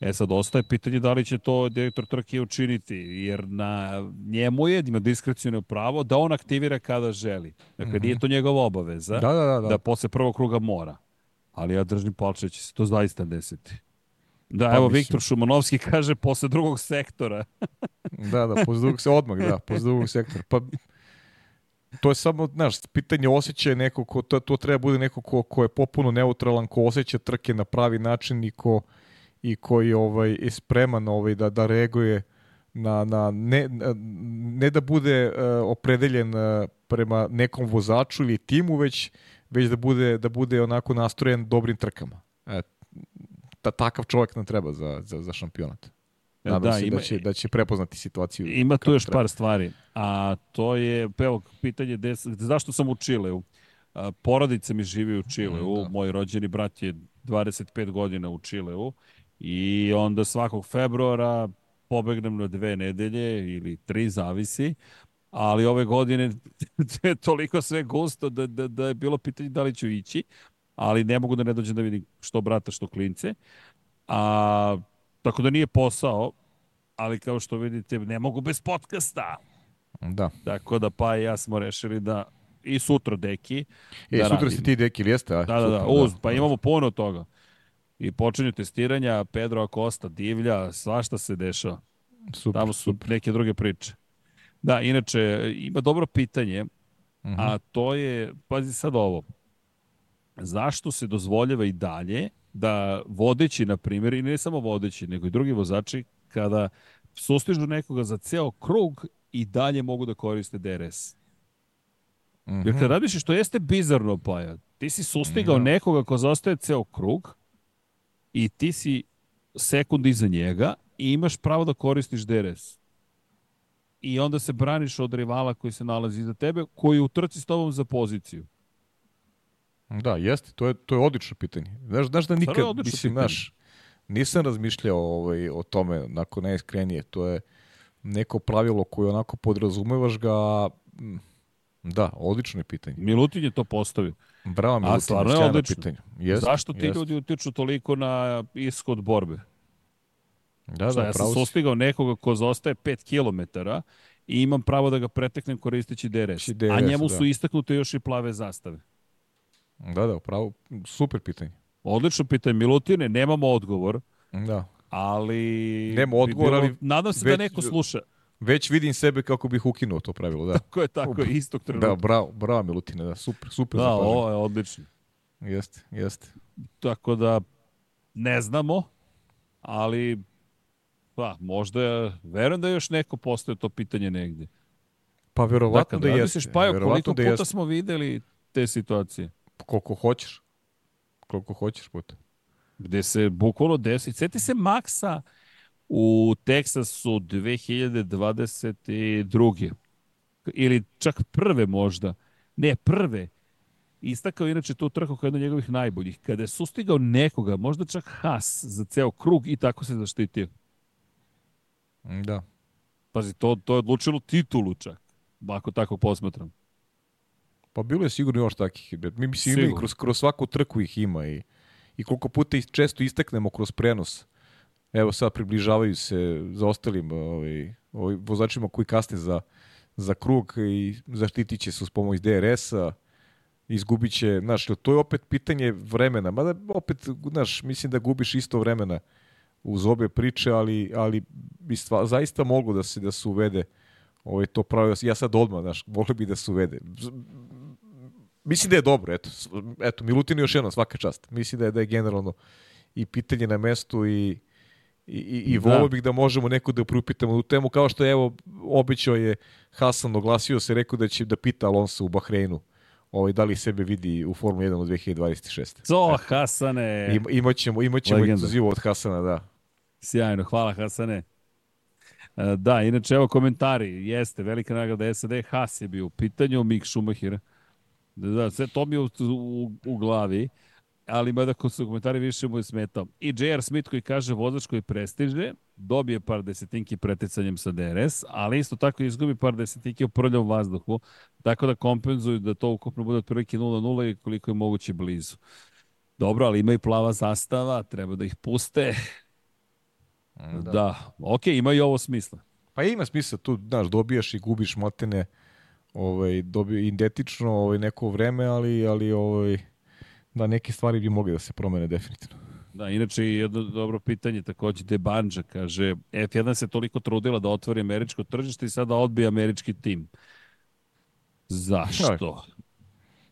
E sad, ostaje pitanje da li će to direktor trke učiniti, jer na njemu je, ima diskrecijno pravo da on aktivira kada želi. Dakle, mm -hmm. nije to njegova obaveza da, da, da, da. da posle prvog kruga mora. Ali ja držim palče da će se to zaista desiti. Da, pa, evo, mislim. Viktor Šumanovski kaže posle drugog sektora. da, da, posle drugog se odmah, da, posle drugog sektora. Pa, to je samo, znaš, pitanje osjećaja neko ko, to, to treba bude neko ko, ko je popuno neutralan, ko osjeća trke na pravi način i ko, i koji ovaj je spreman ovaj da da reaguje na, na ne, ne da bude uh, opredeljen uh, prema nekom vozaču ili timu, već već da bude da bude onako nastrojen dobrim trkama. E, ta, takav čovjek nam treba za, za, za šampionat. E, Nadam da, se ima- da će, da će prepoznati situaciju. Ima tu još treba. par stvari, a to je, evo, pitanje des, zašto sam u Čileu? Porodica mi živi u Čileu, Mm, da. moj rođeni brat je 25 godina u Čileu i onda svakog februara pobegnem na dve nedelje ili tri, zavisi, ali ove godine je toliko sve gusto da, da, da je bilo pitanje da li ću ići, ali ne mogu da ne dođem da vidim što brata, što klince. A, tako da nije posao, ali kao što vidite, ne mogu bez podcasta. Da. Tako da pa i ja smo rešili da i sutra deki. E, da sutra radimo. si ti deki, jeste? Da, da, da, Super, uz, pa imamo puno toga. I počinju testiranja, Pedro Acosta, divlja, svašta se dešava. Super, Tamo su super. neke druge priče. Da, inače, ima dobro pitanje, Mhm. a to je, pazi sad ovo, zašto se dozvoljava i dalje da vodeći, na primjer, i ne samo vodeći, nego i drugi vozači, kada sustižu nekoga za ceo krug i dalje mogu da koriste DRS. Mhm. Jer kad radiš što jeste bizarno, Paja, ti si sustigao Da. nekoga ko zaostaje ceo krug i ti si sekund iza njega i imaš pravo da koristiš DRS. I onda se braniš od rivala koji se nalazi iza tebe, koji u trci s tobom za poziciju. Da, jeste, to je, to je odlično pitanje. Znaš, znaš da nikad, mislim, pitanje. znaš, nisam razmišljao ovaj, o tome, onako najiskrenije, to je neko pravilo koje onako podrazumevaš ga, da, odlično je pitanje. Milutin je to postavio. Bravo mi, stvarno je odlično. pitanje. Jeste, Zašto ti jeste. ljudi utiču toliko na ishod borbe? Da, Šta, da, ja sam sustigao nekoga ko zaostaje 5 km i imam pravo da ga preteknem koristeći DRS. DRS, a njemu da. su istaknute još i plave zastave. Da, da, pravo, super pitanje. Odlično pitanje, Milutine, nemamo odgovor, Da. ali... Nema bi odgovor, bilo- ali Nadam se već- da neko sluša. Već vidim sebe kako bih ukinuo to pravilo, da. Ko je tako, istog trenutka. Da, bravo, bravo Milutine, da, super, super Da, zapažanje. ovo je odlično. Jeste, jeste. Tako da, ne znamo, ali pa, možda, je- verujem da još neko postoje to pitanje negde. Pa verovatno Dakle, da, da jeste. Pajo, verovatno koliko da puta jeste. smo videli te situacije? Koliko hoćeš. Koliko hoćeš puta. gde se bukvalno desi. Sjeti se Maxa u Teksasu 2022. Ili čak prve možda. Ne, prve. Istakao inače tu trku kao jedno njegovih najboljih. Kada je sustigao nekoga, možda čak Haas za ceo krug i tako se zaštitio. Da. Pazi, to, to je odlučilo titulu čak. Ako tako posmatram. Pa bilo je sigurno još takih. Mi mislim, ima i Sigurno. kroz, kroz svaku trku ih ima i, i koliko puta ih često istaknemo kroz prenos. Evo sad približavaju se za ostalim ovaj, ovaj, vozačima koji kasne za, za krug i zaštitit će se uz pomoć DRS-a, izgubit će, znaš, to je opet pitanje vremena, mada opet, znaš, mislim da gubiš isto vremena uz obe priče, ali, ali bi stva, zaista moglo da se da se uvede ovaj, to pravilo. Ja sad odmah, znaš, volio bi da se uvede. Mislim da je dobro, eto, eto Milutin još jednom svaka čast. Mislim da je da je generalno i pitanje na mestu i i, i, i Da. volio bih da možemo neko da priupitamo u temu, kao što je, evo, obećao je Hasan, oglasio se, rekao da će da pita Alonso u Bahreinu ovaj, da li sebe vidi u Formuli 1 u 2026. To, Hasane! Ima, imaćemo, imaćemo ekskluzivu od Hasana, da. Sjajno, hvala Hasane. E, Da, inače, evo komentari. Jeste, velika nagrada SAD, Haas je bio u pitanju, Mick Schumacher. Da, da, sve to mi je u, u, u glavi, ali mada ko su komentari više mu je smetao. I J.R. Smith koji kaže vozač koji prestiže, dobije par desetinki preticanjem sa DRS, ali isto tako izgubi par desetinki u prljavom vazduhu, tako da kompenzuju da to ukupno bude otprilike 0-0 i koliko je moguće blizu. Dobro, ali ima i plava zastava, treba da ih puste. Da. da. Ok, ima i ovo smisla. Pa ima smisla tu, znaš, dobijaš i gubiš matene ovaj, dobio identično ovaj, neko vreme, ali, ali ovaj, da neke stvari bi mogli da se promene definitivno. Da, inače i jedno dobro pitanje takođe De Banja kaže F1 se toliko trudila da otvori američko tržište i sada odbija američki tim. Zašto?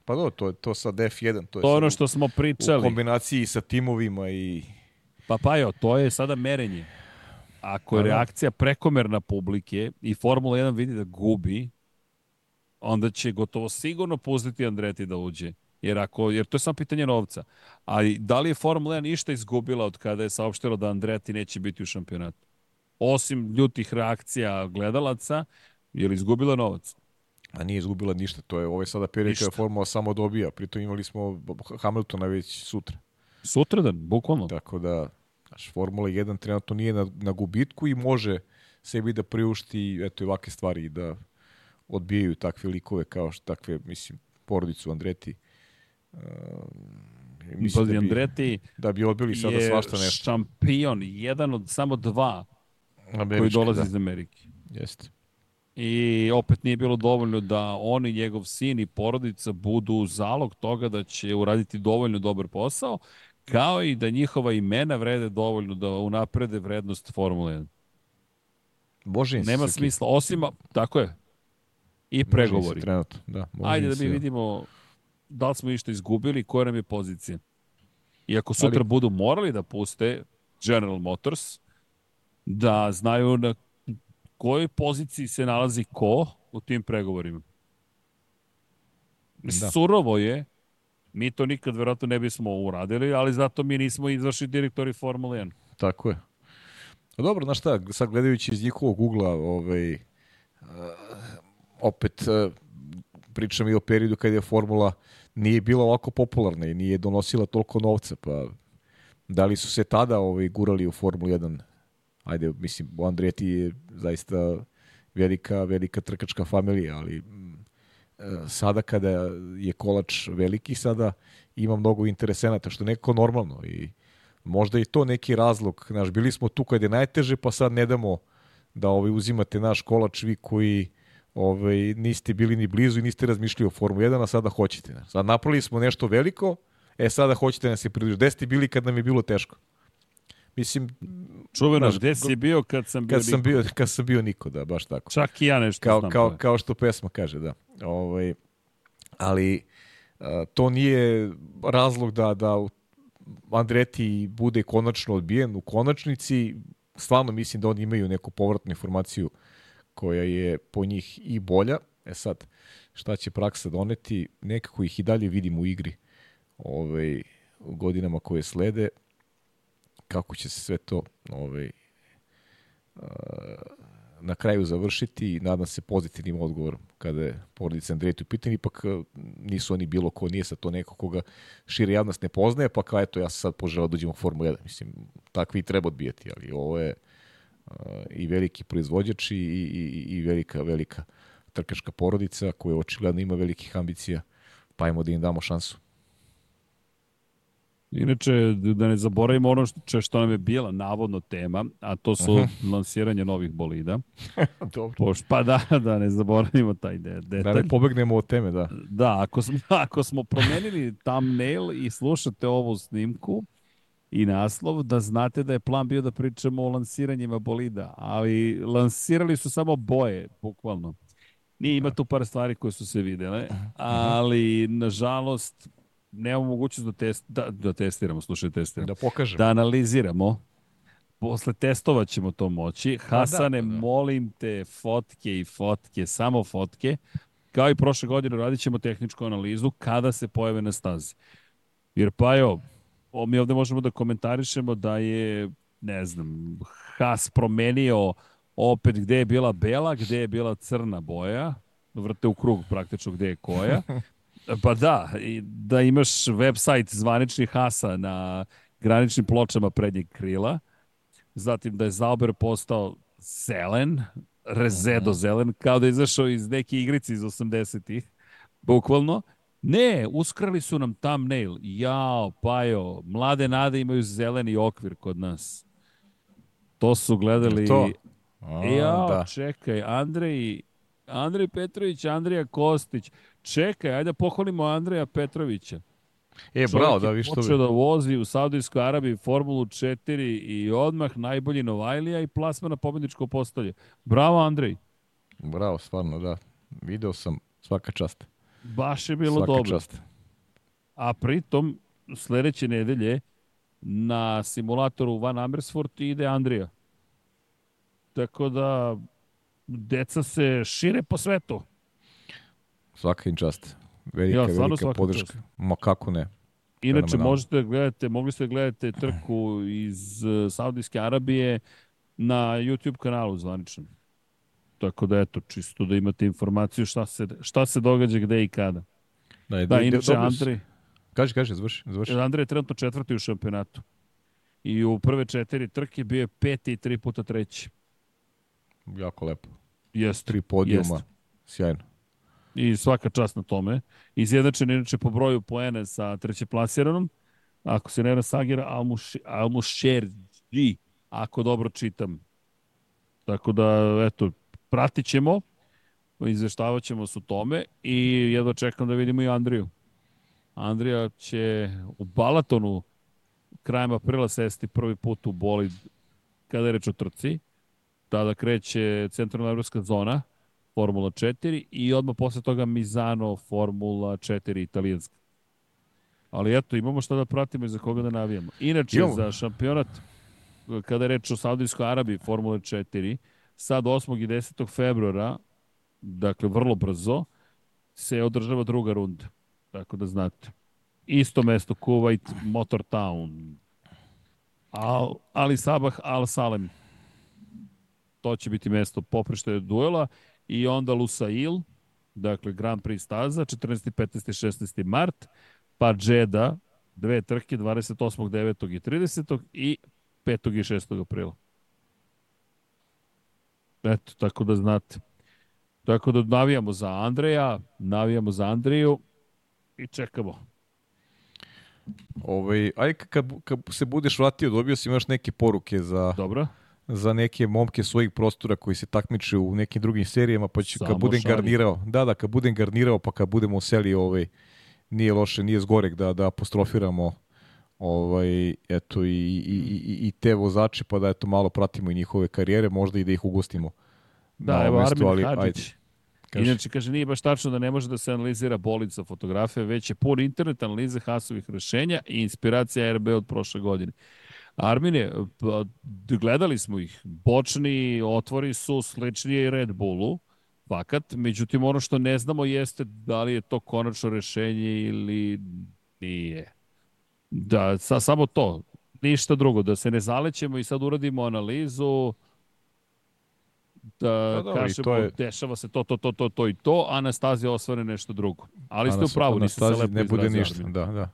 Pa do, to je to sad F1, to je To ono što smo u, u pričali. kombinaciji sa timovima i Pa Pajo, to je sada merenje. Ako je Pa da. reakcija prekomerna publike i Formula 1 vidi da gubi, onda će gotovo sigurno pustiti Andreti da uđe. Jer, ako, jer to je samo pitanje novca. A da li je Formula 1 išta izgubila od kada je saopštilo da Andretti neće biti u šampionatu? Osim ljutih reakcija gledalaca, je li izgubila novac? A nije izgubila ništa, to je ovaj sada period kada Formula samo dobija, pritom imali smo Hamiltona već sutra. Sutradan, bukvalno. Tako da, znaš, Formula 1 trenutno nije na, na gubitku i može sebi da priušti eto ovakve stvari i da odbijaju takve likove kao što takve, mislim, porodicu Andreti. Uh, mislim da bi, Andreti da bi odbili sada svašta nešto. šampion, jedan od samo dva Američka, koji dolazi da. iz Amerike. Jeste. I opet nije bilo dovoljno da on i njegov sin i porodica budu zalog toga da će uraditi dovoljno dobar posao, kao i da njihova imena vrede dovoljno da unaprede vrednost Formule 1. Bože Nema smisla, osim, tako je, i pregovori. Trenutno, da. Ajde da mi vidimo da li smo išta izgubili, koja nam je pozicija. I ako sutra Ali... budu morali da puste General Motors, da znaju na kojoj poziciji se nalazi ko u tim pregovorima. Da. Surovo je, mi to nikad verovatno ne bismo uradili, ali zato mi nismo izvršni direktori Formule 1. Tako je. A dobro, znaš šta, sad gledajući iz njihovog ugla, ovaj, uh, opet uh, pričam i o periodu kada je Formula nije bila ovako popularna i nije donosila toliko novca, pa da li su se tada ovaj, gurali u Formulu 1 ajde, mislim, Andreti je zaista velika, velika trkačka familija, ali mm, e, sada kada je kolač veliki, sada ima mnogo interesenata, što je neko normalno i možda i to neki razlog, znaš, bili smo tu kad je najteže, pa sad ne damo da ovaj, uzimate naš kolač vi koji ovaj, niste bili ni blizu i niste razmišljali o Formu 1, a sada hoćete. Sad napravili smo nešto veliko, e sada hoćete da se približiti. Gde ste bili kad nam je bilo teško? Mislim, Čuveno, znaš, gde si bio kad sam bio kad sam bio, kad sam bio niko, da, baš tako. Čak i ja nešto kao, znam. Kao, da. kao što pesma kaže, da. Ovaj, ali a, to nije razlog da, da Andreti bude konačno odbijen u konačnici. Stvarno mislim da oni imaju neku povratnu informaciju koja je po njih i bolja. E sad, šta će praksa doneti? Nekako ih i dalje vidim u igri ovaj, u godinama koje slede kako će se sve to ovaj, na kraju završiti i nadam se pozitivnim odgovorom kada je porodica Andrejtu u pitanju, ipak nisu oni bilo ko, nije sa to neko koga šire javnost ne poznaje, pa kao eto ja sam sad poželao da uđem u Formu 1. Mislim, takvi treba odbijati, ali ovo je i veliki proizvođač i, i, i velika, velika trkačka porodica koja očigledno ima velikih ambicija, pa ajmo da im damo šansu. Inače, da ne zaboravimo ono što, što nam je bila navodno tema, a to su uh -huh. lansiranje novih bolida. Dobro. Poš, pa da, da ne zaboravimo taj de, detalj. Da ne pobegnemo od teme, da. Da, ako smo, ako smo promenili thumbnail i slušate ovu snimku i naslov, da znate da je plan bio da pričamo o lansiranjima bolida, ali lansirali su samo boje, bukvalno. Nije, ima da. tu par stvari koje su se videle, ali nažalost nemamo mogućnost da, test, da, da testiramo, slušaj, testiramo. Da pokažemo. Da analiziramo. Posle testova ćemo to moći. Pa da, Hasane, da, da, da. molim te, fotke i fotke, samo fotke. Kao i prošle godine radit ćemo tehničku analizu kada se pojave na stazi. Jer pa jo, mi ovde možemo da komentarišemo da je, ne znam, Has promenio opet gde je bila bela, gde je bila crna boja, vrte u krug praktično gde je koja. Pa da, i da imaš website zvaničnih hasa na graničnim pločama prednjeg krila, zatim da je Zauber postao zelen, rezedo mhm. zelen, kao da je izašao iz neke igrice iz 80-ih, bukvalno. Ne, uskrali su nam thumbnail. Jao, pajo, mlade nade imaju zeleni okvir kod nas. To su gledali... To? A, Jao, da. čekaj, Andrej, Andrej Petrović, Andrija Kostić, Čekaj, ajde da pohvalimo Andreja Petrovića. E, bravo, da vi što Počeo da vozi u Saudijskoj Arabiji Formulu 4 i odmah najbolji Novajlija i plasma na pobedničko postolje. Bravo, Andrej. Bravo, stvarno, da. Video sam svaka čast. Baš je bilo svaka dobro. Čast. A pritom, sledeće nedelje na simulatoru Van Amersfoort ide Andrija. Tako da, deca se šire po svetu. Svaka im čast. velika, Ja, velika podrška. čast. Ma kako ne. Inače, možete da gledate, mogli ste da gledate trku iz uh, Saudijske Arabije na YouTube kanalu zvaničnom. Tako da, eto, čisto da imate informaciju šta se, šta se događa gde i kada. Da, Da, inače, Andrej, Kaži, kaži, završi. završi. Andrej je trenutno četvrti u šampionatu. I u prve četiri trke bio je peti i tri puta treći. Jako lepo. Jeste. Tri podijuma. Jeste. Sjajno. I svaka čast na tome. Izjednačen je inače po broju poene sa treće plasiranom. Ako se ne Sagira Almušerđi, ako dobro čitam. Tako da, eto, pratit ćemo, izveštavat ćemo se o tome i jedva čekam da vidimo i Andriju. Andrija će u Balatonu krajem aprila sesti prvi put u bolid kada je reč o trci. Tada kreće centralna evropska zona, Formula 4 i odmah posle toga Mizano Formula 4 italijanska. Ali eto, imamo šta da pratimo i za koga da navijamo. Inače, Imamo. za šampionat, kada je reč o Saudijskoj Arabiji Formula 4, sad 8. i 10. februara, dakle vrlo brzo, se održava druga runda. Tako da znate. Isto mesto, Kuwait, Motor Town. Al, Ali Sabah, Al Salem. To će biti mesto poprište duela i onda Lusail, dakle Grand Prix staza, 14. 15. 16. mart, pa Džeda, dve trke, 28. 9. i 30. i 5. i 6. aprila. Eto, tako da znate. Tako da navijamo za Andreja, navijamo za Andriju i čekamo. Ovaj, aj kad, kad se budeš vratio, dobio si još neke poruke za, Dobro? za neke momke svojih prostora koji se takmiče u nekim drugim serijama, pa ću Samo kad budem šalji. garnirao, da, da, kad budem garnirao, pa kad budemo seli, ovaj, nije loše, nije zgorek da, da apostrofiramo ovaj, eto, i, i, i, i te vozače, pa da eto malo pratimo i njihove karijere, možda i da ih ugostimo. Da, evo mestu, Armin ali, Hadžić. ajde, kaži. Inače, kaže, nije baš tačno da ne može da se analizira bolid sa fotografije, već je pun internet analize hasovih rešenja i inspiracija RB od prošle godine. Armine, pa, gledali smo ih. Bočni otvori su slični i Red Bullu, fakat. Međutim, ono što ne znamo jeste da li je to konačno rešenje ili nije. Da, sa, samo to. Ništa drugo. Da se ne zalećemo i sad uradimo analizu da Pa dobro, i kažemo to je- dešava se to, to, to, to, to i to, a Anastazija osvane nešto drugo. Ali ste u pravu, niste se lepo ne bude ništa, da, da.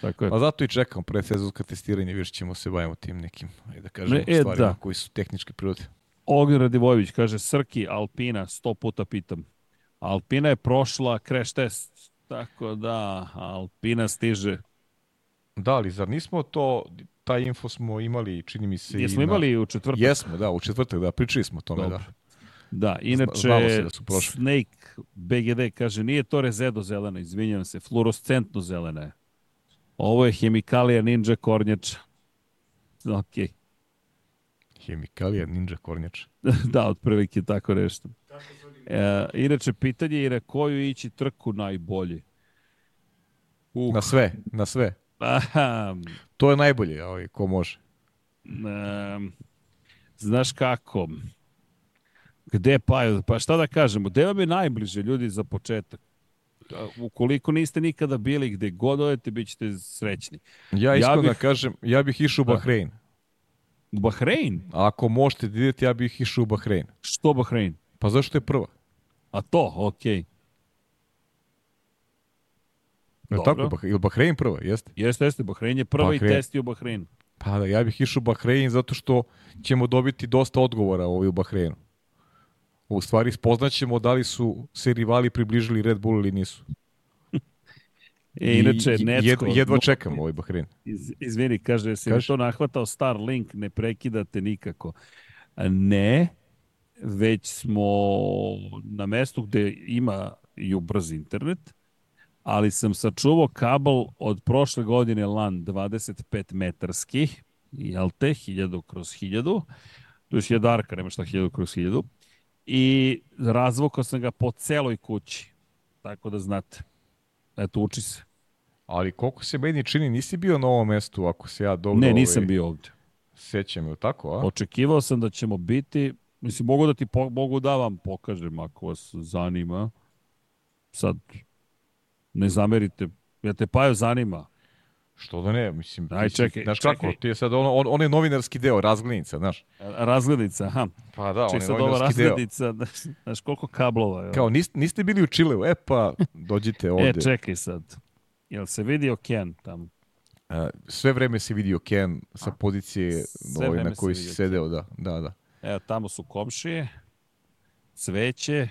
Tako je. Pa zato i čekam predsezonsko testiranje, više ćemo se bavimo tim nekim, da kažemo, Ne, e, stvarima da. koji su tehničke prirode. Ognjen Radivojević kaže, Srki, Alpina, sto puta pitam. Alpina je prošla crash test, tako da Alpina stiže. Da, ali zar nismo to, taj info smo imali, čini mi se... i Jesmo na- imali u četvrtak? Jesmo, da, u četvrtak, da, pričali smo o tome, Dobro. da. Da, inače, da su prošli. Snake BGD kaže, nije to rezedo zelena, izvinjam se, fluorescentno zelena je. Ovo je hemikalija ninja kornjača. Ok. Hemikalija Ninja Kornjača. da, otprilike tako nešto. E, inače, pitanje je na koju ići trku najbolje. Uh, Na sve, na sve. Aha, To je najbolje, ovaj, ko može. um, znaš kako? Gde pa, pa šta da kažemo, gde vam je najbliže ljudi za početak? A, Ukoliko niste nikada bili gde god odete, bit ćete srećni. Ja Ja iskreno bih- da kažem, ja bih išao u Da. Bahrein. U Bahrein? A ako možete da idete, ja bih išao u Bahrein. Što Bahrein? Pa zašto je prva? A to, okej. Je Dobro. tako? Bah, ili Bahrein prva, jeste? Jeste, jeste, Bahrein je prva i Bahrein. test je u Bahreinu. Pa da, ja bih išao u Bahrein zato što ćemo dobiti dosta odgovora ovaj u Bahreinu. U stvari spoznaćemo da li su se rivali približili Red Bull ili nisu. E, inače, I- Necko... jedva, čekamo ovaj Bahrein. Iz, izvini, kaže, se to nahvatao Starlink, ne prekidate nikako. Ne, već smo na mestu gde ima i brz internet, ali sam sačuvao kabel od prošle godine LAN 25 metarski, jel te, 1000 kroz 1000, to je jedarka, nema šta 1000 kroz 1000, i razvukao sam ga po celoj kući, tako da znate. Eto, uči se. Ali koliko se meni čini, nisi bio na ovom mestu, ako se ja dobro Ne, nisam ovaj, bio ovde. sećam, je tako? A? Očekivao sam da ćemo biti, mislim, mogu da ti po, mogu da vam pokažem ako vas zanima. Sad, Ne zamerite. Ja te Pajo zanima. Što da ne, mislim, Aj, ti čekaj, znaš čekaj. kako, ti je sad ono, on, onaj novinarski deo, razglednica, znaš. Razglednica, aha. Pa da, Ček sad ova novinarski deo. razglednica, znaš, znaš koliko kablova je. Kao, niste, niste bili u Čileu, e pa, dođite ovde. E, čekaj sad. Jel se vidi Ken tamo? A, sve vreme si vidio Ken sa pozicije ovaj, na kojoj si vidio sedeo, da, da, da. Evo, tamo su komšije, cveće,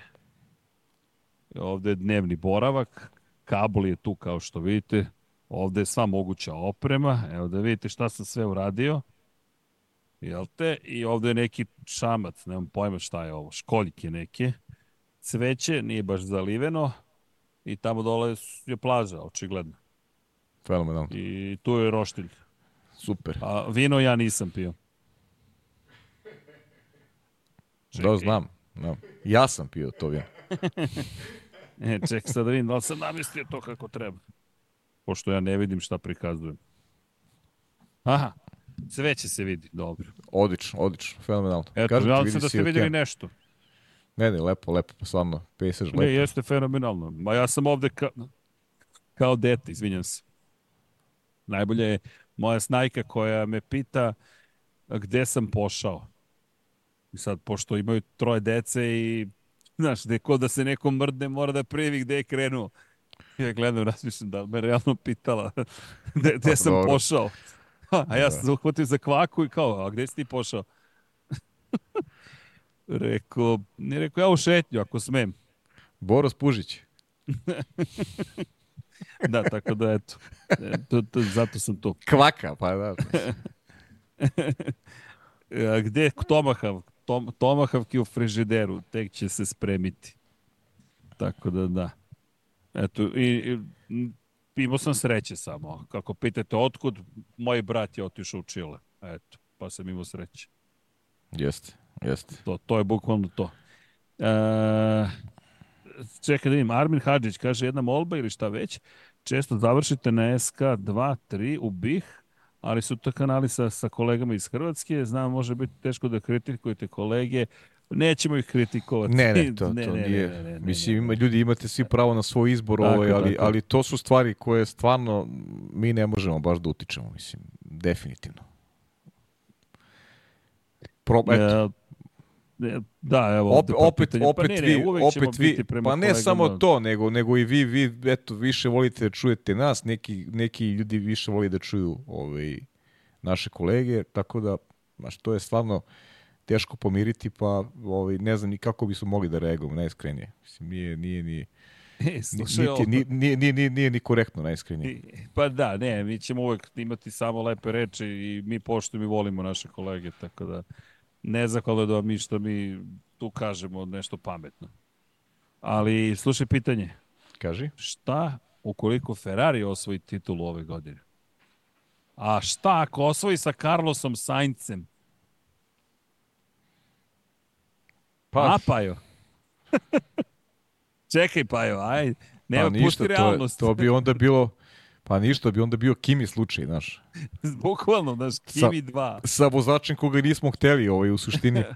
ovde je dnevni boravak, kabel je tu kao što vidite, ovde je sva moguća oprema, evo da vidite šta sam sve uradio, jel te? I ovde je neki šamac, nemam pojma šta je ovo, školjke neke, cveće, nije baš zaliveno, i tamo dole je plaža, očigledno. Fenomenalno. I tu je roštilj. Super. A vino ja nisam pio. Da, znam. Da. Ja sam pio to vino. E, ček sad da vidim da li sam namestio to kako treba. Pošto ja ne vidim šta prikazujem. Aha, sve će se vidi, dobro. Odlično, odlično, fenomenalno. Eto, Kažem nadam se da ste vidjeli Ken. nešto. Ne, ne, lepo, lepo, stvarno, pesaž lepo. Ne, jeste fenomenalno. Ma ja sam ovde ka, kao dete, izvinjam se. Najbolje je moja snajka koja me pita gde sam pošao. I sad, pošto imaju troje dece i znaš, gde kod da se neko mrdne, mora da privi gde je krenuo. Ja gledam, razmišljam da li me realno pitala gde, gde Pa, sam dobro. pošao. A ja Da. sam se uhvatio za kvaku i kao, a gde si ti pošao? rekao, ne rekao, ja u šetnju, ako smem. Boros Pužić. Da, tako da eto. E, To, to, zato sam tu. Kvaka, pa da. Gde je Tomahav? Tom, Tomahavki u frižideru, tek će se spremiti. Tako da da. Eto, i, i imao sam sreće samo. Kako pitate otkud, moj brat je otišao u Čile. Eto, pa sam imao sreće. Jeste, jeste. To, to je bukvalno to. E, čekaj da vidim, Armin Hadžić kaže jedna molba ili šta već, često završite na SK 2, 3 u BiH, ali su to kanali sa, sa kolegama iz Hrvatske, znam može biti teško da kritikujete kolege, nećemo ih kritikovati. Ne, ne, to, to nije. Mislim, ima, ljudi imate svi pravo na svoj izbor, Tako, ovaj, ali, tako. ali to su stvari koje stvarno mi ne možemo baš da utičemo, mislim, definitivno. Pro, eto, da, evo, opet, ovde pa opet, pitanje. opet pa ne, vi, ne, ćemo opet vi, prema pa ne kolegama. samo to, nego, nego i vi, vi, eto, više volite da čujete nas, neki, neki ljudi više voli da čuju ovaj, naše kolege, tako da, znaš, to je stvarno teško pomiriti, pa ovaj, ne znam ni kako bismo mogli da reagujemo, najiskrenije. Mislim, nije, nije, nije, E, slušaj, niti, nije, nije, nije, nije, nije ni korektno, najiskrenije. Pa da, ne, mi ćemo uvek imati samo lepe reči i mi poštujemo i volimo naše kolege, tako da ne zahvalno da mi što mi tu kažemo nešto pametno. Ali slušaj pitanje, Kaži? šta ukoliko Ferrari osvoji titulu ove godine? A šta ako osvoji sa Carlosom Saincem? Pa, A, Pajo? Čekaj, Pajo, aj, nema, pa pusti ništa, to, je- realnost. to bi onda bilo, pa ništa, bi onda bio Kimi slučaj, znaš. Bukvalno, znaš, Kimi 2. sa vozačem koga nismo hteli ovaj, u suštini.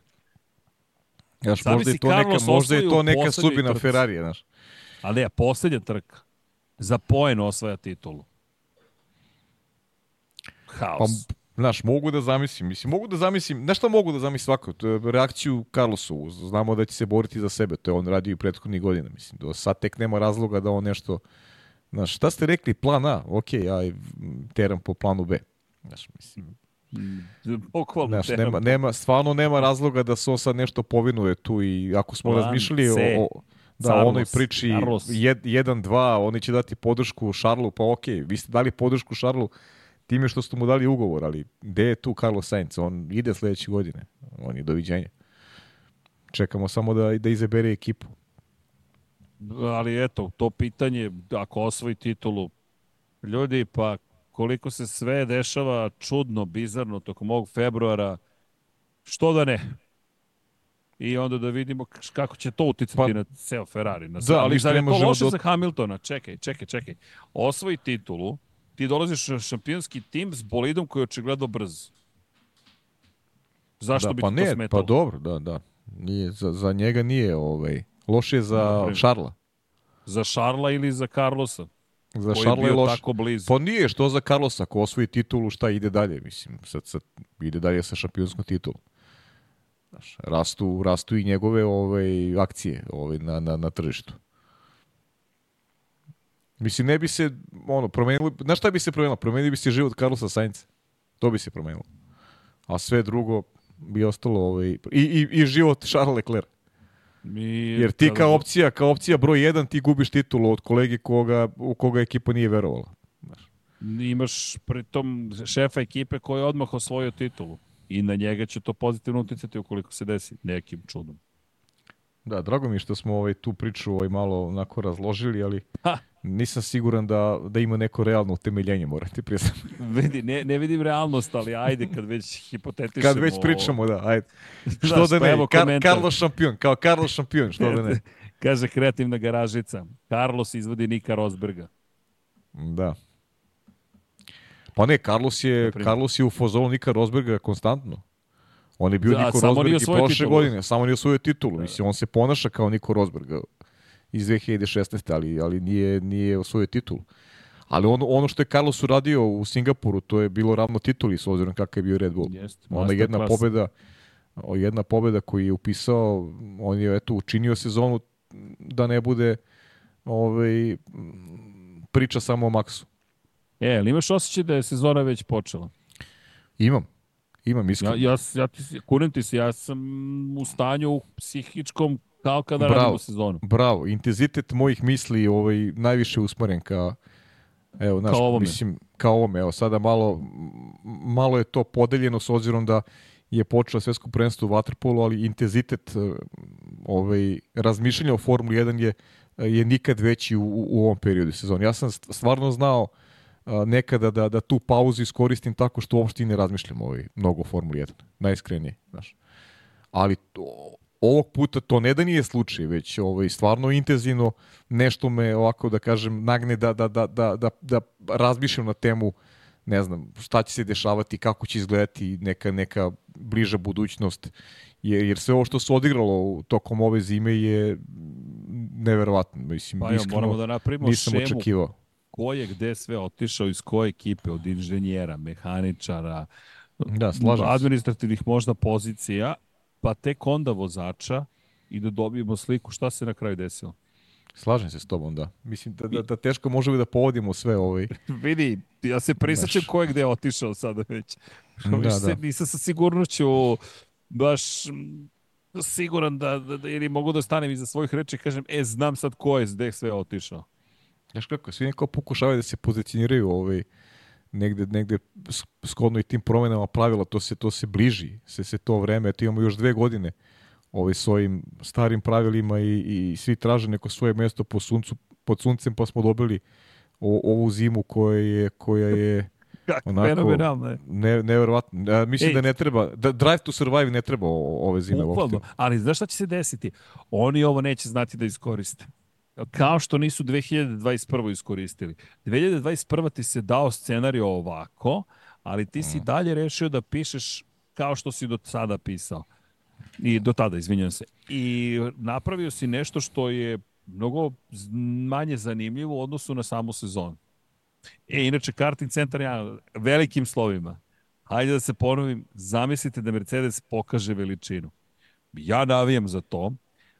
Znaš, možda je to neka, Carlos možda je to neka trci. Ferrarija, znaš. Ali je poslednja trka. Za poen osvaja titulu. Pa, Haos. znaš, mogu da zamislim, mislim, mogu da zamislim, znaš šta mogu da zamislim svako, reakciju Carlosovu, znamo da će se boriti za sebe, to je on radio i prethodnih godina, mislim, do sad tek nema razloga da on nešto, znaš, šta ste rekli, plan A, ok, ja teram po planu B, znaš, mislim, Bukvalno. Znaš, nema, nema, stvarno nema razloga da se on sad nešto povinuje tu i ako smo Plan razmišljali o, C. o da, Carlos, onoj priči Carlos. 1-2, oni će dati podršku Šarlu, pa okej, vi ste dali podršku Šarlu time što ste mu dali ugovor, ali gde je tu Carlos Sainz? On ide sledeće godine, on je doviđenja. Čekamo samo da, da izabere ekipu. Ali eto, to pitanje, ako osvoji titulu, ljudi, pa koliko se sve dešava čudno, bizarno tokom ovog februara, što da ne? I onda da vidimo kako će to uticati Pa- na ceo Ferrari. Na sve. Da, ali zar je ne to loše da- za Hamiltona? Čekaj, čekaj, čekaj. Osvoji titulu, ti dolaziš na šampionski tim s bolidom koji je očigledno brz. Zašto da, bi pa ti to ne, smetalo? pa dobro, da, da. Nije, za, za njega nije ovaj, loše je za. Šarla. Za Šarla ili za Carlosa? Za koji Šarla je loš. tako blizu. Pa nije, što za Carlosa, ako osvoji titulu, šta ide dalje, mislim, sad, sad ide dalje sa šampionskom titulom. Znaš, rastu, rastu i njegove ovaj, akcije ovaj, na, na, na tržištu. Mislim, ne bi se, ono, promenilo, znaš šta bi se promenilo? Promenio bi se život Carlosa Sainca. To bi se promenilo. A sve drugo bi ostalo, ovaj, i, i, i život Charles Leclerc. Mi, Jer ti kada- kao opcija, kao opcija broj 1 ti gubiš titulu od kolege koga, u koga ekipa nije verovala. imaš pritom šefa ekipe koji je odmah osvojio titulu. I na njega će to pozitivno uticati ukoliko se desi nekim čudom. Da, drago mi je što smo ovaj, tu priču ovaj, malo onako razložili, ali Ha! Nisam siguran da, da ima neko realno utemeljenje, morate priznati. Vidi, ne, ne vidim realnost, ali ajde kad već hipotetišemo. Kad već pričamo, da, ajde. Što Znaš, da pa ne, evo Kar. Carlos šampion, kao Carlos šampion, što da ne. Kaže kreativna garažica. Carlos izvodi Nika Rosberga. Da. Pa ne, Carlos je. Carlos je u fazonu Nika Rosberga konstantno. On je bio Da, Niko Rosberg i prošle titulu. godine, samo nije osvojio titulu. Mislim, on se ponaša kao Niko Rosberg iz 2016. ali, ali nije, nije osvojio titulu. Ali ono, ono što je Carlos uradio u Singapuru, to je bilo ravno tituli s obzirom kakav je bio Red Bull. Ona master jedna klas. pobeda, o, jedna pobeda koju je upisao, on je eto učinio sezonu da ne bude ovaj, priča samo o Maxu. E, ali imaš osjećaj da je sezona već počela? Imam. Imam iskreno. Ja, ja, ja kunem ti se, ja sam u stanju psihičkom kao kada Bravo. radimo sezonu. Bravo, intenzitet mojih misli ovaj najviše usmeren ka evo naš Kao ovome. mislim kao ovome, evo sada malo malo je to podeljeno s obzirom da je počelo svetsko prvenstvo u vaterpolu, ali intenzitet eh, ovaj razmišljanja o Formuli 1 je je nikad veći u, u, ovom periodu sezone. Ja sam st- stvarno znao a, nekada da, da tu pauzu iskoristim tako što uopšte i ne razmišljam ovaj, mnogo o Formuli 1. Najiskrenije, znaš. Ali to, ovog puta to ne da nije slučaj, već ovaj, stvarno intenzivno nešto me ovako da kažem nagne da, da, da, da, da, da razmišljam na temu ne znam šta će se dešavati, kako će izgledati neka, neka bliža budućnost jer, jer sve ovo što se odigralo tokom ove zime je neverovatno. Mislim, Pa iskreno, moramo da napravimo nisam šemu očekivao. ko je gde sve otišao, iz koje ekipe, od inženjera, mehaničara, Da, slažem administrativnih možda pozicija, pa tek onda vozača i da dobijemo sliku šta se na kraju desilo. Slažem se s tobom, da. Mislim da, da, da teško možemo da povodimo sve ovaj. Vidi, ja se prisjećam ko je gde otišao sada već. Da, Da, da. Nisam sa sigurnoću baš siguran da, da, da ili mogu da stanem iza svojih reči i kažem, e, znam sad ko je gde sve otišao. Znaš kako, svi neko pokušavaju da se pozicioniraju ovaj, negde, negde s- shodno i tim promenama pravila, to se, to se bliži, se, se to vreme, eto imamo još dve godine ovaj, s ovim starim pravilima i, i svi traže neko svoje mesto po suncu, pod suncem, pa smo dobili o, ovu zimu koja je, koja je Kako Onako- fenomenalno je. ne, neverovatno. Ja, mislim Ej. da ne treba, da Drive to Survive ne treba ove zime uopšte. Ali znaš šta će se desiti? Oni ovo neće znati da iskoriste. Kao što nisu 2021. iskoristili. 2021. ti se dao scenariju ovako, ali ti Mm. si dalje rešio da pišeš kao što si do sada pisao. I do tada, izvinjam se. I napravio si nešto što je mnogo manje zanimljivo u odnosu na samu sezonu. E, inače, karting centar ja velikim slovima. Hajde da se ponovim, zamislite da Mercedes pokaže veličinu. Ja navijam za to.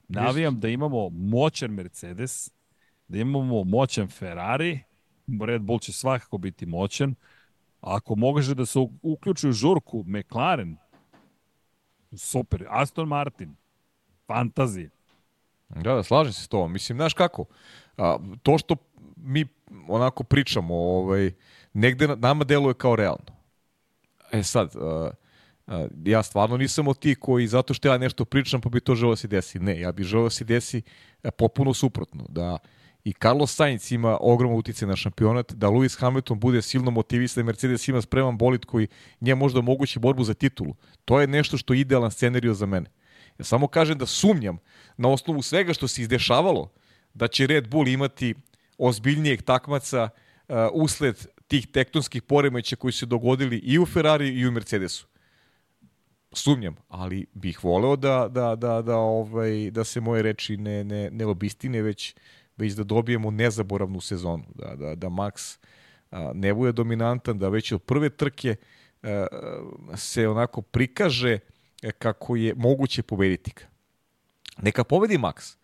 Navijam da imamo moćan Mercedes, da imamo moćan Ferrari, Red Bull će svakako biti moćan. Ako može da se uključi u žurku McLaren, super. Aston Martin, fantazija. Da, da, slažem se s tobom. Mislim, znaš kako, a, to što mi onako pričamo, ovaj, negde na- nama deluje kao realno. E sad, a, ja stvarno nisam od tih koji zato što ja nešto pričam pa bi to želeo da se desi. Ne, ja bih želeo da se desi e, potpuno suprotno. Da i Carlos Sainz ima ogroman utjecaj na šampionat, da Lewis Hamilton bude silno motivisan, da Mercedes ima spreman bolid koji nje možda omogući borbu za titulu. To je nešto što je idealan scenario za mene. Ja samo kažem da sumnjam na osnovu svega što se izdešavalo da će Red Bull imati ozbiljnijeg takmaca uh, usled tih tektonskih poremeća koji su dogodili i u Ferrari i u Mercedesu. Sumnjam, ali bih voleo da, da, da, da, ovaj, da se moje reči ne, ne, ne obistine, već već da dobijemo nezaboravnu sezonu, da, da, da Max a, ne bude dominantan, da već od prve trke a, se onako prikaže kako je moguće pobediti ga. Neka pobedi Max,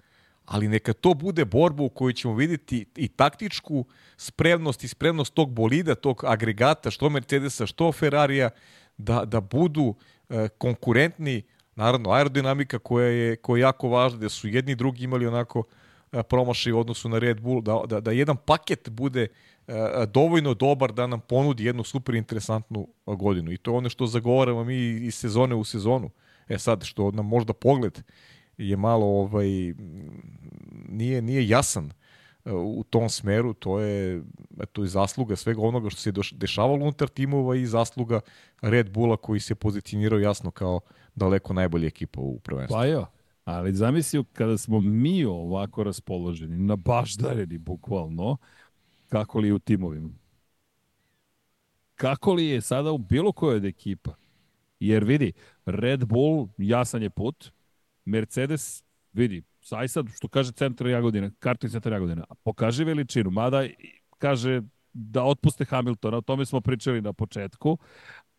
ali neka to bude borba u kojoj ćemo videti i taktičku spremnost i spremnost tog bolida, tog agregata, što Mercedesa, što Ferrarija, da, da budu e, konkurentni, naravno aerodinamika koja je, koja je jako važna, da su jedni i drugi imali onako e, promašaj u odnosu na Red Bull, da, da, da jedan paket bude e, dovoljno dobar da nam ponudi jednu super interesantnu godinu. I to je ono što zagovaramo mi iz sezone u sezonu. E sad, što nam možda pogled je malo ovaj nije nije jasan e, u tom smeru, to je eto i zasluga svega onoga što se dešavalo unutar timova i zasluga Red Bulla koji se pozicionirao jasno kao daleko najbolja ekipa u prvenstvu. Pa jo, ali zamisli kada smo mi ovako raspoloženi, na baždareni bukvalno, kako li je u timovima? Kako li je sada u bilo kojoj od ekipa? Jer vidi, Red Bull jasan je put, Mercedes, vidi, aj sad što kaže centar Jagodina, kartin centar Jagodina, pokaže veličinu, mada kaže da otpuste Hamiltona, o tome smo pričali na početku,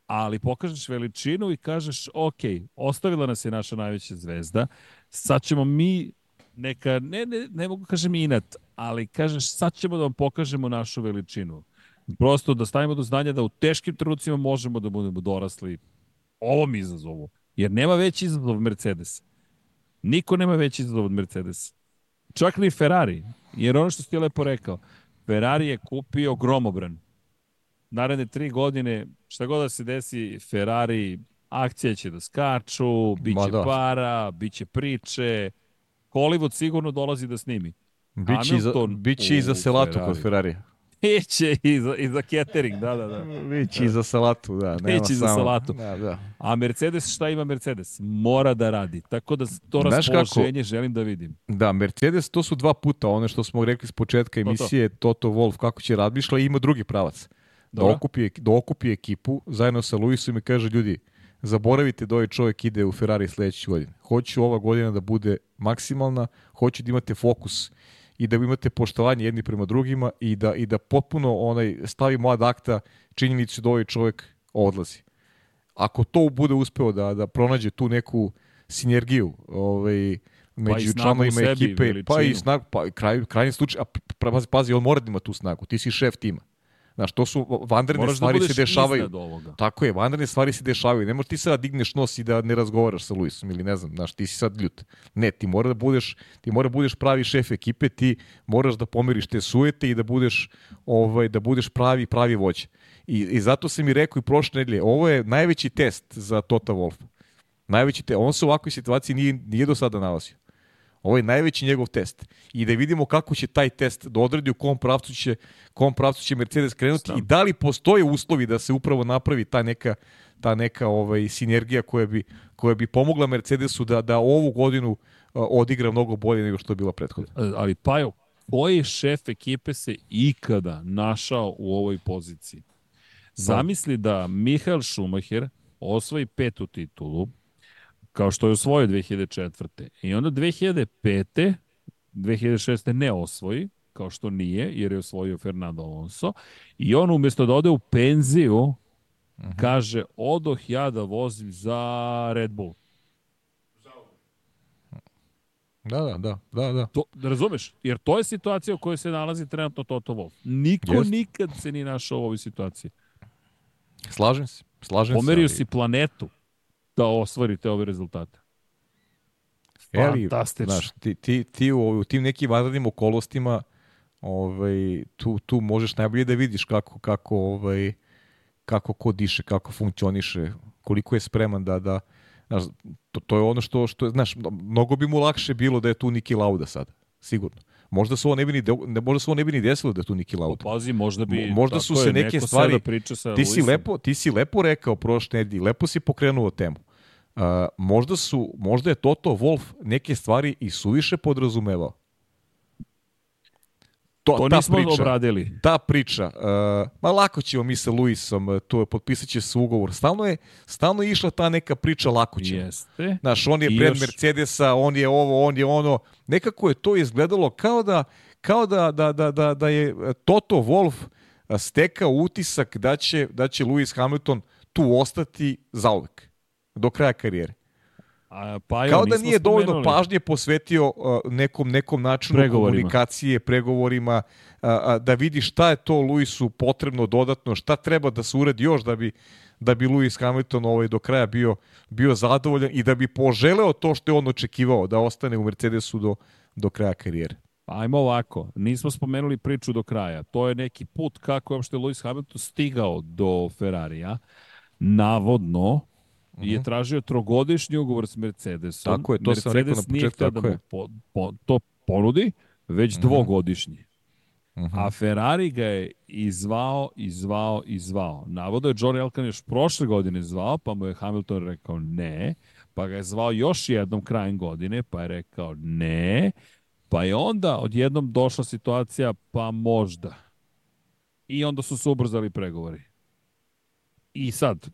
ali pokažeš veličinu i kažeš, ok, ostavila nas je naša najveća zvezda, sad ćemo mi neka, ne, ne, ne mogu kažem inat, ali kažeš, sad ćemo da vam pokažemo našu veličinu. Prosto da stavimo do znanja da u teškim trenucima možemo da budemo dorasli ovom izazovu. Jer nema veći izazov Mercedes. Niko nema veći izazov od Mercedes. Čak ni Ferrari. Jer ono što ste lepo rekao, Ferrari je kupio gromobran. Naredne tri godine, šta god da se desi, Ferrari, akcije će da skaču, bit će da. para, bit će priče. Hollywood sigurno dolazi da snimi. Biće, i za, biće i za Selatu Ferrari. kod Ferrarija. Biće i za, i za catering, da, da, da. Biće i za salatu, da. Nema Biće i za salatu. Da, da. A Mercedes, šta ima Mercedes? Mora da radi. Tako da to Znaš raspoloženje kako? želim da vidim. Da, Mercedes, to su dva puta, ono što smo rekli s početka emisije, to, to. Toto Wolf, kako će radmišla i ima drugi pravac. Da okupi, da okupi ekipu zajedno sa Luisom i kaže, ljudi, zaboravite da ovaj čovjek ide u Ferrari sledeće godine. Hoću ova godina da bude maksimalna, hoću da imate fokus i da imate poštovanje jedni prema drugima i da, i da potpuno onaj stavimo ad akta činjenicu da ovaj čovjek odlazi. Ako to bude uspeo da, da pronađe tu neku sinergiju ovaj, među pa članovima ekipe, veličinu. pa i snag, pa kraj, krajnji slučaj, a pazi, pazi, on mora da ima tu snagu, ti si šef tima. Znaš, to su vanredne Moraš da stvari da se dešavaju. Tako je, vanredne stvari se dešavaju. Ne možeš ti sada da digneš nos i da ne razgovaraš sa Luisom ili ne znam, znaš, ti si sad ljut. Ne, ti mora da budeš, ti mora da budeš pravi šef ekipe, ti moraš da pomeriš te sujete i da budeš ovaj da budeš pravi pravi vođa. I, i zato sam mi rekao i prošle nedelje, ovo je najveći test za Tota Wolf. Najveći test. On se u ovakvoj situaciji nije, nije do sada nalazio. Ovo je najveći njegov test. I da vidimo kako će taj test da odredi u kom pravcu će, kom pravcu će Mercedes krenuti Stav. i da li postoje uslovi da se upravo napravi ta neka ta neka ovaj sinergija koja bi koja bi pomogla Mercedesu da da ovu godinu uh, odigra mnogo bolje nego što je bila prethodna. E, ali Pajo, koji šef ekipe se ikada našao u ovoj poziciji? Zamisli da Mihael Schumacher osvoji petu titulu, kao što je osvojio 2004. I onda 2005. 2006. ne osvoji, kao što nije, jer je osvojio Fernando Alonso. I on umjesto da ode u penziju, uh mhm. -huh. kaže, odoh ja da vozim za Red Bull. Da, da, da, da, da. To, da razumeš? Jer to je situacija u kojoj se nalazi trenutno Toto Wolff. Niko Jest. nikad se ni našao u ovoj situaciji. Slažem se. Slažem Pomerio se, ali... si planetu da ostvarite ove rezultate. Fantastično. Znaš, ti, ti, ti u, u tim nekim vanrednim okolostima ovaj, tu, tu možeš najbolje da vidiš kako, kako, ovaj, kako ko diše, kako funkcioniše, koliko je spreman da, da znaš, to, to je ono što, što, znaš, mnogo bi mu lakše bilo da je tu Niki Lauda sad, sigurno. Možda se ovo ne bi ni, de, možda se ovo ne bi ni desilo da je tu Niki Lauda. Pazi, možda bi... Možda su se neke stvari... Priča sa ti, si lepo, ti si lepo rekao prošle nedelje, lepo si pokrenuo temu. Uh, možda, su, možda je Toto Wolf neke stvari i suviše podrazumevao. To, to ta nismo priča, obradili. Ta priča, uh, ma lako ćemo mi sa Luisom, uh, to je, potpisat će se ugovor. Stalno je, stalno je išla ta neka priča lako ćemo. Jeste. Znaš, on je I pred još... Mercedesa, on je ovo, on je ono. Nekako je to izgledalo kao da, kao da, da, da, da, da je Toto Wolf stekao utisak da će, da će Lewis Hamilton tu ostati zauvek, do kraja karijere. A, pa jo, Kao da nije dovoljno pažnje posvetio uh, nekom, nekom načinu pregovorima. komunikacije, pregovorima, uh, uh, da vidi šta je to Luisu potrebno dodatno, šta treba da se uradi još da bi da bi Lewis Hamilton ovaj do kraja bio bio zadovoljan i da bi poželeo to što je on očekivao da ostane u Mercedesu do do kraja karijere. Ajmo ovako, nismo spomenuli priču do kraja. To je neki put kako je uopšte Lewis Hamilton stigao do Ferrarija. Navodno, -huh. je mhm. tražio trogodišnji ugovor s Mercedesom. Tako je, to Mercedes sam rekao na početku. Tako da po, po, to ponudi, već mhm. -huh. dvogodišnji. Mhm. -huh. A Ferrari ga je izvao, izvao, izvao. Navodo je John Elkan još prošle godine zvao, pa mu je Hamilton rekao ne, pa ga je zvao još jednom krajem godine, pa je rekao ne, pa je onda odjednom došla situacija, pa možda. I onda su se ubrzali pregovori. I sad,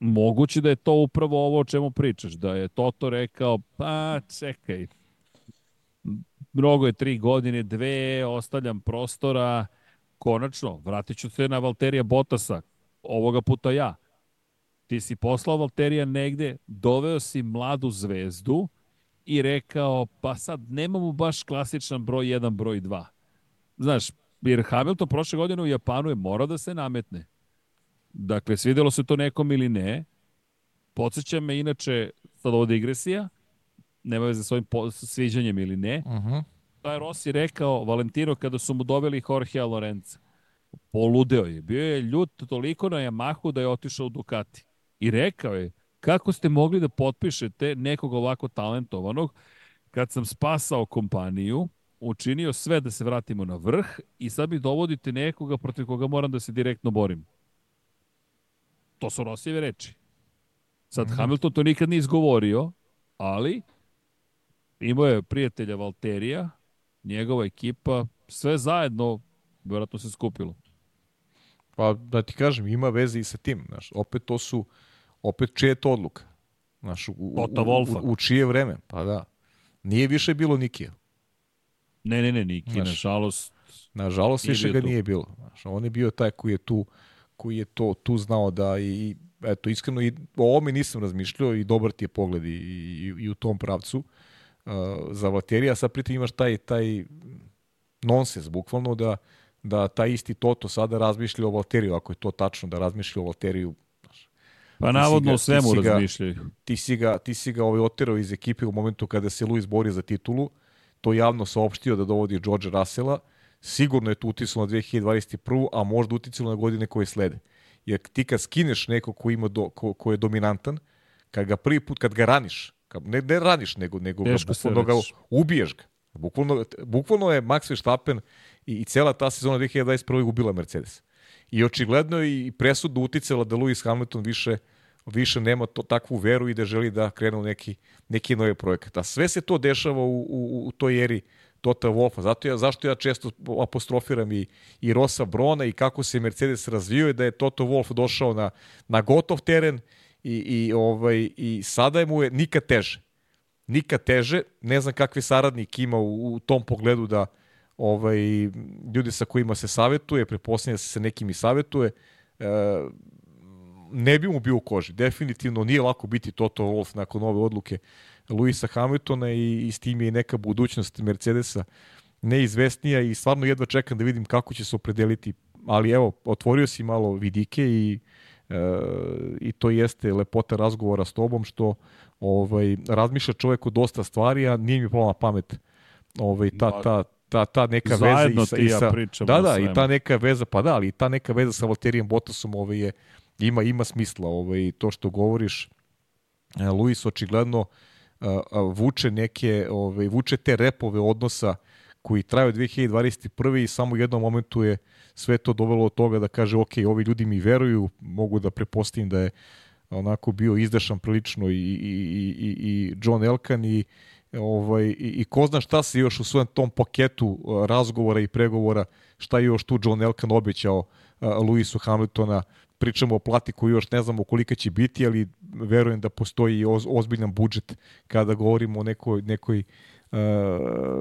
moguće da je to upravo ovo o čemu pričaš, da je Toto rekao, pa čekaj, mnogo je tri godine, dve, ostavljam prostora, konačno, vratit ću se na Valterija Botasa, ovoga puta ja. Ti si poslao Valterija negde, doveo si mladu zvezdu i rekao, pa sad nemamo baš klasičan broj 1, broj 2. Znaš, jer Hamilton prošle godine u Japanu je morao da se nametne. Dakle, svidelo se to nekom ili ne. Podseća me inače, sad ovo digresija, nema veze sa ovim sviđanjem ili ne. Uh -huh. To je Rossi rekao Valentino kada su mu doveli Jorgea Lorenza. Poludeo je. Bio je ljut toliko na Yamahu da je otišao u Ducati. I rekao je, kako ste mogli da potpišete nekog ovako talentovanog kad sam spasao kompaniju, učinio sve da se vratimo na vrh i sad mi dovodite nekoga protiv koga moram da se direktno borim. To su Rosijeve reči. Sad, mm -hmm. Hamilton to nikad nije izgovorio, ali imao je prijatelja Valterija, njegova ekipa, sve zajedno, vjerojatno se skupilo. Pa da ti kažem, ima veze i sa tim. Znaš, opet to su, opet čije to odluka. Znaš, u, u, u, u čije vreme? Pa da. Nije više bilo Nikija. Ne, ne, ne, Niki, nažalost. Nažalost, više ga tu. nije bilo. Znaš, on je bio taj koji je tu koji je to tu znao da i eto iskreno i o ovome nisam razmišljao i dobar ti je pogled i, i, i u tom pravcu uh, za Vaterija, sad pritom imaš taj, taj nonsens bukvalno da, da taj isti Toto sada razmišlja o Valteriju, ako je to tačno da razmišlja o Valteriju Pa navodno u svemu razmišljaju. Ti si ga, ti si ga ovaj oterao iz ekipe u momentu kada se Luis bori za titulu, to javno saopštio da dovodi George Russella, sigurno je to uticalo na 2021. a možda uticalo na godine koje slede. Jer ti kad skineš neko ko, ima do, ko, ko je dominantan, kad ga prvi put, kad ga raniš, kad, ne, ne raniš, nego, nego ga, bukvalno ga ubiješ ga. Bukvalno, bukvalno je Max Verstappen i, i cela ta sezona 2021. ubila Mercedes. I očigledno je i presudno uticala da Lewis Hamilton više više nema to, takvu veru i da želi da krene u neki, neki novi projekat. A sve se to dešava u, u, u toj eri Tota Wolfa. Zato ja, zašto ja često apostrofiram i, i Rosa Brona i kako se Mercedes razvio i da je Toto Wolf došao na, na gotov teren i, i, ovaj, i sada mu je nikad teže. Nikad teže. Ne znam kakvi saradnik ima u, u tom pogledu da ovaj, ljudi sa kojima se savetuje, preposljednje da se sa nekim i savetuje, e, ne bi mu bio u koži. Definitivno nije lako biti Toto Wolf nakon ove odluke Luisa Hamiltona i, i s tim je i neka budućnost Mercedesa neizvesnija i stvarno jedva čekam da vidim kako će se opredeliti. Ali evo, otvorio si malo vidike i e, i to jeste lepota razgovora s tobom što ovaj razmišlja čovjek o dosta stvari, a nije mi pala na pamet ovaj ta ta ta ta neka Zajedno veza i sa, i sa da da i ta neka veza pa da ali ta neka veza sa Valterijem Bottasom ovaj je ima ima smisla ovaj to što govoriš. E, Luis očigledno vuče neke, ovaj, vuče te repove odnosa koji traju 2021. i samo u jednom momentu je sve to dovelo od toga da kaže ok, ovi ljudi mi veruju, mogu da prepostavim da je onako bio izdešan prilično i, i, i, i John Elkan i ovaj, i, i ko zna šta se još u svojem tom paketu razgovora i pregovora, šta je još tu John Elkan obećao Luisu Hamiltona, pričamo o plati koju još ne znamo kolika će biti, ali verujem da postoji oz, ozbiljan budžet kada govorimo o nekoj, nekoj Uh,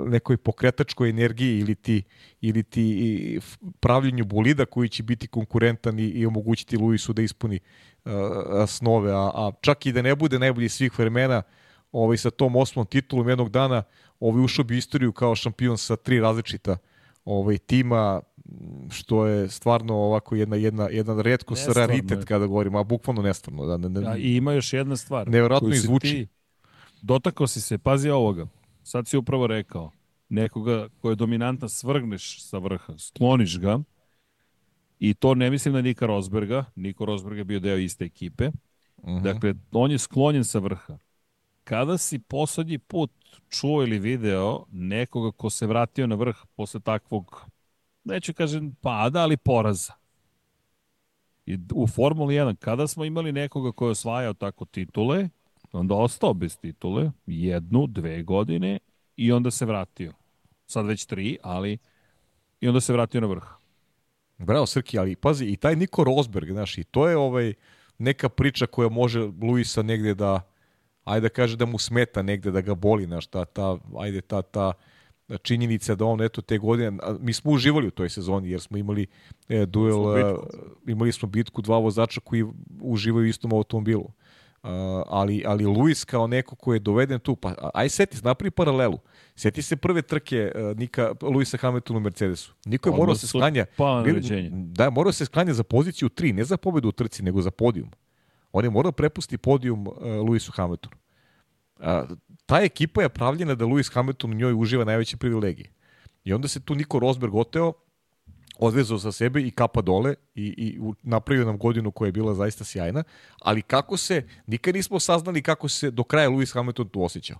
nekoj pokretačkoj energiji ili ti, ili ti pravljenju bolida koji će biti konkurentan i, i omogućiti Luisu da ispuni uh, snove, a, a čak i da ne bude najbolji svih vremena, ovaj, sa tom osmom titulom jednog dana ovaj, ušao bi istoriju kao šampion sa tri različita ovaj, tima, što je stvarno ovako jedna jedna jedan retko raritet kada govorimo, a bukvalno nestvarno. Da, ne, ne, ja, I ima još jedna stvar. Nevjerojatno izvuči. Ti, dotakao si se, pazi ovoga, sad si upravo rekao, nekoga ko je dominantna svrgneš sa vrha, skloniš ga, i to ne mislim na Nika Rosberga, Niko Rosberg je bio deo iste ekipe, uh mhm. -huh. dakle, on je sklonjen sa vrha. Kada si poslednji put čuo ili video nekoga ko se vratio na vrh posle takvog neću kažem pada, ali poraza. I u Formuli 1, kada smo imali nekoga ko je osvajao tako titule, onda ostao bez titule, jednu, dve godine, i onda se vratio. Sad već tri, ali i onda se vratio na vrh. Bravo, Srki, ali pazi, i taj Niko Rosberg, znaš, i to je ovaj neka priča koja može Luisa negde da, ajde da kaže da mu smeta negde, da ga boli, znaš, ta, ta, ajde, ta, ta, činjenica da on eto te godine mi smo uživali u toj sezoni jer smo imali e, duel e, imali smo bitku dva vozača koji uživaju u istom automobilu. Uh, ali, ali Luis kao neko ko je doveden tu, pa aj seti, napravi paralelu. Seti se prve trke uh, Nika, Luisa Hamiltona u Mercedesu. Niko je morao se sklanja. Pa, da, morao se sklanja za poziciju 3, ne za pobedu u trci, nego za podijum. On je morao prepusti podijum uh, Luisu Hamiltonu. Uh, ta ekipa je pravljena da Lewis Hamilton u njoj uživa najveće privilegije. I onda se tu Niko Rosberg oteo, odvezao sa sebe i kapa dole i, i napravio nam godinu koja je bila zaista sjajna, ali kako se, nikad nismo saznali kako se do kraja Lewis Hamilton tu osjećao.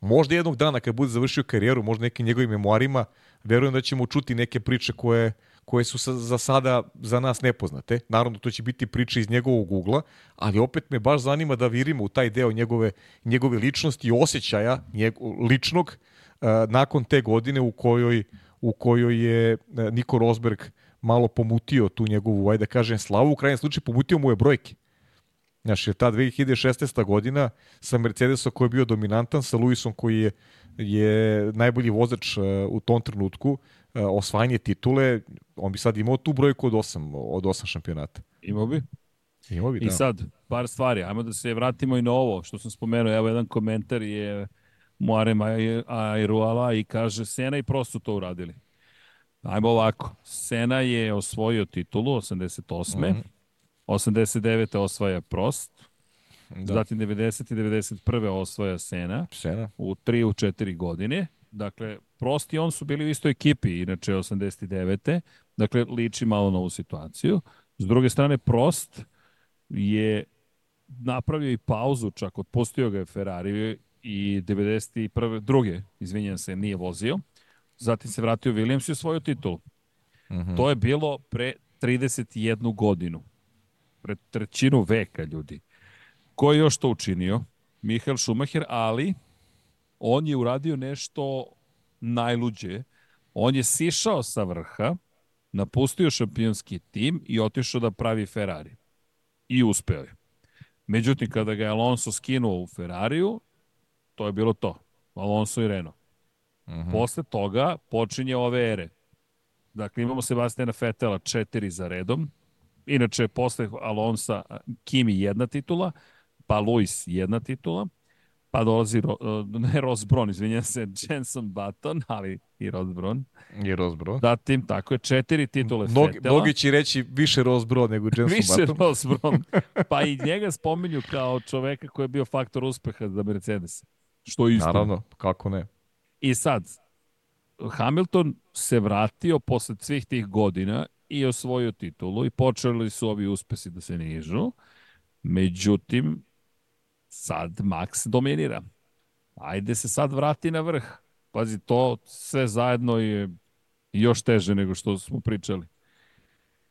Možda jednog dana kad bude završio karijeru, možda nekim njegovim memoarima, verujem da ćemo čuti neke priče koje koje su za sada za nas nepoznate. Naravno, to će biti priča iz njegovog ugla, ali opet me baš zanima da virimo u taj deo njegove, njegove ličnosti i osjećaja njego, ličnog uh, nakon te godine u kojoj, u kojoj je uh, Niko Rosberg malo pomutio tu njegovu, ajde da kažem, slavu. U krajnjem slučaju pomutio mu je brojke. Znaš, je ta 2016. godina sa Mercedesom koji je bio dominantan, sa Lewisom koji je, je najbolji vozač uh, u tom trenutku, osvajanje titule, on bi sad imao tu brojku od 8, od 8 šampionata. Imao bi. Imao bi, da. I sad, par stvari, ajmo da se vratimo i na ovo, što sam spomenuo, evo jedan komentar je Muarem Airuala i kaže Sena i Prost su to uradili. Ajmo ovako, Sena je osvojio titulu 88. Mm -hmm. 89. osvaja Prost, da. zatim 90. i 91. osvaja Sena, Sena. u 3 u 4 godine. Dakle, Prost i on su bili u istoj ekipi, inače 89. Dakle, liči malo na ovu situaciju. S druge strane, Prost je napravio i pauzu, čak otpustio ga je Ferrari i 91. druge, izvinjam se, nije vozio. Zatim se vratio Williams i osvojio titulu. Mm -hmm. To je bilo pre 31 godinu. Pre trećinu veka, ljudi. Ko je još to učinio? Mihael Schumacher, ali on je uradio nešto najluđe. On je sišao sa vrha, napustio šampionski tim i otišao da pravi Ferrari. I uspeo je. Međutim, kada ga je Alonso skinuo u Ferrariju, to je bilo to. Alonso i Renault. Uh mhm. -huh. Posle toga počinje ove ere. Dakle, imamo Sebastiana Fetela četiri za redom. Inače, posle Alonsa Kimi jedna titula, pa Luis jedna titula, pa dolazi, ro, ne Ross Brown, izvinjam se, Jenson Button, ali i Ross Brown. I Ross Brown. Zatim, tako je, četiri titule Mnogi, Fetela. Mnogi će reći više Ross Brown nego Jenson više Button. Više Ross Brown. Pa i njega spominju kao čoveka koji je bio faktor uspeha za Mercedes. Što je isto. Naravno, kako ne. I sad, Hamilton se vratio posle svih tih godina i osvojio titulu i počeli su ovi uspesi da se nižu. Međutim, sad Max dominira. Ajde se sad vrati na vrh. Pazi, to sve zajedno je još teže nego što smo pričali.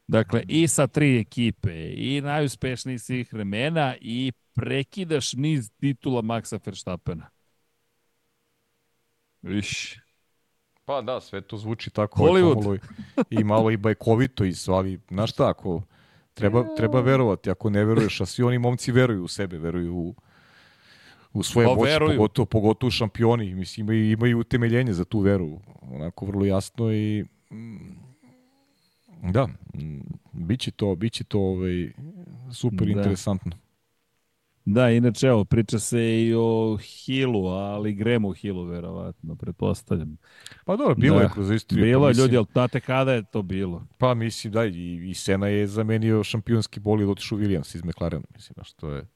Dakle, i sa tri ekipe, i najuspešniji svih vremena, i prekidaš niz titula Maxa Verstappena. Viš. Pa da, sve to zvuči tako. Hollywood. I malo i bajkovito, i sve, ali znaš šta, ako treba, treba verovati, ako ne veruješ, a svi oni momci veruju u sebe, veruju u, u svoje Pa, moći, veruju. pogotovo, pogotovo šampioni, mislim, imaju, imaju utemeljenje za tu veru, onako vrlo jasno i mm, da, mm, biće to, biće to ovaj, super Da. interesantno. Da, inače, evo, priča se i o Hillu, ali Gremu Hillu, verovatno, pretpostavljam. Pa dobro, bilo Da. je kroz istoriju. Bilo pa je mislim- ljudi, ali znate kada je to bilo? Pa mislim da i, i Sena je zamenio šampionski bolid otišao Williams iz McLaren, mislim da što je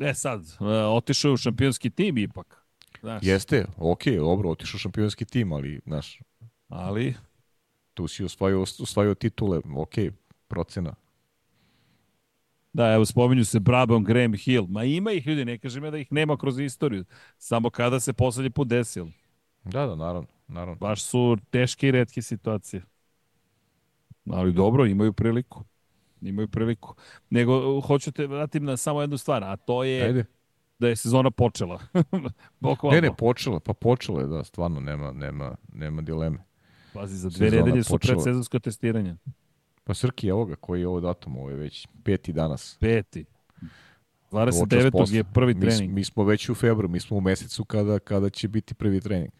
E sad, e, otišao je u šampionski tim ipak. Znaš, Jeste, ok, dobro, otišao šampionski tim, ali znaš, Ali, tu si osvajao, osvajao titule, ok, procena. da, evo, spominju se Brabham, Graham Hill. Ma ima ih ljudi, ne kažem ja da ih nema kroz istoriju. Samo kada se poslednji put desilo. Da, da, naravno, naravno. Baš su teške i redke situacije. Ali dobro, imaju priliku. Imaju priliku. Nego, hoću te vratim na samo jednu stvar, a to je Ajde. da je sezona počela. Ne, ne, počela, pa počela je, da, stvarno, nema, nema, nema dileme. Pazi, za dve nedelje su predsezonsko testiranje. Pa Srki, evo ga, koji je ovo datum, ovo je već peti danas. Peti. Počeo s 29. posla. je prvi Mi, trening. mi smo već u februaru, mi smo u mesecu kada, kada će biti prvi trening.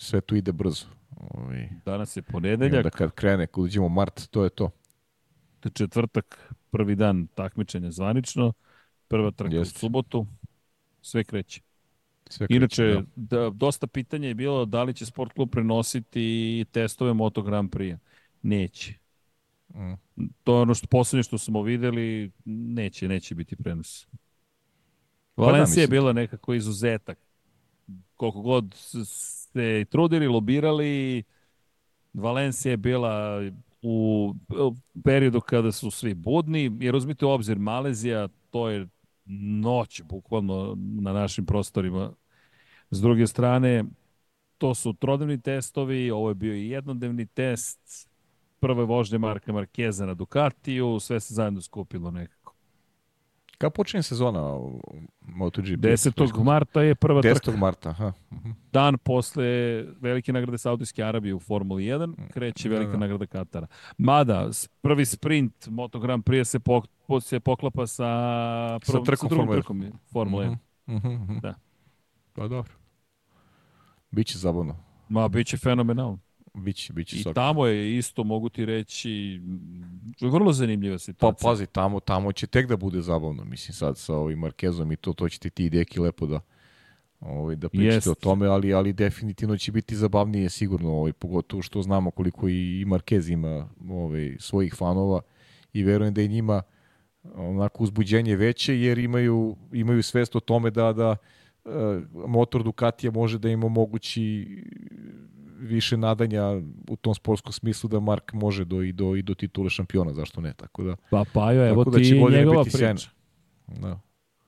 Sve tu ide brzo. Ovaj, Danas je ponedeljak, onda kad krene, kad uđemo mart, to je to. to je četvrtak, prvi dan takmičenja zvanično, prva trka Jeste. u subotu, sve kreće. Sve kreće, Inače, da. da, dosta pitanja je bilo da li će sport klub prenositi testove Moto Grand Prix. Neće. Mm. To je ono što poslednje što smo videli, neće, neće biti prenos. da, Valencija je mislim- bila nekako izuzetak. Koliko god se trudili, lobirali, Valencija je bila u periodu kada su svi budni, jer uzmite u obzir Malezija, to je noć bukvalno na našim prostorima. S druge strane, to su trodnevni testovi, ovo je bio i jednodnevni test, prve vožnje Marka Markeza na Ducatiju, sve se zajedno skupilo nekako. Kad počinje sezona u MotoGP? 10. marta je prva trka. 10. marta, aha. Mhm. Dan posle velike nagrade Saudijske Arabije u Formuli 1 kreće Da, velika da. nagrada Katara. Mada, prvi sprint Moto Grand Prix se, po, po- se poklapa sa, prvom, trkom drugom Formule 1. trkom Formule 1. Mhm, mhm. Da. Pa dobro. Biće zabavno. Ma, bit će fenomenalno. Biće, biće I tamo je isto, mogu ti reći, vrlo zanimljiva Pa situacija. pazi, tamo, tamo će tek da bude zabavno, mislim sad sa ovim Markezom i to, to ćete ti i deki lepo da ovaj, da pričate Jest. o tome, ali, ali definitivno će biti zabavnije sigurno, ovaj, pogotovo što znamo koliko i, i Markez ima ovaj, svojih fanova i verujem da je njima onako uzbuđenje veće jer imaju, imaju svest o tome da, da e, motor Ducatija može da im omogući više nadanja u tom sportskom smislu da Mark može do, i, do, i do titule šampiona, zašto ne, tako da Pa Pajo, evo Tako da ti njegova priča. sjajna. da.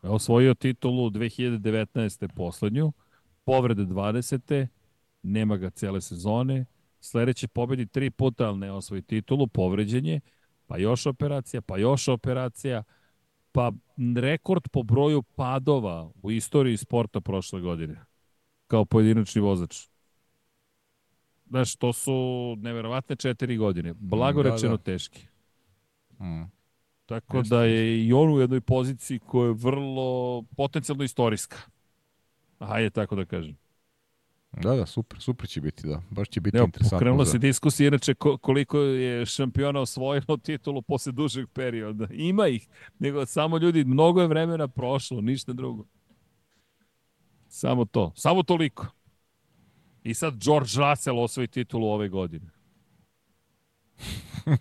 Osvojio titulu 2019. poslednju, povrede 20. Nema ga cele sezone. Sledeće pobedi tri puta, ali ne osvoji titulu, povređenje, pa još operacija, pa još operacija, pa rekord po broju padova u istoriji sporta prošle godine, kao pojedinačni vozač. Znaš, to su neverovatne četiri godine. Blago Da, rečeno da. teški. Mm. Tako Jeste, da je i on u jednoj poziciji koja je vrlo potencijalno istorijska. Hajde tako da kažem. Da, da, super, super će biti, da. Baš će biti Evo, interesantno. pokrenula za- se diskusija inače ko- koliko je šampiona osvojilo titulu posle dužeg perioda. Ima ih, nego samo ljudi, mnogo je vremena prošlo, ništa drugo. Samo to, samo toliko. I sad George Russell osvoji titulu ove godine.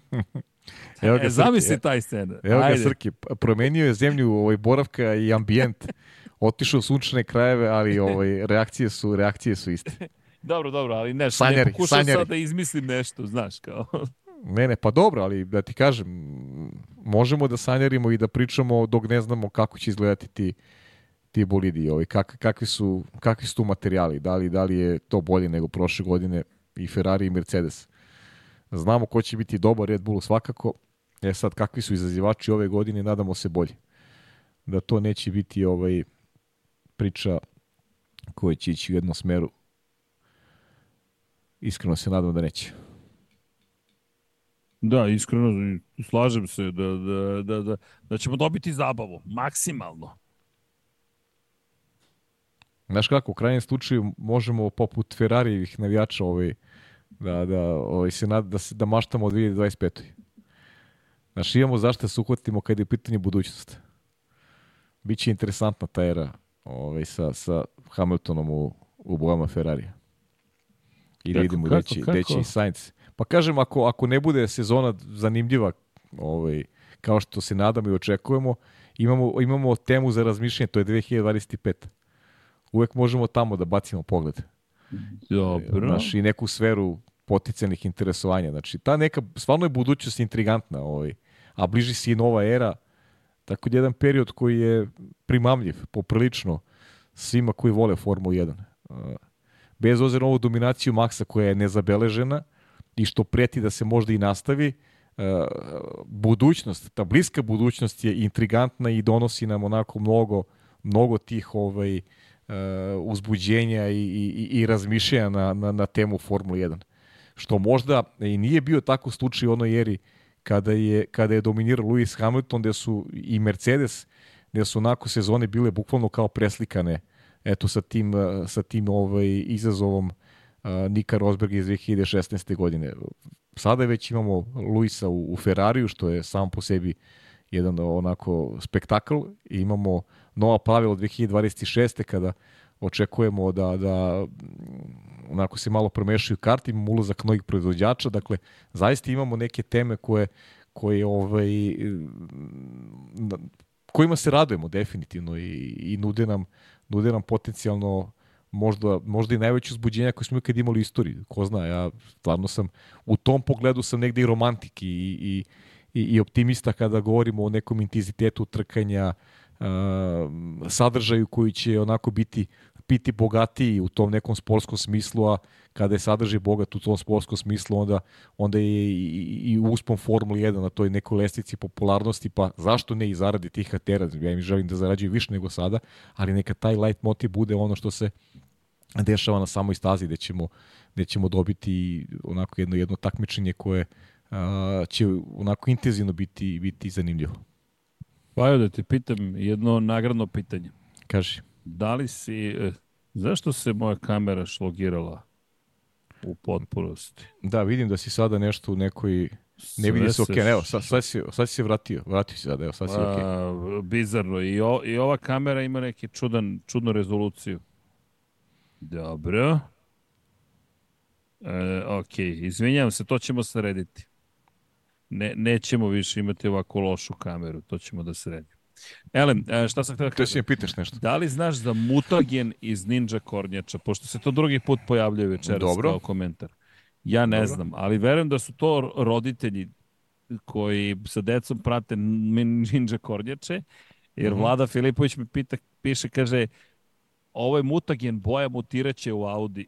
Evo ga, E, zamisli e- taj scena. Evo ga Ajde. Srki, promenio je zemlju ovaj, boravka i ambijent. Otišao u sunčane krajeve, ali ovaj, reakcije, su, reakcije su iste. Dobro, dobro, ali ne, Sanjari, ne pokušam sanjari. sad da izmislim nešto, znaš, kao. Ne, ne, pa dobro, ali da ti kažem, možemo da sanjarimo i da pričamo dok ne znamo kako će izgledati ti, ti bolidi, ovaj, kak, kakvi, su, kakvi su tu materijali, da li, da li je to bolje nego prošle godine i Ferrari i Mercedes. Znamo ko će biti dobar Red Bullu svakako, e sad kakvi su izazivači ove godine, nadamo se bolje. Da to neće biti ovaj priča koji će ići u jednom smeru. Iskreno se nadam da neće. Da, iskreno slažem se da, da, da, da, da ćemo dobiti zabavu, maksimalno. Znaš kako, u krajnjem slučaju možemo poput Ferrarijevih navijača ovaj, da, da, ovaj, se nad, da, se, da maštamo od 2025. Znaš, imamo zašto se uhvatimo kad je pitanje budućnost. Biće interesantna ta era ovaj, sa, sa Hamiltonom u, u bojama Ferrarija. I da vidimo gde će, gde će i Sainz. Pa kažem, ako, ako ne bude sezona zanimljiva, ovaj, kao što se nadamo i očekujemo, imamo, imamo temu za razmišljanje, to je 2025. Uvek možemo tamo da bacimo pogled. Dobro. Znaš, I neku sferu poticenih interesovanja. Znači, ta neka, stvarno je budućnost intrigantna, ovaj, a bliži se i nova era, tako da jedan period koji je primamljiv, poprilično, svima koji vole Formulu 1. Bez ozira ovu dominaciju Maksa koja je nezabeležena i što preti da se možda i nastavi, budućnost, ta bliska budućnost je intrigantna i donosi nam onako mnogo, mnogo tih ovaj, uzbuđenja i, i, i razmišljanja na, na, na temu Formule 1 što možda i nije bio tako slučaj u onoj eri kada je, kada je dominirao Lewis Hamilton, gde su i Mercedes, gde su onako sezone bile bukvalno kao preslikane eto sa tim, sa tim ovaj, izazovom uh, Nika Rosberga iz 2016. godine. Sada već imamo Luisa u, u Ferrariju, što je sam po sebi jedan onako spektakl i imamo nova pravila 2026. kada očekujemo da, da onako se malo promešaju karti, imamo ulazak novih proizvođača, dakle, zaista imamo neke teme koje, koje ovaj, kojima se radujemo definitivno i, i nude nam, nude nam potencijalno možda, možda i najveće uzbuđenja koje smo ikad imali u istoriji. Ko zna, ja stvarno sam, u tom pogledu sam negde i romantik i, i, i, i optimista kada govorimo o nekom intenzitetu trkanja, uh, sadržaju koji će onako biti biti bogatiji u tom nekom sportskom smislu, a kada je sadržaj bogat u tom sportskom smislu, onda, onda je i, i, uspon Formula 1 na toj nekoj lestici popularnosti, pa zašto ne i zaradi tih hatera? Ja im želim da zarađuju više nego sada, ali neka taj light motiv bude ono što se dešava na samoj stazi, gde ćemo, gde ćemo dobiti onako jedno, jedno takmičenje koje a, će onako intenzivno biti, biti zanimljivo. Pa da te pitam jedno nagradno pitanje. Kaži. Da li si... E, zašto se moja kamera šlogirala u potpunosti? Da, vidim da si sada nešto u nekoj... Ne vidi se okej, okay. evo, sad, sad, si, sad si se vratio, vratio si sada, evo, sad si okej. Okay. Bizarno, I, o, i ova kamera ima neki čudan, čudnu rezoluciju. Dobro. E, ok, izvinjam se, to ćemo srediti. Ne, nećemo više imati ovako lošu kameru, to ćemo da sredimo. Elem, e, šta sam htio da kažem? Pitaš nešto. Da li znaš za mutagen iz Ninja Kornjača, pošto se to drugi put pojavljaju večeras Dobro. kao komentar? Ja ne Dobro. znam, ali verujem da su to roditelji koji sa decom prate Ninja Kornjače, jer mm -hmm. Vlada Filipović mi pita, piše, kaže, ovo je mutagen, boja mutiraće u Audi.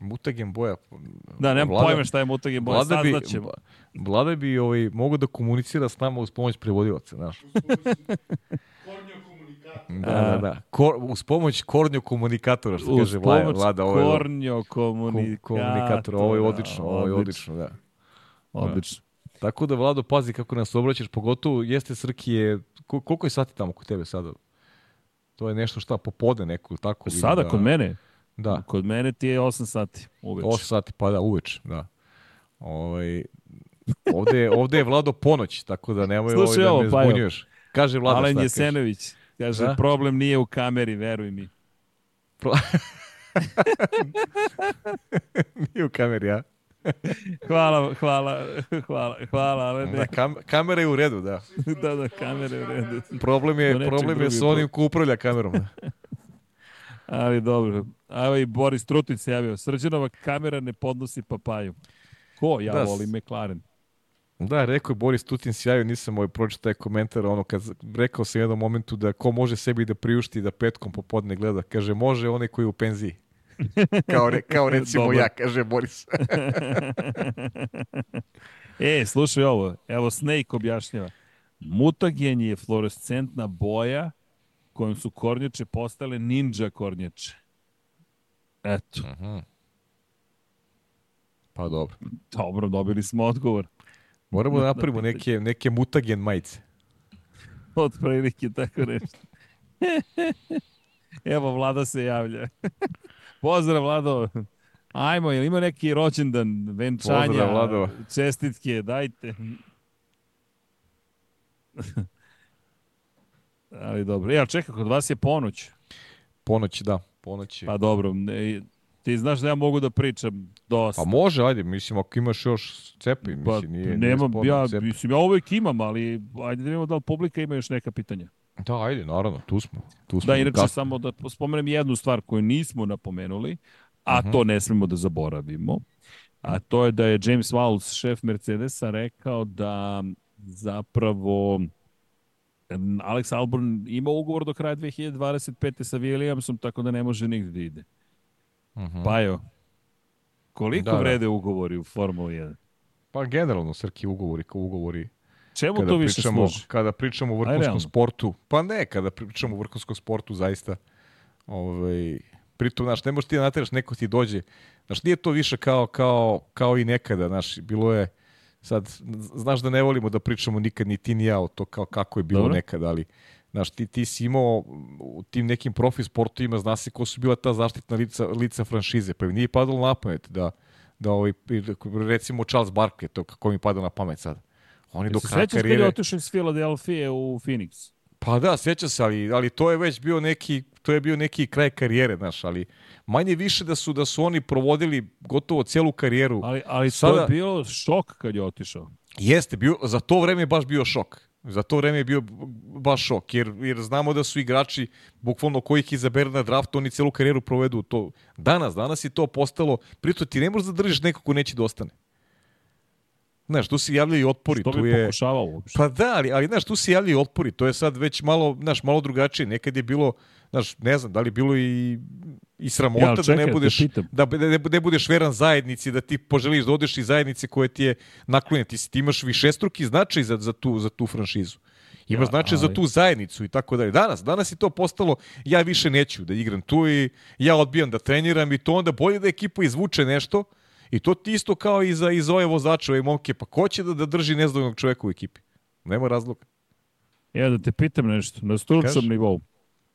Mutagen boja. Da, nemam Vlada, pojma šta je mutagen boja, Vlada bi, ćemo. Vlada bi ovaj, mogu da komunicira s nama uz pomoć prevodilaca, znaš. Da, da, da. Kor, uz pomoć kornjo komunikatora, što uz kaže Vlada. Vlada ovo je, kornjo komunikatora. komunikatora. Ovo je odlično, ovo je odlično, da. Odlično. Da. Tako da, Vlado, pazi kako nas obraćaš, pogotovo jeste Srkije, koliko je sati tamo kod tebe sada? To je nešto šta, popodne neko, tako? Sada, da, kod mene? Da. Kod mene ti je 8 sati uveč. 8 sati, pa da, uveč, da. Ovaj, ovde, ovde je Vlado ponoć, tako da nemoj Slušaj, ovaj da me zbunjuješ. Kaže Vlado Alen šta Jesenović, kaže, da? problem nije u kameri, veruj mi. Pro... nije u kameri, ja? hvala, hvala, hvala, hvala, ali ne. Da, kam, kamera je u redu, da. da, da, kamera je u redu. Problem je, problem je s onim ko upravlja kamerom. Da. Ali dobro. Evo i Boris Trutic se javio. Srđanova kamera ne podnosi papaju. Ko? Ja da, volim McLaren. Da, rekao je Boris Tutin sjaju, nisam ovaj pročitao taj komentar, ono kad rekao sam jednom momentu da ko može sebi da priušti da petkom popodne gleda, kaže može onaj koji je u penziji. kao, re, kao recimo ja, kaže Boris. e, slušaj ovo, evo Snake objašnjava. Mutagen je fluorescentna boja kojom su kornjače postale ninja kornjače. Eto. Aha. Pa dobro. Dobro, dobili smo odgovor. Moramo da napravimo neke, neke mutagen majice. Od prilike, tako nešto. Evo, Vlada se javlja. Pozdrav, Vlado. Ajmo, jel ima neki rođendan, venčanja, Pozdrav, Vlado. čestitke, dajte. Ali dobro. Ja, čekaj, kod vas je ponoć. Ponoć, da. Ponoć je. Pa dobro, ne, ti znaš da ja mogu da pričam dosta. Pa može, ajde, mislim, ako imaš još cepi, Pa, mislim, nije, nije nemam, sporno, ja, cepi. mislim, ja uvek imam, ali ajde da vidimo da li publika ima još neka pitanja. Da, ajde, naravno, tu smo. Tu smo Da, inače, kasno. samo da spomenem jednu stvar koju nismo napomenuli, a Mhm. to ne smemo da zaboravimo, a to je da je James Walls, šef Mercedesa, rekao da zapravo Alex Albon ima ugovor do kraja 2025. sa Williamsom, tako da ne može nigde da ide. Mhm. Pa jo, koliko Da, da. vrede ugovori u Formuli 1? Pa generalno, Srki, ugovori kao ugovori. Čemu Kada to više pričamo, služi? kada pričamo o Aj, vrhunskom sportu, pa ne, kada pričamo o vrhunskom sportu, zaista, ovaj, pritom, znaš, ne možeš ti da nateraš, neko ti dođe, znaš, nije to više kao, kao, kao i nekada, znaš, bilo je, sad, znaš da ne volimo da pričamo nikad ni ti ni ja o to kao kako je bilo Dobro. nekad, ali, znaš, ti, ti si imao u tim nekim profi sportovima, zna se ko su bila ta zaštitna lica, lica franšize, pa im nije padalo na pamet da, da ovaj, recimo Charles Barkley, to kako mi pada na pamet sad. Oni do kraja sećaš kad je karijere... otišao iz Filadelfije u Phoenix? Pa da, sjeća se, ali, ali to je već bio neki, to je bio neki kraj karijere, znaš, ali manje više da su da su oni provodili gotovo celu karijeru. Ali, ali to Sada- je bio šok kad je otišao. Jeste, bio, za to vreme je baš bio šok. Za to vreme je bio baš šok, jer, jer znamo da su igrači, bukvalno kojih izabere na draftu, oni celu karijeru provedu to. Danas, danas je to postalo, pritom ti ne možeš da držiš nekog ko neće da ostane. Znaš, tu se javljaju otpori, Što tu bi je... pokušavao uopšte? Pa da, ali, ali znaš, tu se javljaju otpori, to je sad već malo, znaš, malo drugačije. Nekad je bilo, znaš, ne znam, da li je bilo i, i sramota Ja, čekaj, da da ne budeš, da, da ne, ne budeš veran zajednici, da ti poželiš da odeš iz zajednice koje ti je naklonjena. Ti, ti imaš višestruki značaj za, za, tu, za tu franšizu. Ima Ja, značaj za ali- tu zajednicu i tako dalje. Danas, danas je to postalo, ja više neću da igram tu i ja odbijam da treniram i to onda bolje da ekipa izvuče nešto i to ti isto kao i za, i za ove vozače, ove momke, pa ko će da, da drži nezadovoljnog čoveka u ekipi? Nema razloga. Ja da te pitam nešto, na stručnom nivou.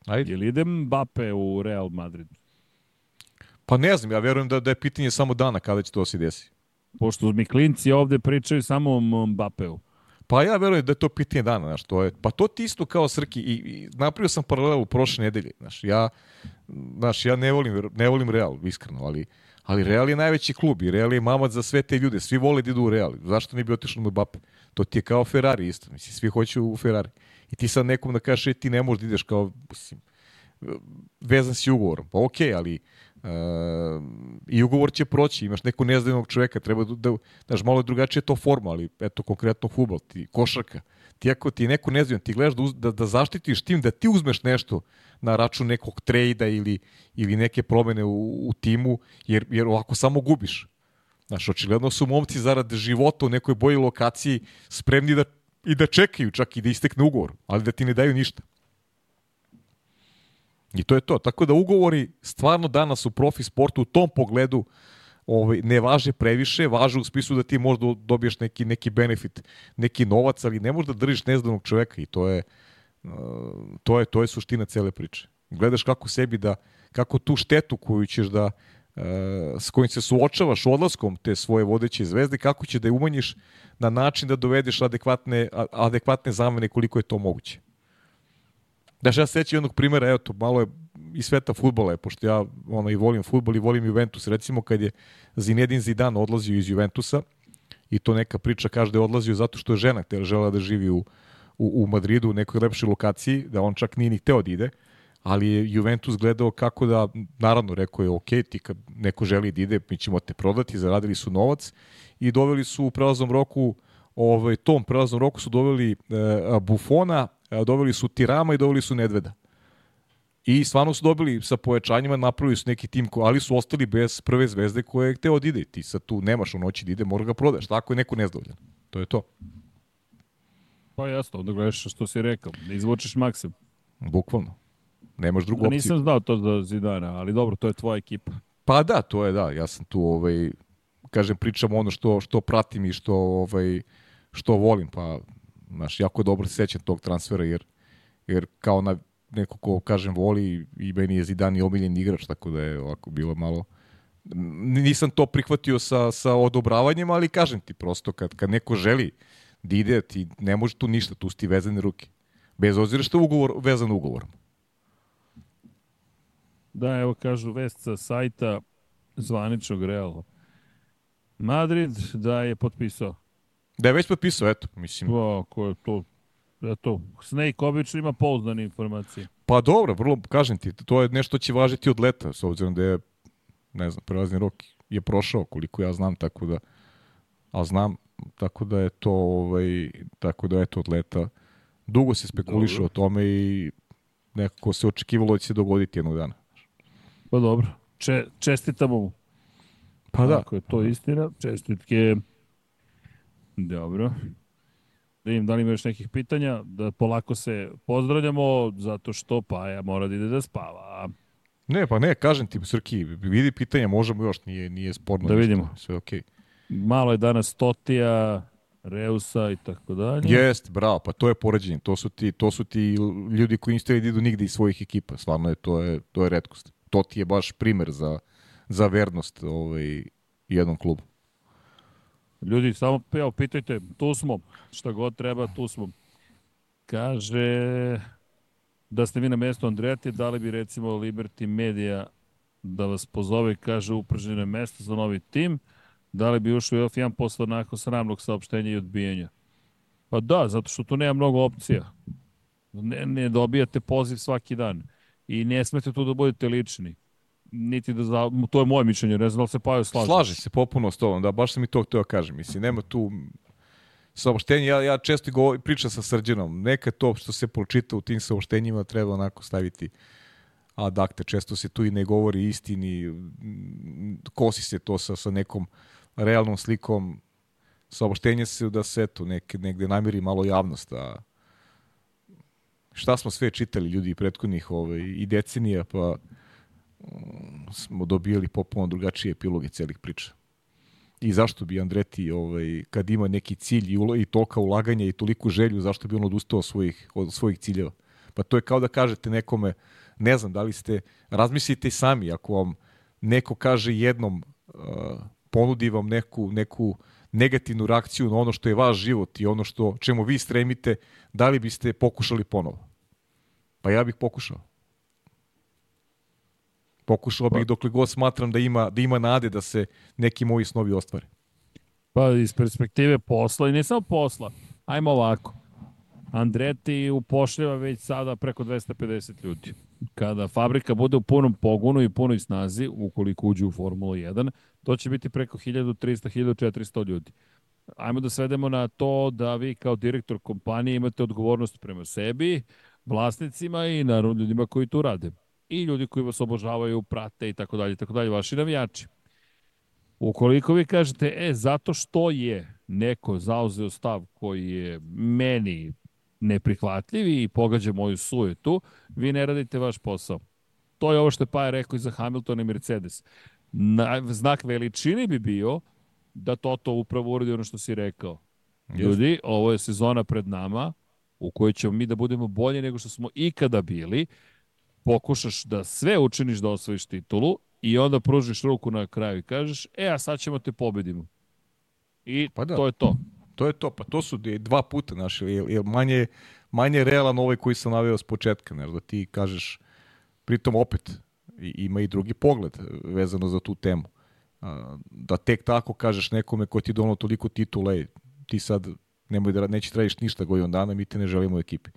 Ajde. Je li ide Mbappe u Real Madrid? Pa ne znam, ja verujem da, da je pitanje samo dana kada će to da se desi. Pošto mi klinci ovde pričaju samo o Mbappeu. Pa ja verujem da je to pitanje dana, znaš, to je, pa to ti isto kao Srki i, i napravio sam paralelu prošle nedelje, znaš, ja, znaš, ja ne volim, ne volim Real, iskreno, ali, ali Real je najveći klub i Real je mamac za sve te ljude, svi vole da idu u Real, zašto ne bi otišli na Mbappe? To ti je kao Ferrari isto, mislim, svi hoće u Ferrari. I ti sad nekom da kažeš, e, ti ne možeš da ideš kao, mislim, vezan si ugovorom, pa okej, ali Uh, i ugovor će proći, imaš nekog nezadovoljnog čoveka, treba da, da znaš, malo je drugačije to forma, ali eto, konkretno futbol, ti, košarka, ti ako ti neko nezadovoljan, ti gledaš da, da, da zaštitiš tim, da ti uzmeš nešto na račun nekog trejda ili, ili neke promene u, u timu, jer, jer ovako samo gubiš. Znaš, očigledno su momci zarad života u nekoj boji lokaciji spremni da i da čekaju čak i da istekne ugovor, ali da ti ne daju ništa. I to je to. Tako da ugovori stvarno danas u profi sportu u tom pogledu ovaj, ne važe previše, važe u spisku da ti možda dobiješ neki, neki benefit, neki novac, ali ne možeš da držiš nezdanog čoveka i to je, uh, to je, to je suština cele priče. Gledaš kako sebi da, kako tu štetu koju ćeš da, uh, s kojim se suočavaš odlaskom te svoje vodeće zvezde, kako će da je umanjiš na način da dovedeš adekvatne, adekvatne zamene koliko je to moguće. Znaš, ja se sećam jednog primjera, evo to, malo je i sveta futbola je, pošto ja ono, i volim futbol i volim Juventus. Recimo kad je Zinedine Zidane odlazio iz Juventusa i to neka priča kaže da je odlazio zato što je žena htjela žela da živi u, u, u Madridu, u nekoj lepšoj lokaciji, da on čak nije ni hteo da ide, ali je Juventus gledao kako da, naravno rekao je ok, ti kad neko želi da ide, mi ćemo te prodati, zaradili su novac i doveli su u prelaznom roku ovaj, tom prelaznom roku su doveli e, Bufona, e, doveli su Tirama i doveli su Nedveda. I stvarno su dobili sa povećanjima, napravili su neki tim, ali su ostali bez prve zvezde koje je hteo da ide. Ti sad tu nemaš u noći da ide, mora ga prodaš. Tako je neko nezadovoljan. To je to. Pa jasno, onda gledaš što si rekao, da izvučeš maksim. Bukvalno. Nemaš drugu Da opciju. nisam znao to za Zidana, ali dobro, to je tvoja ekipa. Pa da, to je da. Ja sam tu, ovaj, kažem, pričam ono što, što pratim i što, ovaj, što volim. Pa, znaš, jako dobro se sećam tog transfera, jer, jer kao na neko ko, kažem, voli i meni je Zidane omiljen igrač, tako da je ovako bilo malo... Nisam to prihvatio sa, sa odobravanjem, ali kažem ti prosto, kad, kad neko želi da ide, ti ne može tu ništa, tu su ti vezane ruke. Bez obzira što je ugovor vezan ugovorom. Da, evo kažu vest sa sajta zvaničnog Reala. Madrid da je potpisao. Da je već potpisao, eto, mislim. O, ko je to? Eto, Snake obično ima pouzdane informacije. Pa dobro, vrlo, kažem ti, to je nešto će važiti od leta, s obzirom da je, ne znam, prelazni rok je prošao, koliko ja znam, tako da, a znam, tako da je to, ovaj, tako da je to od leta. Dugo se spekuliše o tome i nekako se očekivalo da će se dogoditi jednog dana. Pa dobro. Če, čestitamo mu. Pa da, Ako je to istina, čestitke. Dobro. Da vidim da li ima još nekih pitanja, da polako se pozdravljamo, zato što Paja mora da ide da spava. ne, pa ne, kažem ti, Srki, vidi pitanja, možemo još, nije, nije sporno. Da vidimo. Sve okej. Malo je danas Totija, Reusa i tako dalje. Jest, bravo, pa to je poređenje. To su ti, to su ti ljudi koji niste idu nigde iz svojih ekipa. Stvarno je to je to je retkost. To ti je baš primer za za vernost ovaj jednom klubu. Ljudi, samo evo, pitajte, tu smo, šta god treba, tu smo. Kaže da ste vi na mestu Andreti, da li bi recimo Liberty Media da vas pozove, kaže uprženo je mesto za novi tim, da li bi ušao u F1 posle onako sramnog saopštenja i odbijenja? Pa da, zato što tu nema mnogo opcija. Ne, ne dobijate poziv svaki dan i ne smete tu da budete lični. Niti da za, to je moje mišljenje, ne znam da se Pajo slaže. Slaže se popuno s tobom, da baš sam i to hteo kažem. Mislim nema tu saopštenje, ja, ja često govor, pričam sa Srđanom, neka to što se pročita u tim saopštenjima treba onako staviti ad acta, često se tu i ne govori istini, kosi se to sa, sa nekom realnom slikom, saopštenje se da se eto, nek, negde namiri malo javnost, a šta smo sve čitali ljudi prethodnih ovaj, i decenija, pa smo dobijali popuno drugačije epiloge celih priča. I zašto bi Andreti, ovaj, kad ima neki cilj i, ulo, i tolika ulaganja i toliku želju, zašto bi on odustao od svojih, od svojih ciljeva? Pa to je kao da kažete nekome, ne znam, da li ste, razmislite sami, ako vam neko kaže jednom, uh, ponudi vam neku, neku negativnu reakciju na ono što je vaš život i ono što čemu vi stremite, da li biste pokušali ponovo? Pa ja bih pokušao. Pokušao bih dokle god smatram da ima, da ima nade da se neki moji snovi ostvare. Pa iz perspektive posla i ne samo posla. Ajmo ovako. Andreti upošljava već sada preko 250 ljudi. Kada fabrika bude u punom pogonu i punoj snazi, ukoliko uđe u Formulu 1, to će biti preko 1300-1400 ljudi. Ajmo da svedemo na to da vi kao direktor kompanije imate odgovornost prema sebi, vlasnicima i naravno ljudima koji tu rade. I ljudi koji vas obožavaju, prate i tako dalje, tako dalje, vaši navijači. Ukoliko vi kažete, e, zato što je neko zauzeo stav koji je meni neprihvatljiv i pogađa moju sujetu, vi ne radite vaš posao. To je ovo što je Paja rekao i za Hamilton i Mercedes. Na, znak veličine bi bio da Toto upravo uradi ono što si rekao. Ljudi, ovo je sezona pred nama u kojoj ćemo mi da budemo bolje nego što smo ikada bili. Pokušaš da sve učiniš da osvojiš titulu i onda pružiš ruku na kraju i kažeš, e, a sad ćemo te pobedimo. I Pa da. to je to. To je to, pa to su dva puta, znaš, jer, jer manje, manje realan ovaj koji sam naveo s početka, znaš, da ti kažeš, pritom opet, i- ima i drugi pogled vezano za tu temu. A, Da tek tako kažeš nekome ko ti dono toliko titula, ej, ti sad nemoj da, neće tražiš ništa godinu dana, mi te ne želimo u ekipi.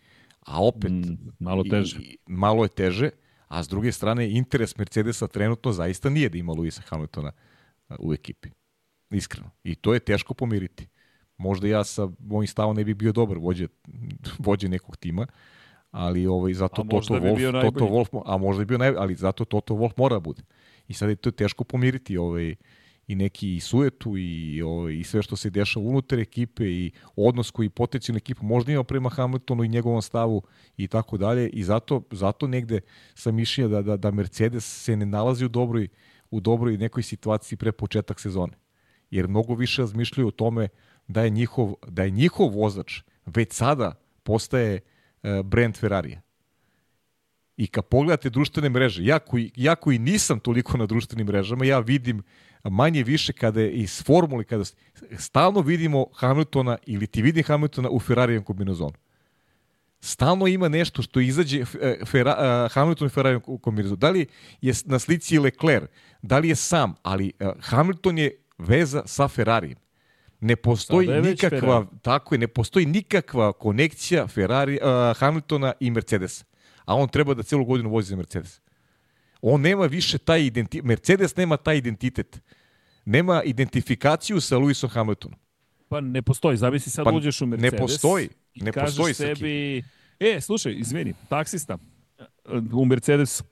A opet, Mm, malo teže. i- malo je teže, a s druge strane interes Mercedesa trenutno zaista nije da ima Luisa Hamiltona u ekipi. Iskreno. I to je teško pomiriti. Možda ja sa mojim stavom ne bih bio dobar vođe, vođe nekog tima, ali ovaj, zato Toto bi Wolf, bio Toto. Wolf, a možda bi bio najbolji, ali zato Toto Wolf mora da bude. I sad je to teško pomiriti ovaj, i neki i sujetu i, o, i sve što se dešava unutar ekipe i odnos koji potencijalna ekipa možda ima prema Hamiltonu i njegovom stavu i tako dalje i zato, zato negde sam mišljenja da, da, da Mercedes se ne nalazi u dobroj, u dobroj nekoj situaciji pre početak sezone. Jer mnogo više razmišljaju o tome da je njihov, da je njihov vozač već sada postaje uh, brand Ferrarija. I kad pogledate društvene mreže, ja koji, ja koji nisam toliko na društvenim mrežama, ja vidim manje više kada je iz formule, kada stalno vidimo Hamiltona ili ti vidim Hamiltona u Ferrarijem kombinozonu. Stalno ima nešto što izađe e, Fera, uh, Hamilton i Ferrari kombinozonu. Da li je na slici Leclerc, da li je sam, ali uh, Hamilton je veza sa Ferrarijem. Ne postoji nikakva, tako je, ne postoji nikakva konekcija Ferrari, uh, Hamiltona i Mercedesa. A on treba da celu godinu vozi za Mercedes. On nema više taj identitet, Mercedes nema taj identitet. Nema identifikaciju sa Lewisom Hamiltonom. Pa ne postoji, zavisi sad pa, uđeš u Mercedes. Ne postoji, ne postoji sebi, e, slušaj, izvini, taksista u Mercedesu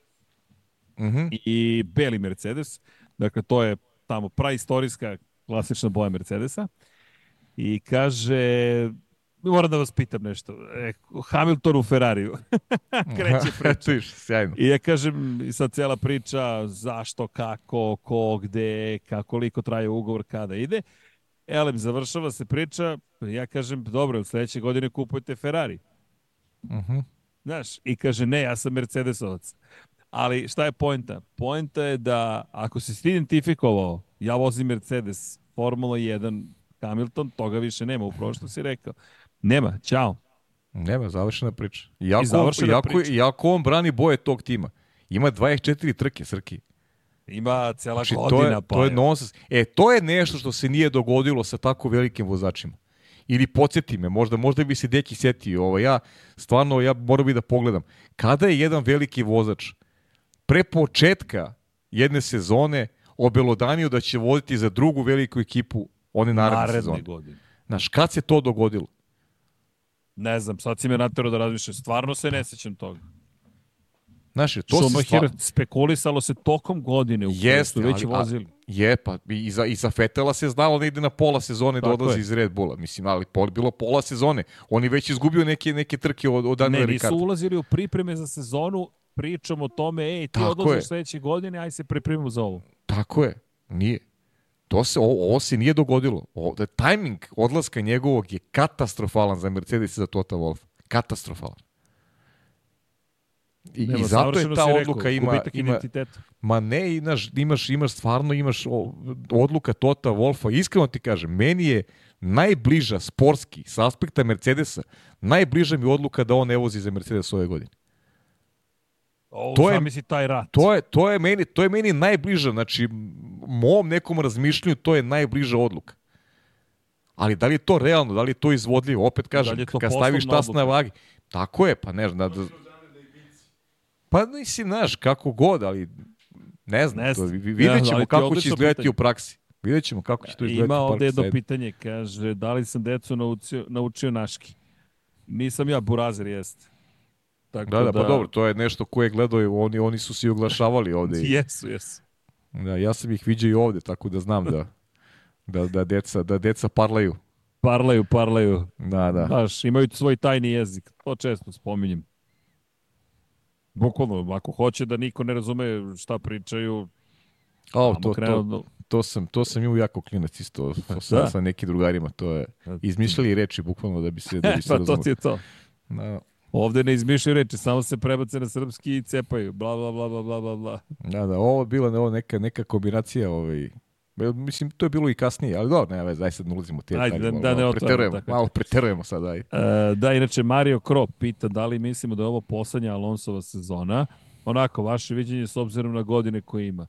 uh mhm. -huh. i beli Mercedes, dakle to je tamo praistorijska klasična boja Mercedesa i kaže moram da vas pitam nešto. E, Hamilton u Ferrariju. Kreće priča. Viš, sjajno. I ja kažem, i sad cijela priča zašto, kako, ko, gde, kako, koliko traje ugovor, kada ide. Elem, završava se priča, ja kažem, dobro, sledeće godine kupujete Ferrari. Uh mhm. -huh. Znaš, i kaže, ne, ja sam Mercedesovac. Ali šta je poenta? Poenta je da ako si ti identifikovao, ja vozim Mercedes, Formula 1, Hamilton, toga više nema, upravo što si rekao. Nema, čao. Nema, završena priča. Iako, I završena iako, priča. Iako on brani boje tog tima. Ima 24 trke, Srki. Ima cela znači, godina. To je, pa to je nonsens. E, to je nešto što se nije dogodilo sa tako velikim vozačima. Ili podsjeti me, možda, možda bi se deki setio. Ovo, ja, stvarno, ja moram bi da pogledam. Kada je jedan veliki vozač pre početka jedne sezone obelodanio da će voziti za drugu veliku ekipu one naredne, naredne sezone. Godine. Znaš, kad se to dogodilo? Ne znam, sad si me natero da razmišljam. Stvarno se ne sećam toga. Znaš, to se stvar... spekulisalo se tokom godine u kojoj su već ali, vozili. A, je, pa i za, i za Fetela se znalo da ide na pola sezone da odlazi je. iz Red Bulla. Mislim, ali pol, bilo pola sezone. On je već izgubio neke, neke trke od, od Daniela Ricarda. Ne, nisu ulazili u pripreme za sezonu, pričamo o tome, ej, ti odlaziš sledeće godine, aj se pripremimo za ovo. Tako je, nije. To se, ovo, ovo se nije dogodilo. O, da tajming odlaska njegovog je katastrofalan za Mercedes i za Tota Wolff. Katastrofalan. I, Nema, i zato je ta odluka rekao, ima, ima ma ne imaš, imaš imaš stvarno imaš odluka Tota Wolfa iskreno ti kažem meni je najbliža sportski sa aspekta Mercedesa najbliža mi odluka da on ne vozi za Mercedes ove godine O, to je misli taj rat. To je to je meni to je meni najbliža, znači mom nekom razmišljanju to je najbliža odluka. Ali da li je to realno, da li je to izvodljivo? Opet kažem, da kad staviš tas na vagi. Tako je, pa ne znam. Da, pa nisi, znaš, kako god, ali ne znam. Ne znam. To, vidjet ćemo ja, kako će izgledati pitanje. u praksi. Vidjet ćemo kako će to izgledati Ima ovde jedno pitanje, kaže, da li sam decu naučio, naučio naški? Nisam ja, Burazer jeste. Tako da, da, pa da, pa dobro, to je nešto koje gledaju, oni, oni su se oglašavali ovde. jesu, jesu. Da, ja sam ih viđao i ovde, tako da znam da, da, da, deca, da deca parlaju. Parlaju, parlaju. Da, da. Znaš, imaju svoj tajni jezik, to često spominjem. Bukvalno, ako hoće da niko ne razume šta pričaju, O, to, to, to, sam, to sam imao jako klinac isto sa, da. sa nekim drugarima. To je izmišljali reči bukvalno da bi se, da bi se pa to ti je to. Da. Ovde ne izmišljaju reči, samo se prebace na srpski i cepaju. Bla, bla, bla, bla, bla, bla, bla. Da, da, ovo je bila ovo neka, neka kombinacija ovaj, Mislim, to je bilo i kasnije, ali dobro, ne, daj sad ne ulazimo te Ajde, da, da, ne malo, preterujemo, tako. malo preterujemo sad, aj. E, da, inače, Mario Krop pita da li mislimo da je ovo poslednja Alonsova sezona. Onako, vaše viđenje s obzirom na godine koje ima.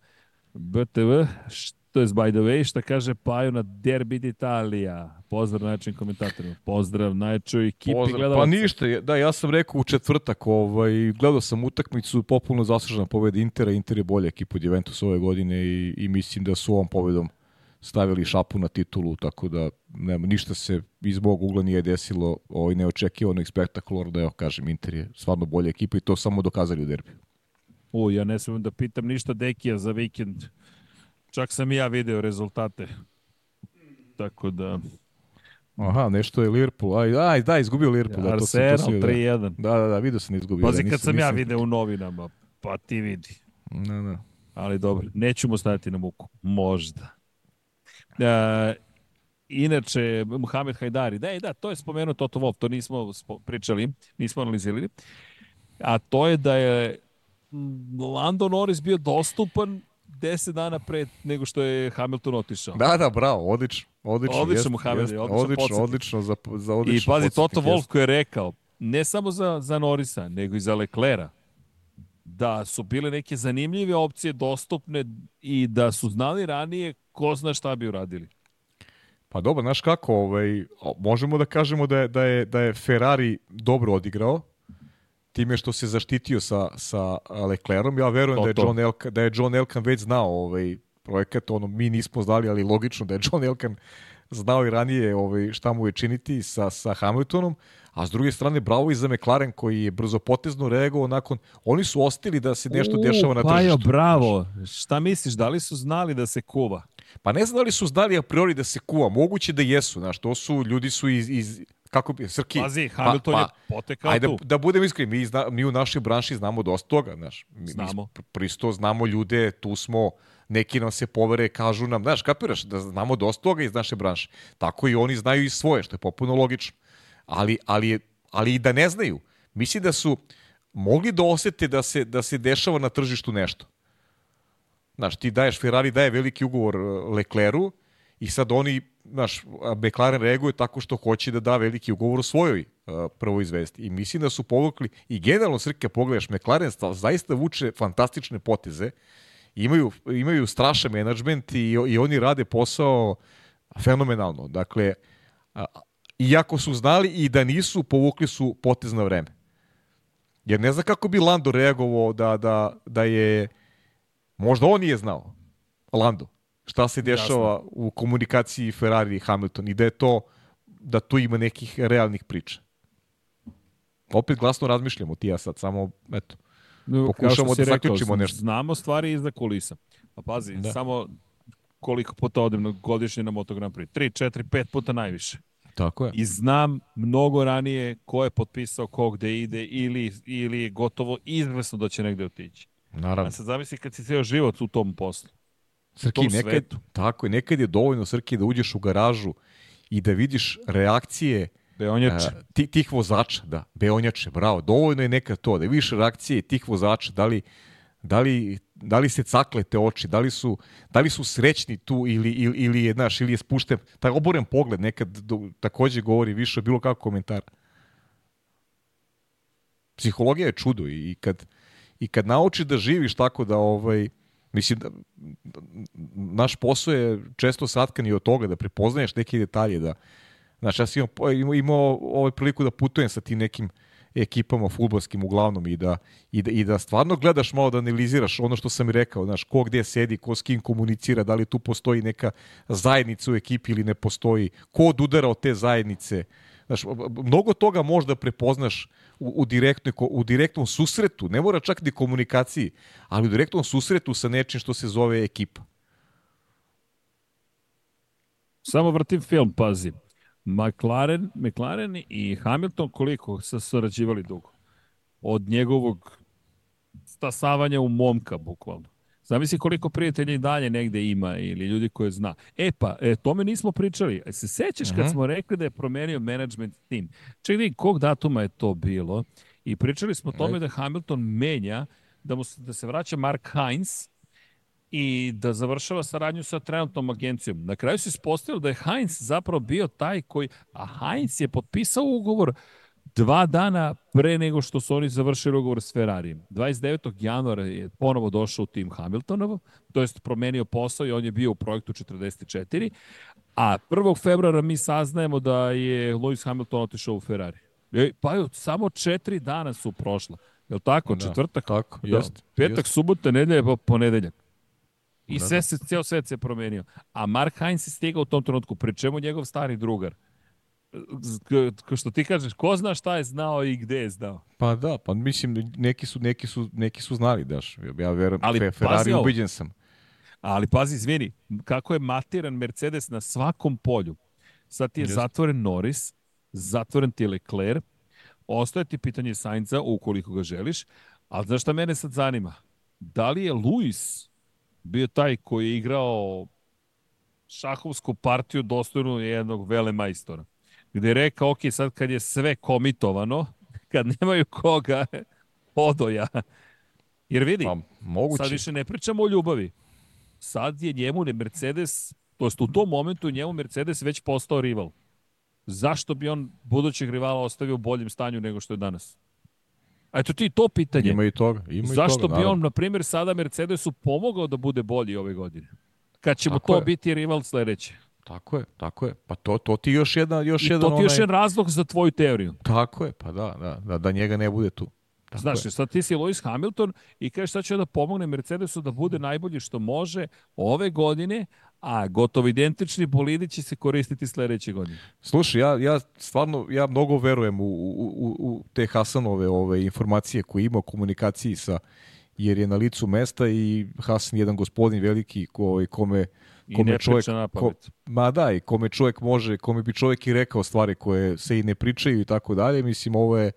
BTV, to je by the way, šta kaže Paju na Derbi d'Italia. Pozdrav najjačim komentatorima. Pozdrav najjačoj ekipi Pozdrav. gledalaca. Pa ništa, da, ja sam rekao u četvrtak, ovaj, gledao sam utakmicu, popularno zaslužena pobeda Intera. Inter je bolja ekipa od Juventus ove godine i, i mislim da su ovom pobedom stavili šapu na titulu, tako da nema, ništa se iz mog ugla nije desilo ovaj, neočekivano i spektakularno, da evo kažem, Inter je stvarno bolja ekipa i to samo dokazali u derbiju. U, ja ne smem da pitam ništa Dekija za vikend Čak sam i ja video rezultate. Tako da... Aha, nešto je Liverpool. Aj, aj, da, izgubio Liverpool. Ja, da, Arsenal 3-1. Da, da, da, vidio sam izgubio. Pazi da, kad sam ja video u novinama, pa ti vidi. Da, da. Ali dobro, nećemo staviti na muku. Možda. E, inače, Muhammed Hajdari, da, da, to je spomenuo Toto Wolf, to nismo pričali, nismo analizirali. A to je da je Lando Norris bio dostupan 10 dana pre nego što je Hamilton otišao. Da, da, bravo, odlično. Odlično, odlično Muhammed, odlično, odlično, odlično, za, za odlično I pazi, Toto Wolf koji je rekao, ne samo za, za Norisa, nego i za Leclera, da su bile neke zanimljive opcije dostupne i da su znali ranije ko zna šta bi uradili. Pa dobro, znaš kako, ovaj, možemo da kažemo da je, da je, da je Ferrari dobro odigrao, time što se zaštitio sa, sa Leclerom. Ja verujem to, da, je John Elkan, da je John Elkan već znao ovaj projekat, ono, mi nismo znali, ali logično da je John Elkan znao i ranije ovaj, šta mu je činiti sa, sa Hamiltonom, a s druge strane bravo i za McLaren koji je brzo potezno reagovao nakon, oni su ostili da se nešto U, dešava na tržištu. Pa bravo, šta misliš, da li su znali da se kuva? Pa ne znam da li su znali a priori da se kuva, moguće da jesu, znaš, to su, ljudi su iz, iz kako bi, Srki... Pazi, pa, Hamilton pa, pa, je potekao ajde, tu. Da, budem iskren, mi, zna, mi u našoj branši znamo dosta toga, znaš. Mi, znamo. Mi pristo znamo ljude, tu smo, neki nam se povere, kažu nam, znaš, kapiraš, da znamo dosta toga iz naše branše. Tako i oni znaju i svoje, što je popuno logično. Ali, ali, ali i da ne znaju. Mislim da su mogli da osete da se, da se dešava na tržištu nešto. Znaš, ti daješ, Ferrari daje veliki ugovor e, Lecleru i sad oni, znaš, McLaren reaguje tako što hoće da da veliki ugovor u svojoj uh, prvoj izvesti. I mislim da su povukli, i generalno Srke pogledaš, McLaren zaista vuče fantastične poteze, imaju, imaju strašan menadžment i, i oni rade posao fenomenalno. Dakle, a, iako su znali i da nisu, povukli su potez na vreme. Jer ne zna kako bi Lando reagovao da, da, da je Možda on nije znao, Lando, šta se dešava Jasno. u komunikaciji Ferrari i Hamilton i da je to, da tu ima nekih realnih priča. Opet glasno razmišljamo ti ja sad, samo, eto, pokušamo da zaključimo nešto. Znamo stvari iza kulisa. Pa pazi, da. samo koliko puta odem godišnje na Moto Grand Prix. 3, 4, 5 puta najviše. Tako je. I znam mnogo ranije ko je potpisao, ko gde ide ili, ili gotovo izvesno da će negde otići. Naravno. A sad zamisli kad si ceo život u tom poslu. Srki, nekad, svetu. tako je, nekad je dovoljno, Srki, da uđeš u garažu i da vidiš reakcije Beonjače. Uh, ti, tih vozača, da, beonjače, bravo. Dovoljno je nekad to, da vidiš reakcije tih vozača, da li, da li, da li se cakle te oči, da li su, da li su srećni tu ili, ili, ili je, znaš, ili je spušten, taj oboren pogled nekad do, takođe govori više bilo kakvog komentara. Psihologija je čudo i kad, i kad naučiš da živiš tako da ovaj mislim da naš posao je često satkan i od toga da prepoznaješ neke detalje da znači ja sam imao, imao ovaj priliku da putujem sa tim nekim ekipama futbolskim uglavnom i da, i, da, i da stvarno gledaš malo da analiziraš ono što sam i rekao, znaš, ko gde sedi, ko s kim komunicira, da li tu postoji neka zajednica u ekipi ili ne postoji, ko odudara od te zajednice. Znaš, mnogo toga možda prepoznaš u, u, direktnoj, u direktnom susretu, ne mora čak ni komunikaciji, ali u direktnom susretu sa nečim što se zove ekipa. Samo vrtim film, pazi. McLaren, McLaren i Hamilton koliko se sarađivali dugo? Od njegovog stasavanja u momka, bukvalno. Zamisli koliko prijatelja i dalje negde ima ili ljudi koje zna. E pa, e, tome nismo pričali. E, se sećaš kad uh mhm. -huh. smo rekli da je promenio management tim? Čekaj, kog datuma je to bilo? I pričali smo o tome da Hamilton menja, da, mu, da se vraća Mark Heinz i da završava saradnju sa trenutnom agencijom. Na kraju se ispostavilo da je Heinz zapravo bio taj koji, a Heinz je potpisao ugovor dva dana pre nego što su oni završili ugovor s Ferrarijem. 29. januara je ponovo došao u tim Hamiltonov, to jest promenio posao i on je bio u projektu 44, a 1. februara mi saznajemo da je Lewis Hamilton otišao u Ferrari. E, pa jo, samo četiri dana su prošla. Je li tako? Da, Četvrtak? Tako, da. jest. Petak, jest. subota, nedelja, pa ponedeljak. I da, sve da. se, ceo svet se promenio. A Mark Heinz je stigao u tom trenutku, pri čemu njegov stari drugar što ti kažeš, ko zna šta je znao i gde je znao? Pa da, pa mislim, neki su, neki su, neki su znali, daš. Ja verujem, Ali, Ferrari ubiđen sam. Ali pazi, izvini, kako je matiran Mercedes na svakom polju. Sad ti je Jeste. zatvoren Norris, zatvoren ti je Leclerc, ostaje ti pitanje Sainza ukoliko ga želiš, ali znaš šta mene sad zanima? Da li je Luis bio taj koji je igrao šahovsku partiju dostojnu jednog velemajstora? Gde je rekao, ok, sad kad je sve komitovano, kad nemaju koga, odoja. Jer vidi, Pa, moguće. sad više ne pričamo o ljubavi. Sad je njemu ne Mercedes, to jest u tom momentu njemu Mercedes već postao rival. Zašto bi on budućeg rivala ostavio u boljem stanju nego što je danas? A eto ti to pitanje. Ima i toga. Ima i Zašto toga, bi naravno. on, na primjer, sada Mercedesu pomogao da bude bolji ove godine? Kad će mu Tako to je. biti rival sledeće. Tako je, tako je. Pa to, to ti još jedna, još I jedan to ti još onaj... jedan razlog za tvoju teoriju. Tako je, pa da, da, da, da njega ne bude tu. Tako Znaš, je. sad ti si Lewis Hamilton i kažeš sad ću ja da pomogne Mercedesu da bude najbolji što može ove godine, a gotovo identični bolidi će se koristiti sledeće godine. Slušaj, ja, ja stvarno, ja mnogo verujem u, u, u, u te Hasanove ove informacije koje ima o komunikaciji sa, jer je na licu mesta i Hasan je jedan gospodin veliki ko, ovaj, kome, I čovjek, na ko, ma da, i kome čovjek može, kome bi čovjek i rekao stvari koje se i ne pričaju i tako dalje, mislim ovo je,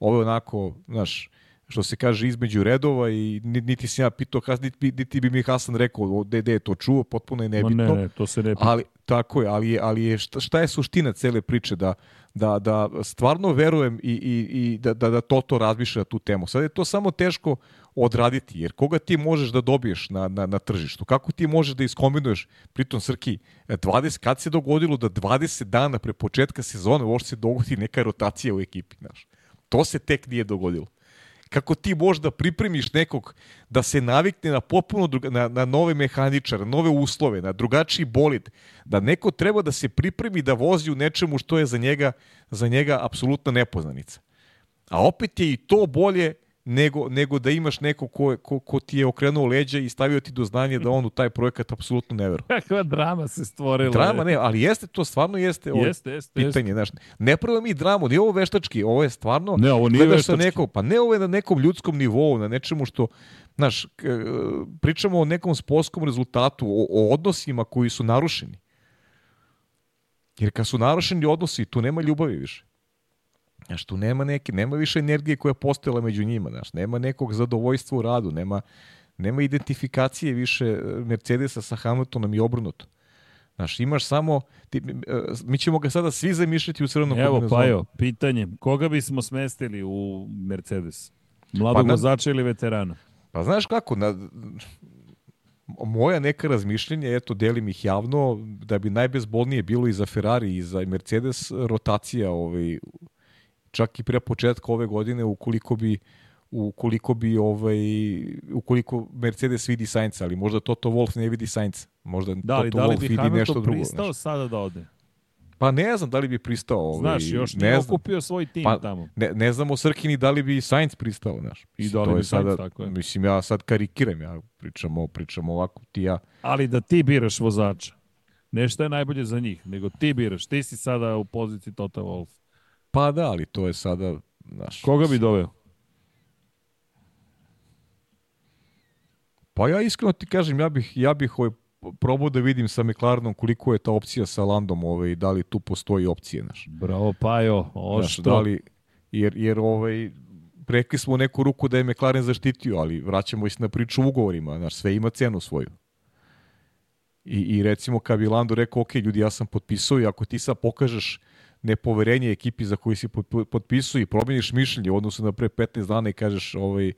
ovo je onako, znaš, što se kaže između redova i ni- niti sam ja pitao, niti, niti bi mi Hasan rekao, de, de je to čuo, potpuno je Ma nebitno. ne, ne, to se ne pita. Ali tako je, ali je, ali je šta, šta je suština cele priče da da da stvarno verujem i, i, i da, da, da Toto razmišlja na tu temu. Sad je to samo teško odraditi, jer koga ti možeš da dobiješ na, na, na tržištu? Kako ti možeš da iskombinuješ, pritom Srki, 20, kad se dogodilo da 20 dana pre početka sezone uopšte se dogodi neka rotacija u ekipi, znaš? To se tek nije dogodilo kako ti možeš da pripremiš nekog da se navikne na potpuno druga, na, na nove mehaničare, nove uslove, na drugačiji bolid, da neko treba da se pripremi da vozi u nečemu što je za njega, za njega apsolutna nepoznanica. A opet je i to bolje nego, nego da imaš neko ko, ko, ko ti je okrenuo leđa i stavio ti do znanja da on u taj projekat apsolutno ne veruje. Kakva drama se stvorila. Drama ne, ali jeste to stvarno jeste, ovo Jeste, jeste, jeste. pitanje, znaš. Ne pravimo mi dramu, nije ovo veštački, ovo je stvarno Ne, ovo nije veštački. nekog, pa ne ovo je na nekom ljudskom nivou, na nečemu što, znaš, k- pričamo o nekom sportskom rezultatu, o, o odnosima koji su narušeni. Jer kad su narušeni odnosi, tu nema ljubavi više. Znaš, tu nema neke, nema više energije koja je postojala među njima, znaš, nema nekog zadovoljstva u radu, nema, nema identifikacije više e, Mercedesa sa Hamiltonom i obrnuto. Znaš, imaš samo, ti, e, mi ćemo ga sada svi zamišljati u crvenom Evo, kombinezonu. Pajo, pitanje. Koga bismo smestili u Mercedes? Mladog Pa vozača ili veterana? Pa znaš kako, na, moja neka razmišljenja, eto, delim ih javno, da bi najbezbolnije bilo i za Ferrari i za Mercedes rotacija, ovaj, čak i pre početka ove godine, ukoliko bi ukoliko bi ovaj ukoliko Mercedes vidi Sainca, ali možda Toto Wolff ne vidi Sainca. Možda Da li, Toto da li Wolff vidi nešto Hamilton drugo. pristao znaš. sada da ode? Pa ne znam da li bi pristao. Ovaj, Znaš, još ne znam. okupio svoj tim Pa, tamo. Ne, ne znamo Srkini da li bi Sainz pristao, znaš. I da li to bi Sainz, sada, tako je. Mislim, ja sad karikiram, ja pričamo, pričamo ovako, ti ja. Ali da ti biraš vozača. Ne što je najbolje za njih, nego ti biraš. Ti si sada u poziciji Tota Wolff. Pa da, ali to je sada, znaš. Koga bi doveo? Pa ja iskreno ti kažem, ja bih, ja bih ovaj, probao da vidim sa McLarenom koliko je ta opcija sa Landom, ovaj, da li tu postoji opcije, znaš. Bravo, Pajo. Oštro. da li, jer, jer ovaj, rekli smo u neku ruku da je McLaren zaštitio, ali vraćamo se na priču o ugovorima, znaš, sve ima cenu svoju. I, I recimo kad bi Lando rekao, ok, ljudi, ja sam potpisao i ako ti sad pokažeš nepoverenje ekipi za koju si pot- potpisao i promeniš mišljenje u odnosu na pre 15 dana i kažeš ovaj, uh,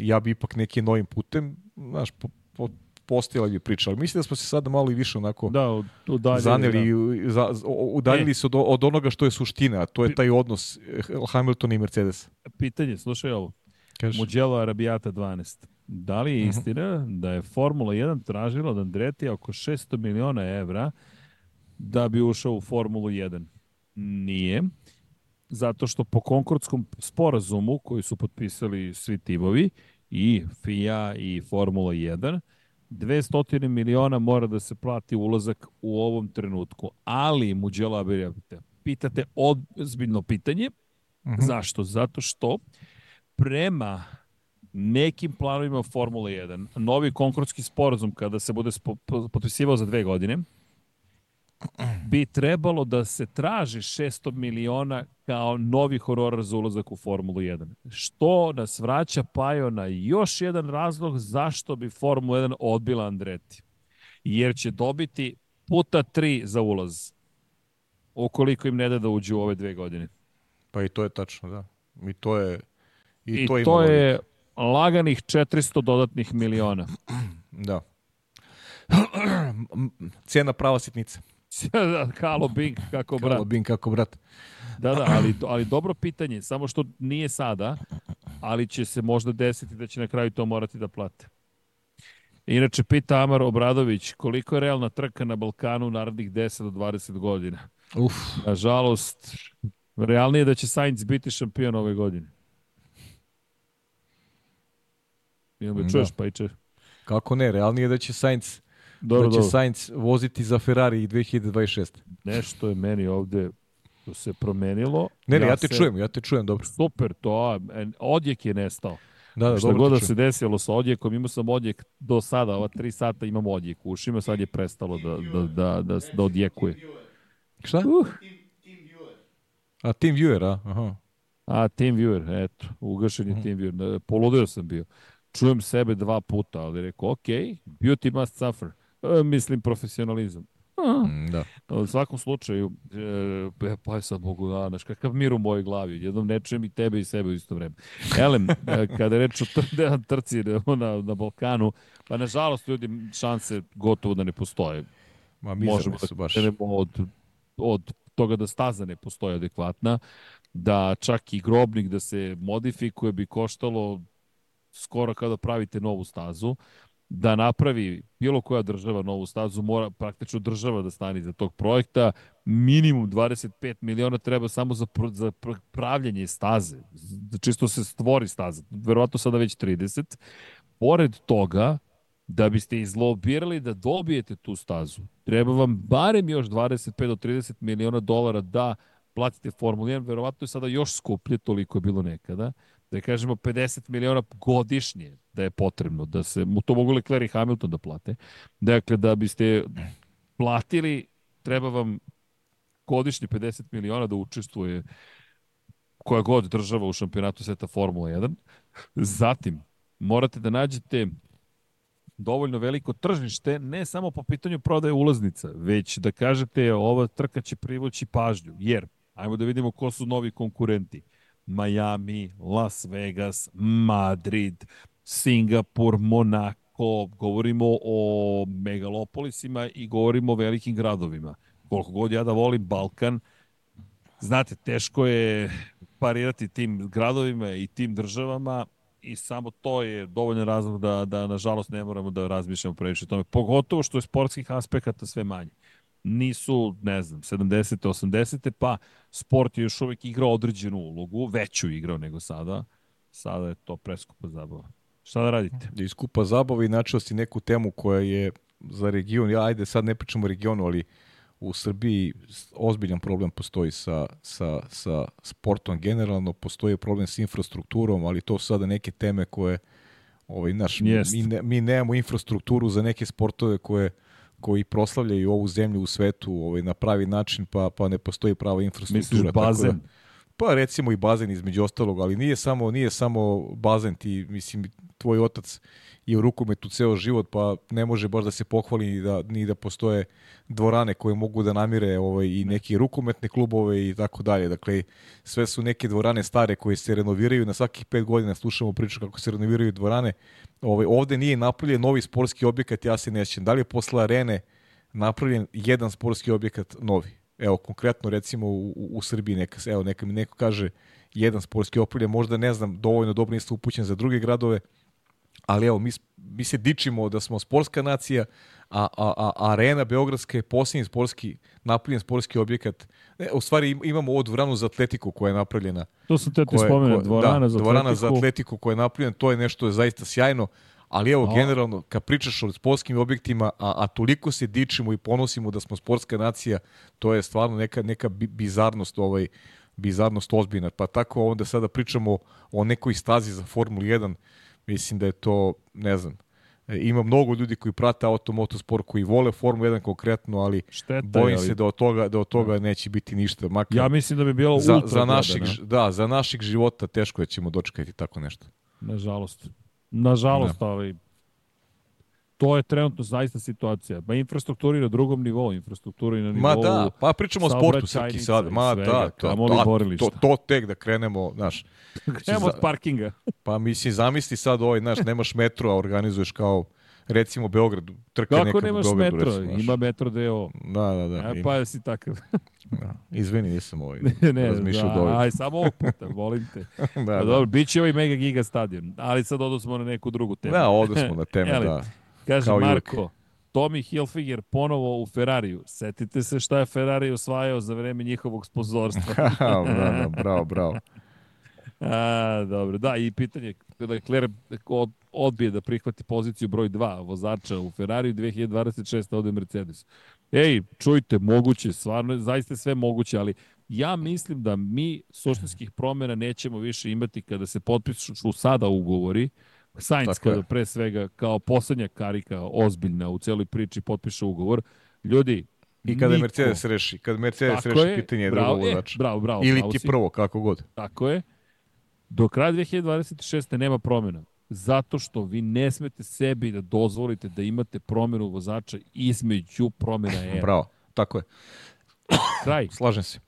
ja bi ipak nekim novim putem, znaš, po, po, postojala bi priča. Ali mislim da smo se sada malo i više onako Da, udaljili. zaneli, Da. za, udaljili E. se od, od onoga što je suština, a to je taj odnos eh, Hamiltona i Mercedes. Pitanje, slušaj ovo. Kažeš? Mugello Arabijata 12. Da li je Mhm. istina da je Formula 1 tražila od Andretija oko 600 miliona evra da bi ušao u Formulu 1? Nije. Zato što po konkordskom sporazumu koji su potpisali svi timovi i FIA i Formula 1 200 miliona mora da se plati ulazak u ovom trenutku. Ali Arabijata, pitate ozbiljno pitanje, Mhm. Zašto? Zato što prema nekim planovima Formule 1, novi konkurski sporazum kada se bude potpisivao za dve godine, bi trebalo da se traži 600 miliona kao novi horor za ulazak u Formulu 1. Što nas vraća Pajo na još jedan razlog zašto bi Formula 1 odbila Andreti. Jer će dobiti puta 3 za ulaz. Ukoliko im ne da da uđu u ove dve godine. Pa i to je tačno, da. I to je i, I to, to je laganih 400 dodatnih miliona. Da. Cijena prava sitnica. Halo Bing kako brat. Halo Bing kako brat. Da, da, ali, ali dobro pitanje, samo što nije sada, ali će se možda desiti da će na kraju to morati da plate. Inače, pita Amar Obradović, koliko je realna trka na Balkanu u narednih 10 do 20 godina? Uf. Nažalost, realnije je da će Sainz biti šampion ove godine. Jel me da. čuješ, pa će... Kako ne, realnije je da će Sainz dobro, da će dobro. Sainz voziti za Ferrari i 2026. Nešto je meni ovde se promenilo. Ne, ne, ja, ja te se... čujem, ja te čujem, dobro. Super, to, odjek je nestao. Da, da, Šta god da se desilo sa odjekom, imao sam odjek do sada, ova tri sata imam odjek u ušima, sad je prestalo da, da, da, da, da odjekuje. Šta? Uh. A Team Viewer, a? Aha. A, Team Viewer, eto, ugašen je mhm. Team Viewer. Poludio sam bio. Čujem sebe dva puta, ali rekao, ok, beauty must suffer. E, mislim, profesionalizam. Mm, da. U svakom slučaju, e, pa je sad mogu da, znaš, kakav mir u mojoj glavi, jednom ne čujem i tebe i sebe u isto vreme. Elem, e, kada reč o tr trci na, na Balkanu, pa nažalost ljudi šanse gotovo da ne postoje. Ma Možemo da baš. od, od toga da staza ne postoji adekvatna, da čak i grobnik da se modifikuje bi koštalo skoro kada pravite novu stazu da napravi bilo koja država novu stazu, mora praktično država da stani za tog projekta. Minimum 25 miliona treba samo za, za pravljanje staze. Čisto se stvori staza. Verovatno sada već 30. Pored toga, da biste izlobirali da dobijete tu stazu, treba vam barem još 25 do 30 miliona dolara da platite Formula 1, verovatno je sada još skuplje, toliko je bilo nekada, da kažemo 50 miliona godišnje da je potrebno, da se, to mogu Leclerc i Hamilton da plate. Dakle, da biste platili, treba vam godišnje 50 miliona da učestvuje koja god država u šampionatu sveta Formula 1. Zatim, morate da nađete dovoljno veliko tržište, ne samo po pitanju prodaje ulaznica, već da kažete ova trka će privući pažnju, jer ajmo da vidimo ko su novi konkurenti. Miami, Las Vegas, Madrid, Singapur, Monako, govorimo o megalopolisima i govorimo o velikim gradovima. Koliko god ja da volim Balkan, znate, teško je parirati tim gradovima i tim državama i samo to je dovoljno razlog da, da nažalost ne moramo da razmišljamo previše o tome. Pogotovo što je sportskih aspekata sve manje. Nisu, ne znam, 70. 80. pa sport je još uvek igrao određenu ulogu, veću igrao nego sada. Sada je to preskupa zabava. Šta da radite? Da iskupa zabava i načeo si neku temu koja je za region, ja ajde sad ne pričamo o regionu, ali u Srbiji ozbiljan problem postoji sa, sa, sa sportom generalno, postoji problem sa infrastrukturom, ali to su sada neke teme koje ovaj, naš, mi, ne, mi nemamo infrastrukturu za neke sportove koje koji proslavljaju ovu zemlju u svetu ovaj, na pravi način, pa, pa ne postoji prava infrastruktura. Misliš bazen? Tako da, pa recimo i bazen između ostalog, ali nije samo nije samo bazen, ti mislim tvoj otac je u rukometu ceo život, pa ne može baš da se pohvali ni da, ni da postoje dvorane koje mogu da namire ovaj, i neki rukometne klubove i tako dalje. Dakle, sve su neke dvorane stare koje se renoviraju, na svakih pet godina slušamo priču kako se renoviraju dvorane. Ovaj, ovde nije napravljen novi sportski objekat, ja se nećem. Da li je posle arene napravljen jedan sportski objekat novi? Evo, konkretno recimo u, u Srbiji neka, evo, neka mi neko kaže jedan sportski opolje, možda ne znam, dovoljno dobro nisam upućen za druge gradove, ali evo, mi, mi se dičimo da smo sportska nacija, a, a, a arena Beogradska je posljednji sportski, napravljen sportski objekat. Ne, u stvari imamo ovu dvoranu za atletiku koja je napravljena. To sam te ti spomenuo, dvorana, da, za, dvorana atletiku. za atletiku koja je napravljena, to je nešto zaista sjajno. Ali evo, a. generalno, kad pričaš o sportskim objektima, a, a toliko se dičimo i ponosimo da smo sportska nacija, to je stvarno neka, neka bizarnost ovaj, bizarnost ozbiljna. Pa tako onda sada pričamo o nekoj stazi za Formulu 1, Mislim da je to, ne znam, e, ima mnogo ljudi koji prate automotosport, koji vole Formu 1 konkretno, ali Šteta, bojim ali- se da od toga, da od toga neće biti ništa. Makar Ja mislim da bi bilo za, ultra za naših, gledano. da, za naših života teško da ćemo dočekati tako nešto. Nažalost. Nažalost, ali to je trenutno zaista situacija. Ma infrastruktura i na drugom nivou, infrastruktura i na nivou... Ma da, pa pričamo o sportu saobraćajnica sad. Ma svega, da, to, to, to, to tek da krenemo, znaš. Nemo od parkinga. Pa mislim, zamisli sad ovaj, znaš, nemaš metro, a organizuješ kao, recimo, Beograd, trka Kako neka nemaš u Beogradu. metro? recimo. Ima metro deo. Da, da, da. E, ima. pa si takav. Da. Izvini, nisam ovaj ne, ne, razmišljao da, dovoljno. aj, samo ovog puta, molim te. da, Pa da. dobro, bit će ovaj Mega Giga stadion, ali sad odnosimo na neku drugu temu. Da, ovde smo na Jeli? da. Kaže kao. Marko, Tommy Hilfiger ponovo u Ferrariju. Setite se šta je Ferrari osvajao za vreme njihovog sponzorstva. bravo, bravo, bravo. A, dobro, da, i pitanje da Leclerc od, odbije da prihvati poziciju broj 2 vozača u Ferrari 2026. ode Mercedes. Ej, čujte, moguće, stvarno, zaista sve moguće, ali ja mislim da mi suštinskih promjena nećemo više imati kada se potpišu sada ugovori. Sainz kada pre svega kao poslednja karika ozbiljna u celoj priči potpiše ugovor. Ljudi, I kada niko- Mercedes reši, kad Mercedes Tako reši je, pitanje bravo, drugog e, vozača. bravo, bravo, Ili ti si. prvo, kako god. Tako je. Do kraja 2026. nema promjena. Zato što vi ne smete sebi da dozvolite da imate promjenu vozača između promjena era. Bravo, tako je. Kraj. Slažem se.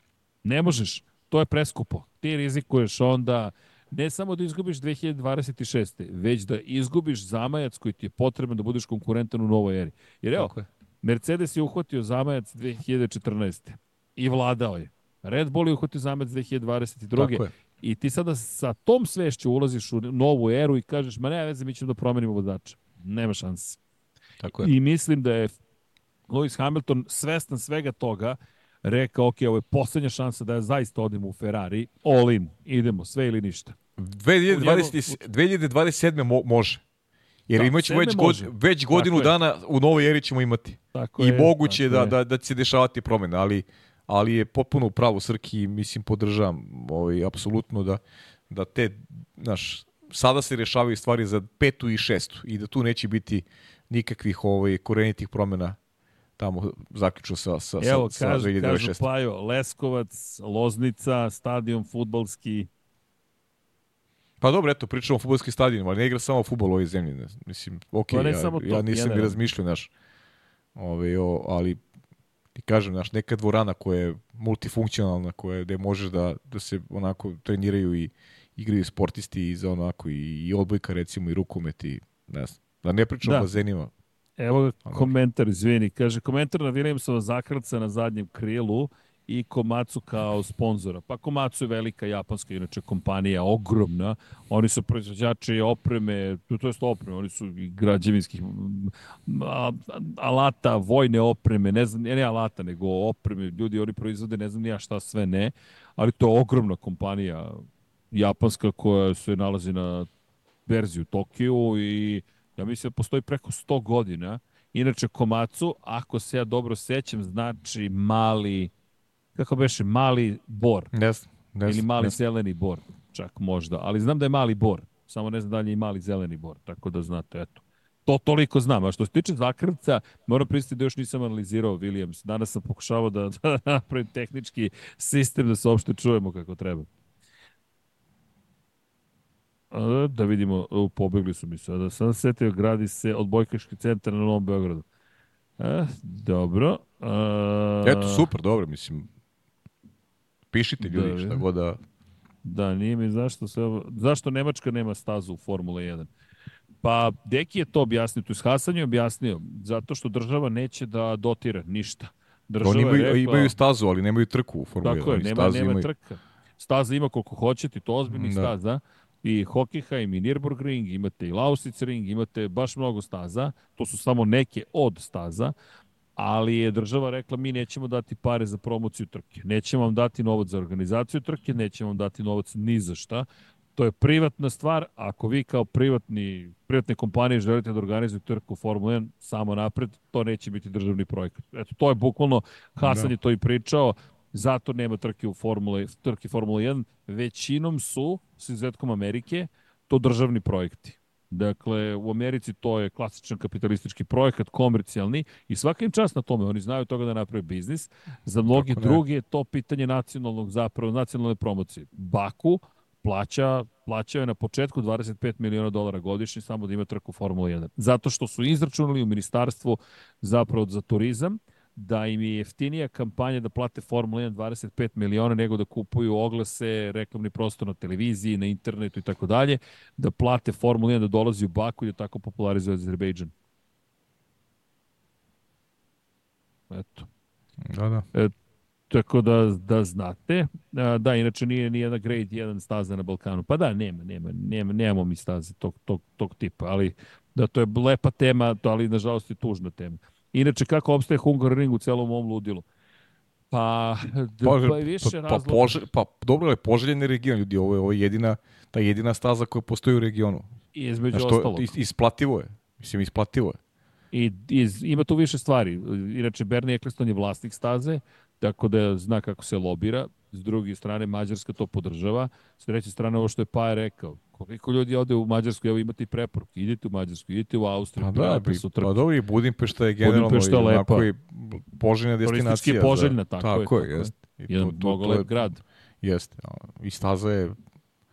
Ne možeš. To je preskupo. Ti rizikuješ onda ne samo da izgubiš 2026. već da izgubiš zamajac koji ti je potreban da budeš konkurentan u novoj eri. Jer evo, je. Mercedes je uhvatio zamajac 2014. i vladao je. Red Bull je uhvatio zamajac 2022. Tako je. I ti sada sa tom svešću ulaziš u novu eru i kažeš, ma ne veze, mi ćemo da promenimo vozača. Nema šanse. Tako je. I mislim da je Lewis Hamilton svestan svega toga rekao, ok, ovo je poslednja šansa da ja zaista odem u Ferrari, all in, idemo, sve ili ništa. 2020, 2027. Mo, može. Jer Da, imat ćemo već, god, već godinu je. dana u novoj eri ćemo imati. Tako I je, moguće je tako da, je. da, da će se dešavati promjene, ali, ali je potpuno u pravu Srki i mislim podržavam ovaj, apsolutno da, da te, znaš, sada se rešavaju stvari za petu i šestu i da tu neće biti nikakvih ovaj, korenitih promjena tamo zaključno sa, sa, Evo, sa, sa kažu, kažu 2026. Pajo, Leskovac, Loznica, stadion futbalski, Pa dobro, eto, pričamo o futbolskim stadionima, ali ne igra samo futbol u ovoj zemlji. Ne, mislim, ok, Pa ja, ja nisam ni razmišljao, znaš, ovaj, o, ali ti kažem, znaš, neka dvorana koja je multifunkcionalna, koja je, gde možeš da, da se onako treniraju i igraju sportisti i za onako i, i odbojka recimo i rukomet i ne znam. Da ne pričam Da. o bazenima. Evo ga komentar, izvini. Kaže, komentar na Williamsova zakrca na zadnjem krilu i Komatsu kao sponzora. Pa Komatsu je velika japanska, inače kompanija, ogromna. Oni su proizvođači opreme, to jest opreme, oni su i građevinskih alata, vojne opreme, ne znam, ne alata, nego opreme. Ljudi, oni proizvode, ne znam ni ja šta sve ne, ali to je ogromna kompanija japanska koja se nalazi na verziju Tokiju i ja mislim da postoji preko 100 godina. Inače, Komatsu, ako se ja dobro sećam, znači mali, kako beše, mali bor. Znam, ne ili mali znam. zeleni bor, čak možda. Ali znam da je mali bor, samo ne znam da li je i mali zeleni bor, tako da znate, eto. To toliko znam. A što se tiče zakrvca, moram pristiti da još nisam analizirao Williams. Danas sam pokušavao da, da napravim tehnički sistem da se uopšte čujemo kako treba. Da vidimo, u, pobegli su mi sada. Sam se setio, gradi se odbojkaški centar na Novom Beogradu. E, dobro. A, Eto, super, dobro, mislim. Pišite ljudi, Da, šta vidim. god da... Da, nije mi zašto se. Zašto Nemačka nema stazu u Formula 1? Pa, Deki je to objasnio, tu Hasan je objasnio, zato što država neće da dotira ništa. Država Oni imaju, rekla- imaju stazu, ali nemaju trku u Formuli 1. Tako je, nema, nema imaju. trka. Staza ima koliko hoćete, to ozbiljnih Da. staza. I Hockenheim i Nürburgring, imate i Lausitz ring, imate baš mnogo staza. To su samo neke od staza. Ali je država rekla mi nećemo dati pare za promociju trke. Nećemo vam dati novac za organizaciju trke, nećemo vam dati novac ni za šta. To je privatna stvar. Ako vi kao privatni, privatne kompanije želite da organizujete trku Formula 1 samo napred, to neće biti državni projekat. Eto, to je bukvalno, Hasan Da. je to i pričao, zato nema trke u Formula, trke Formula 1. Većinom su, s izuzetkom Amerike, to državni projekti. Dakle, u Americi to je klasičan kapitalistički projekat, komercijalni i svaka im čast na tome. Oni znaju toga da naprave biznis. Za mnogi drugi je to pitanje nacionalnog, zapravo nacionalne promocije. Baku plaća, plaćao je na početku 25 miliona dolara godišnje samo da ima trku Formula 1. Zato što su izračunali u ministarstvu zapravo za turizam, da im je jeftinija kampanja da plate Formula 1 25 miliona nego da kupuju oglase, reklamni prostor na televiziji, na internetu i tako dalje, da plate Formula 1 da dolazi u Baku i da tako popularizuje Azerbejdžan. Eto. Da, da. E, tako da, da znate. Da, inače nije ni jedna grade 1 staza na Balkanu. Pa da, nema, nema, nema, nemamo mi staze tog, tog, tog tipa, ali da to je lepa tema, to, ali nažalost i tužna tema. Inače, kako obstaje Hungaroring u celom ovom ludilu? Pa, pa, pa više pa, pa, pože, pa dobro je poželjeni region, ljudi, ovo je, ovo je jedina, ta jedina staza koja postoji u regionu. I između Znaš, ostalog. Is, isplativo je. Mislim, isplativo je. I iz, ima tu više stvari. Inače, Bernie Eccleston je vlasnik staze, tako da zna kako se lobira. S druge strane, Mađarska to podržava. S treće strane, ovo što je Paja rekao, Koliko ljudi ode u Mađarsku, evo imate i preporuke, idite u Mađarsku, idite u Austriju, pa da, su trke. Pa dobro, i Budimpešta je generalno Budimpešta lepa. onako i poželjna destinacija. je poželjna, tako, tako je. Tako jest. I Jedan to, mnogo lep grad. Jeste. I staza je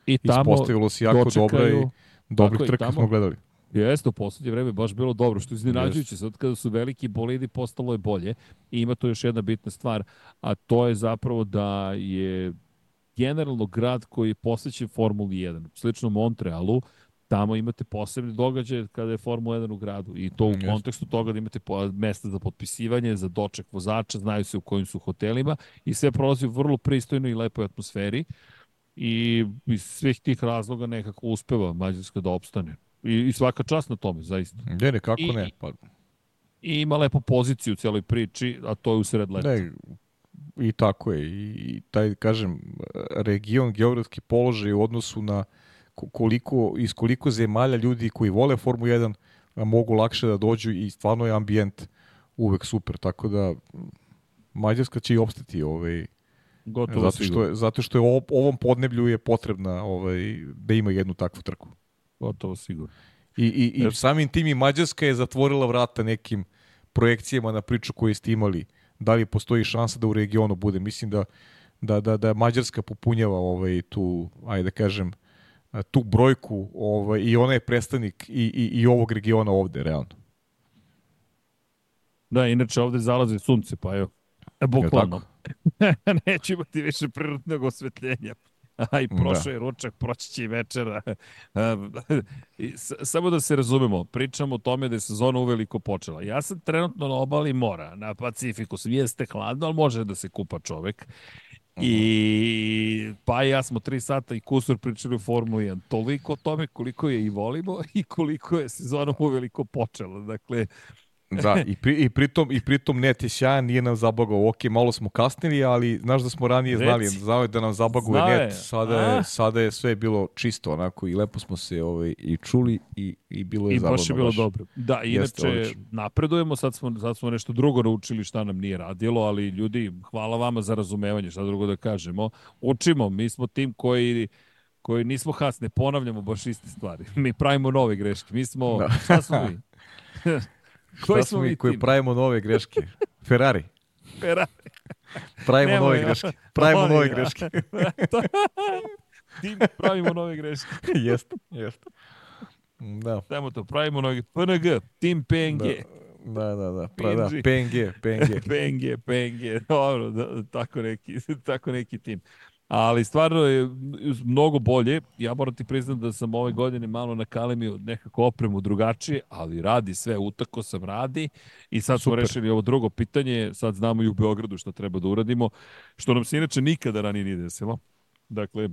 I tamo ispostavilo se jako dobra i dobrih trka smo gledali. Jeste, u poslednje vreme baš bilo dobro, što iznenađujuće. Sad kada su veliki bolidi, postalo je bolje. I ima to još jedna bitna stvar, a to je zapravo da je generalno grad koji je posvećen Formuli 1. Slično Montrealu, tamo imate posebne događaje kada je Formula 1 u gradu i to u kontekstu toga da imate mesta za potpisivanje, za doček vozača, znaju se u kojim su hotelima i sve prolazi u vrlo pristojnoj i lepoj atmosferi i iz svih tih razloga nekako uspeva Mađarska da opstane. I, i svaka čast na tome, zaista. Ne, ne, kako I, ne. Pa... I ima lepu poziciju u cijeloj priči, a to je u sred leta. Ne, I tako je. I taj, kažem, region, geografski položaj u odnosu na koliko, iz koliko zemalja ljudi koji vole Formu 1 mogu lakše da dođu i stvarno je ambijent uvek super. Tako da Mađarska će i opstati ovaj, Gotovo zato što je, zato što je ovom podneblju je potrebna ovaj, da ima jednu takvu trku. Gotovo sigurno. I, i, i samim tim i Mađarska je zatvorila vrata nekim projekcijama na priču koju ste imali da li postoji šansa da u regionu bude. Mislim da da, da, da Mađarska popunjava ovaj, tu, ajde da kažem, tu brojku ovaj, i ona je predstavnik i, i, i ovog regiona ovde, realno. Da, inače ovde zalazi sunce, pa evo, bukvalno. Neće imati više prirodnog osvetljenja. Aj, prošao da. je ručak, proći će i večera. Samo da se razumemo, pričamo o tome da je sezona uveliko počela. Ja sam trenutno na obali mora, na Pacifiku. Jeste hladno, ali može da se kupa čovek. I mhm. pa ja smo tri sata i kusur pričali o Formuli 1. Toliko o tome koliko je i volimo i koliko je sezona uveliko počela. Dakle, Da, i, pri, i, pritom, i pritom net je sjajan, nije nam zabagao. Ok, malo smo kasnili, ali znaš da smo ranije Reci. znali, znao da nam zabaguje Zna net. Sada je, sada je sve bilo čisto onako i lepo smo se ovaj, i čuli i, i bilo je I zabavno. I baš je bilo baš. dobro. Da, inače napredujemo, sad smo, sad smo nešto drugo naučili šta nam nije radilo, ali ljudi, hvala vama za razumevanje, šta drugo da kažemo. Učimo, mi smo tim koji koji nismo has, ne ponavljamo baš iste stvari. Mi pravimo nove greške. Mi smo, da. šta smo mi? Koji smo mi koji pravimo nove greške? Ferrari. Ferrari. Pravimo Nemo, nove ja. greške. Pravimo nove greške. Tim pravimo nove greške. jeste, jeste. Da. Samo to, pravimo nove PNG, Tim PNG. Da. Da, da, da. Pa, da. PNG, PNG. PNG, PNG. Dobro, da, tako, neki, tako neki tim ali stvarno je mnogo bolje. Ja moram ti priznati da sam ove godine malo nakalemio nekako opremu drugačije, ali radi sve, utako sam radi i sad smo Super. rešili ovo drugo pitanje, sad znamo i u Beogradu što treba da uradimo, što nam se inače nikada ranije nije desilo. Dakle,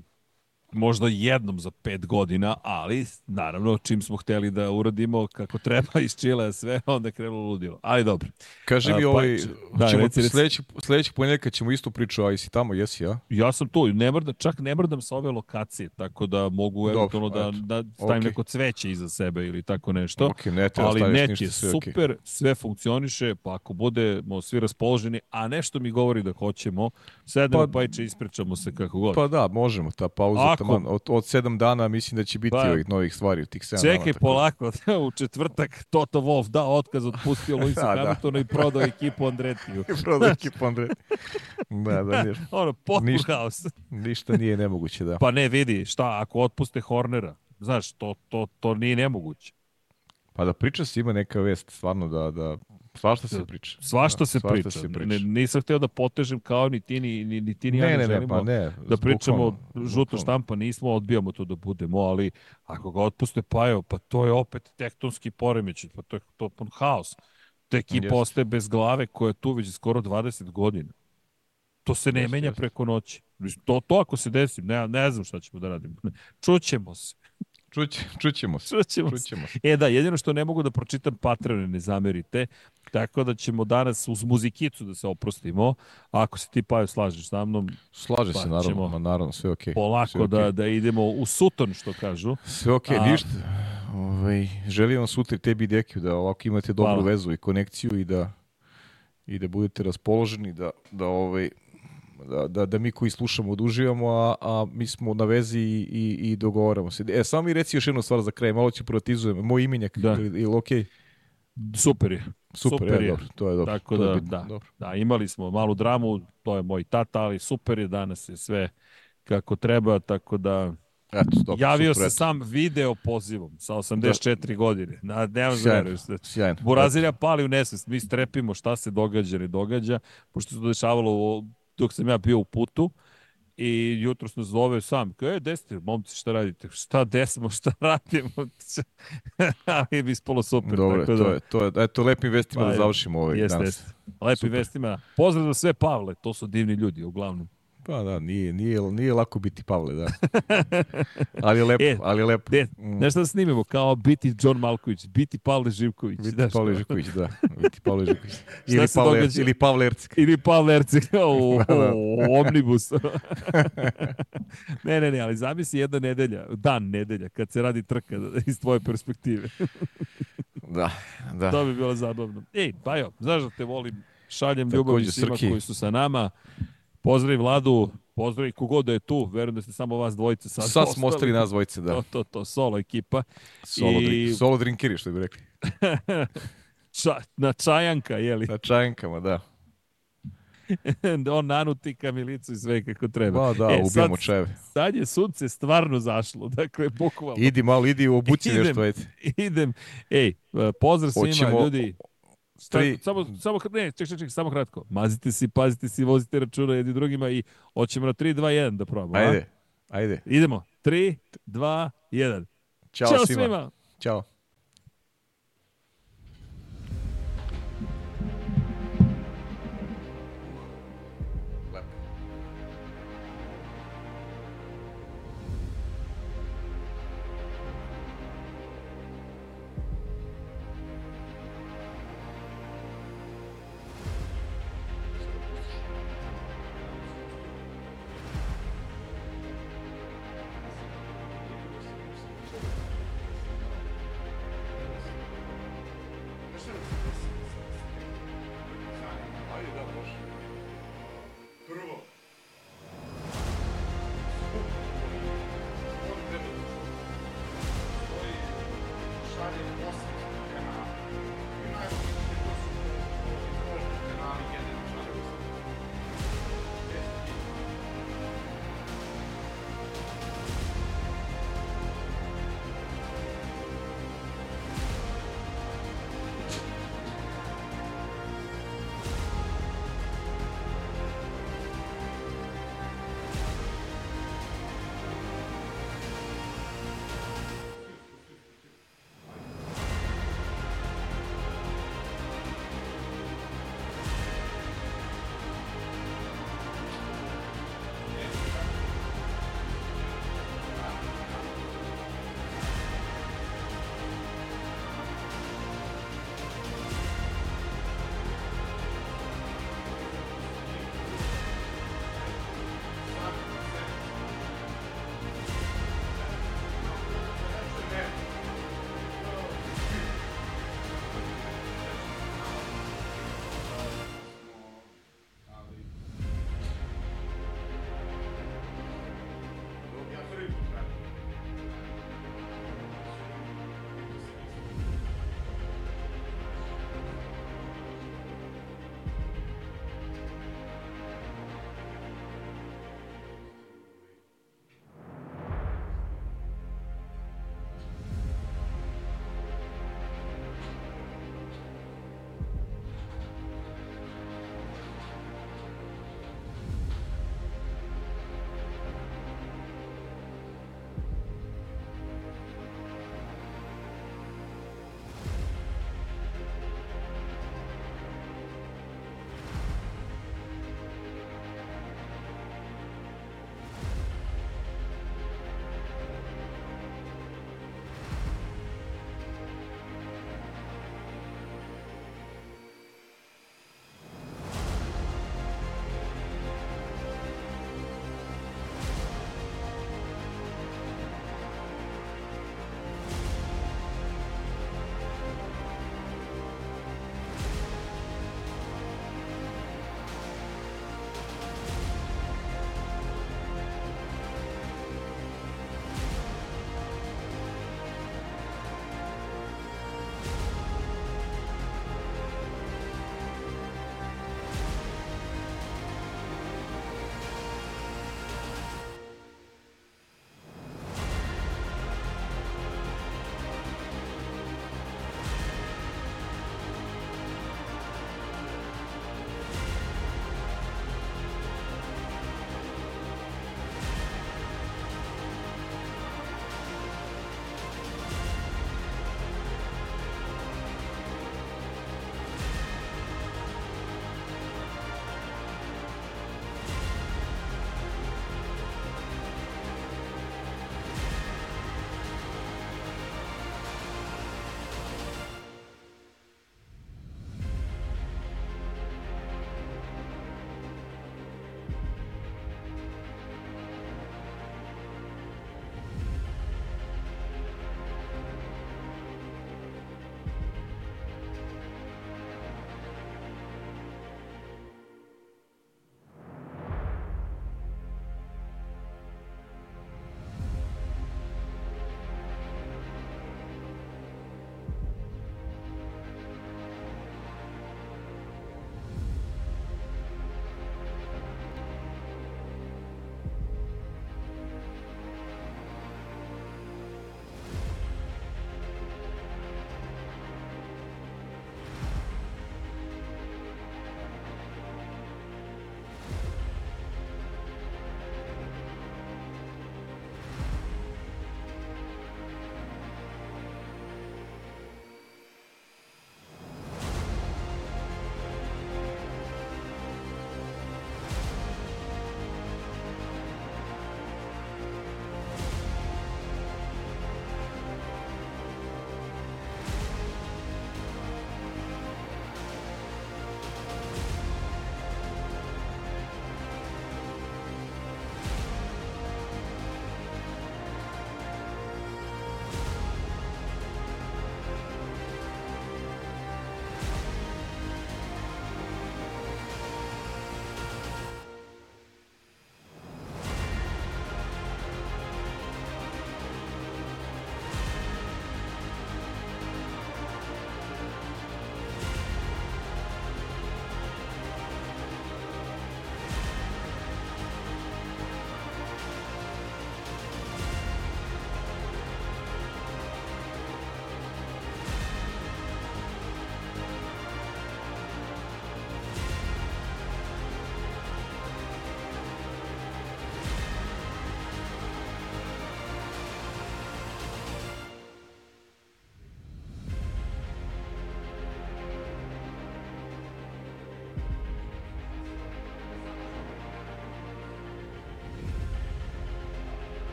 možda jednom za pet godina, ali naravno čim smo hteli da uradimo kako treba iz Čile sve, onda krenulo ludilo. Ali dobro. Kaže mi ovaj, pa, da, ćemo reci, sledeći, sledeći ponedjeljka ćemo isto priču, a si tamo, jesi ja? Ja sam tu, ne mrdam, čak ne mrdam sa ove lokacije, tako da mogu eventualno da, da stavim okay. neko cveće iza sebe ili tako nešto. Okay, ne ali net je sve super, okay. sve funkcioniše, pa ako budemo svi raspoloženi, a nešto mi govori da hoćemo, sedemo pa, pa i ispričamo se kako god. Pa da, možemo, ta pauza taman, od, od sedam dana mislim da će biti Pa- ovih novih stvari u tih sedam Čekaj, dana. tako polako, u četvrtak Toto Wolf dao otkaz, otpustio Luisa Da, da. Hamiltona i prodao ekipu Andretiju. da- Prodao ekipu Andre. Da, da, niš- Ono, potpun Ništa. haos. ništa nije nemoguće, da. Pa ne, vidi, šta, ako otpuste Hornera, znaš, to, to, to nije nemoguće. Pa da priča se ima neka vest, stvarno da, da svašta se priča. Svašta Da, se svašta priča. se Ne, nisam hteo da potežem kao ni ti, ni, ni, ni ti, ni ja Ne, ne, ne, ne, želimo pa ne. da pričamo bukvalno, žuto bukvalno. štampa, nismo, odbijamo to da budemo, ali ako ga otpuste Pajo, pa to je opet tektonski poremeć, pa to je totalno haos. Ta ekipa Jeste. ostaje bez glave koja je tu već skoro 20 godina. To se ne Jeste, menja jeste. preko noći. To, to ako se desi, ne, ne znam šta ćemo da radimo. Čućemo se. Čuće, čućemo se. Čućemo. Čućemo se. E da, jedino što ne mogu da pročitam Patreone, ne zamerite, tako da ćemo danas uz muzikicu da se oprostimo. Ako se ti Pajo slažeš sa mnom, Slaže Pa se, naravno, ćemo naravno, sve okej. polako sve da, okej. da idemo u suton, što kažu. Sve okej, A- ništa. Ovaj, želim vam sutra tebi Dekiju da ovako imate dobru Hvala. vezu i konekciju i da i da budete raspoloženi da da ovaj da, da, da mi koji slušamo oduživamo, a, a mi smo na vezi i, i, i dogovaramo se. E, samo mi reci još jednu stvar za kraj, malo ću privatizujem. Moj imenjak, Da. ili, ili okej? Super je. Super, Super je, je. dobro, to je dobro. Tako to da, bitno, da, Dobro. da, imali smo malu dramu, to je moj tata, ali super je danas je sve kako treba, tako da Eto, dobro, javio super, se eto. sam video pozivom sa 84 godine. Na, nemam veruješ da Sjajno. Burazirja pali u nesvest. Mi strepimo šta se događa, ne događa, pošto se to dešavalo u- dok sam ja bio u putu i jutro nas zove sam. Kao, e, gde ste, momci, šta radite? Šta desmo, šta radimo? Ali bi ispalo super. Dobro, tako to da, je, to je, eto, lepim vestima Pa da završimo ovaj Jeste, danas. jeste. Lepi Super. vestima. Pozdrav za sve Pavle, to su divni ljudi, uglavnom. Pa da, nije, nije, nije lako biti Pavle, da. ali je lepo, E, ali je lepo. Mm. Nešto da snimimo, kao biti John Malković, biti Pavle Živković. Biti znaš, Pavle Živković, da. Biti Pavle Živković. ili, Pavle, događa? ili Pavle Ercik. Ili Pavle Ercik u, Da, da. Omnibus. ne, ne, ne, ali zamisli jedna nedelja, dan nedelja, kad se radi trka iz tvoje perspektive. Da, da. to bi bilo zabavno. Ej, Bajo, znaš da te volim, šaljem Takođe, ljubav svima Srki. koji su sa nama. Pozdrav Vladu, pozdrav i kogod da je tu, verujem da ste samo vas dvojice sad, Sad smo ostali nas dvojice, da. To, to, to, solo ekipa. Solo, I- drink, solo drinkeri, što bi rekli. Ča, na čajanka, jeli? Na čajenkama, da. On nanuti kamilicu i sve kako treba. Ba, da, E, ubijamo sad- čajeve. Sad je sunce stvarno zašlo, dakle, bukvalno. Idi malo, idi u obuci Idem. nešto, ajde. Idem. Ej, pozdrav svima, Hoćemo- ljudi. Tri- samo, samo, ne, ček, ček, ček, samo kratko. Mazite se, pazite se, vozite računa jedni drugima i hoćemo na 3, 2, 1 da probamo. a? Ajde, ajde. Idemo. 3, 2, 1. Ćao, Ćao svima. svima. Ćao.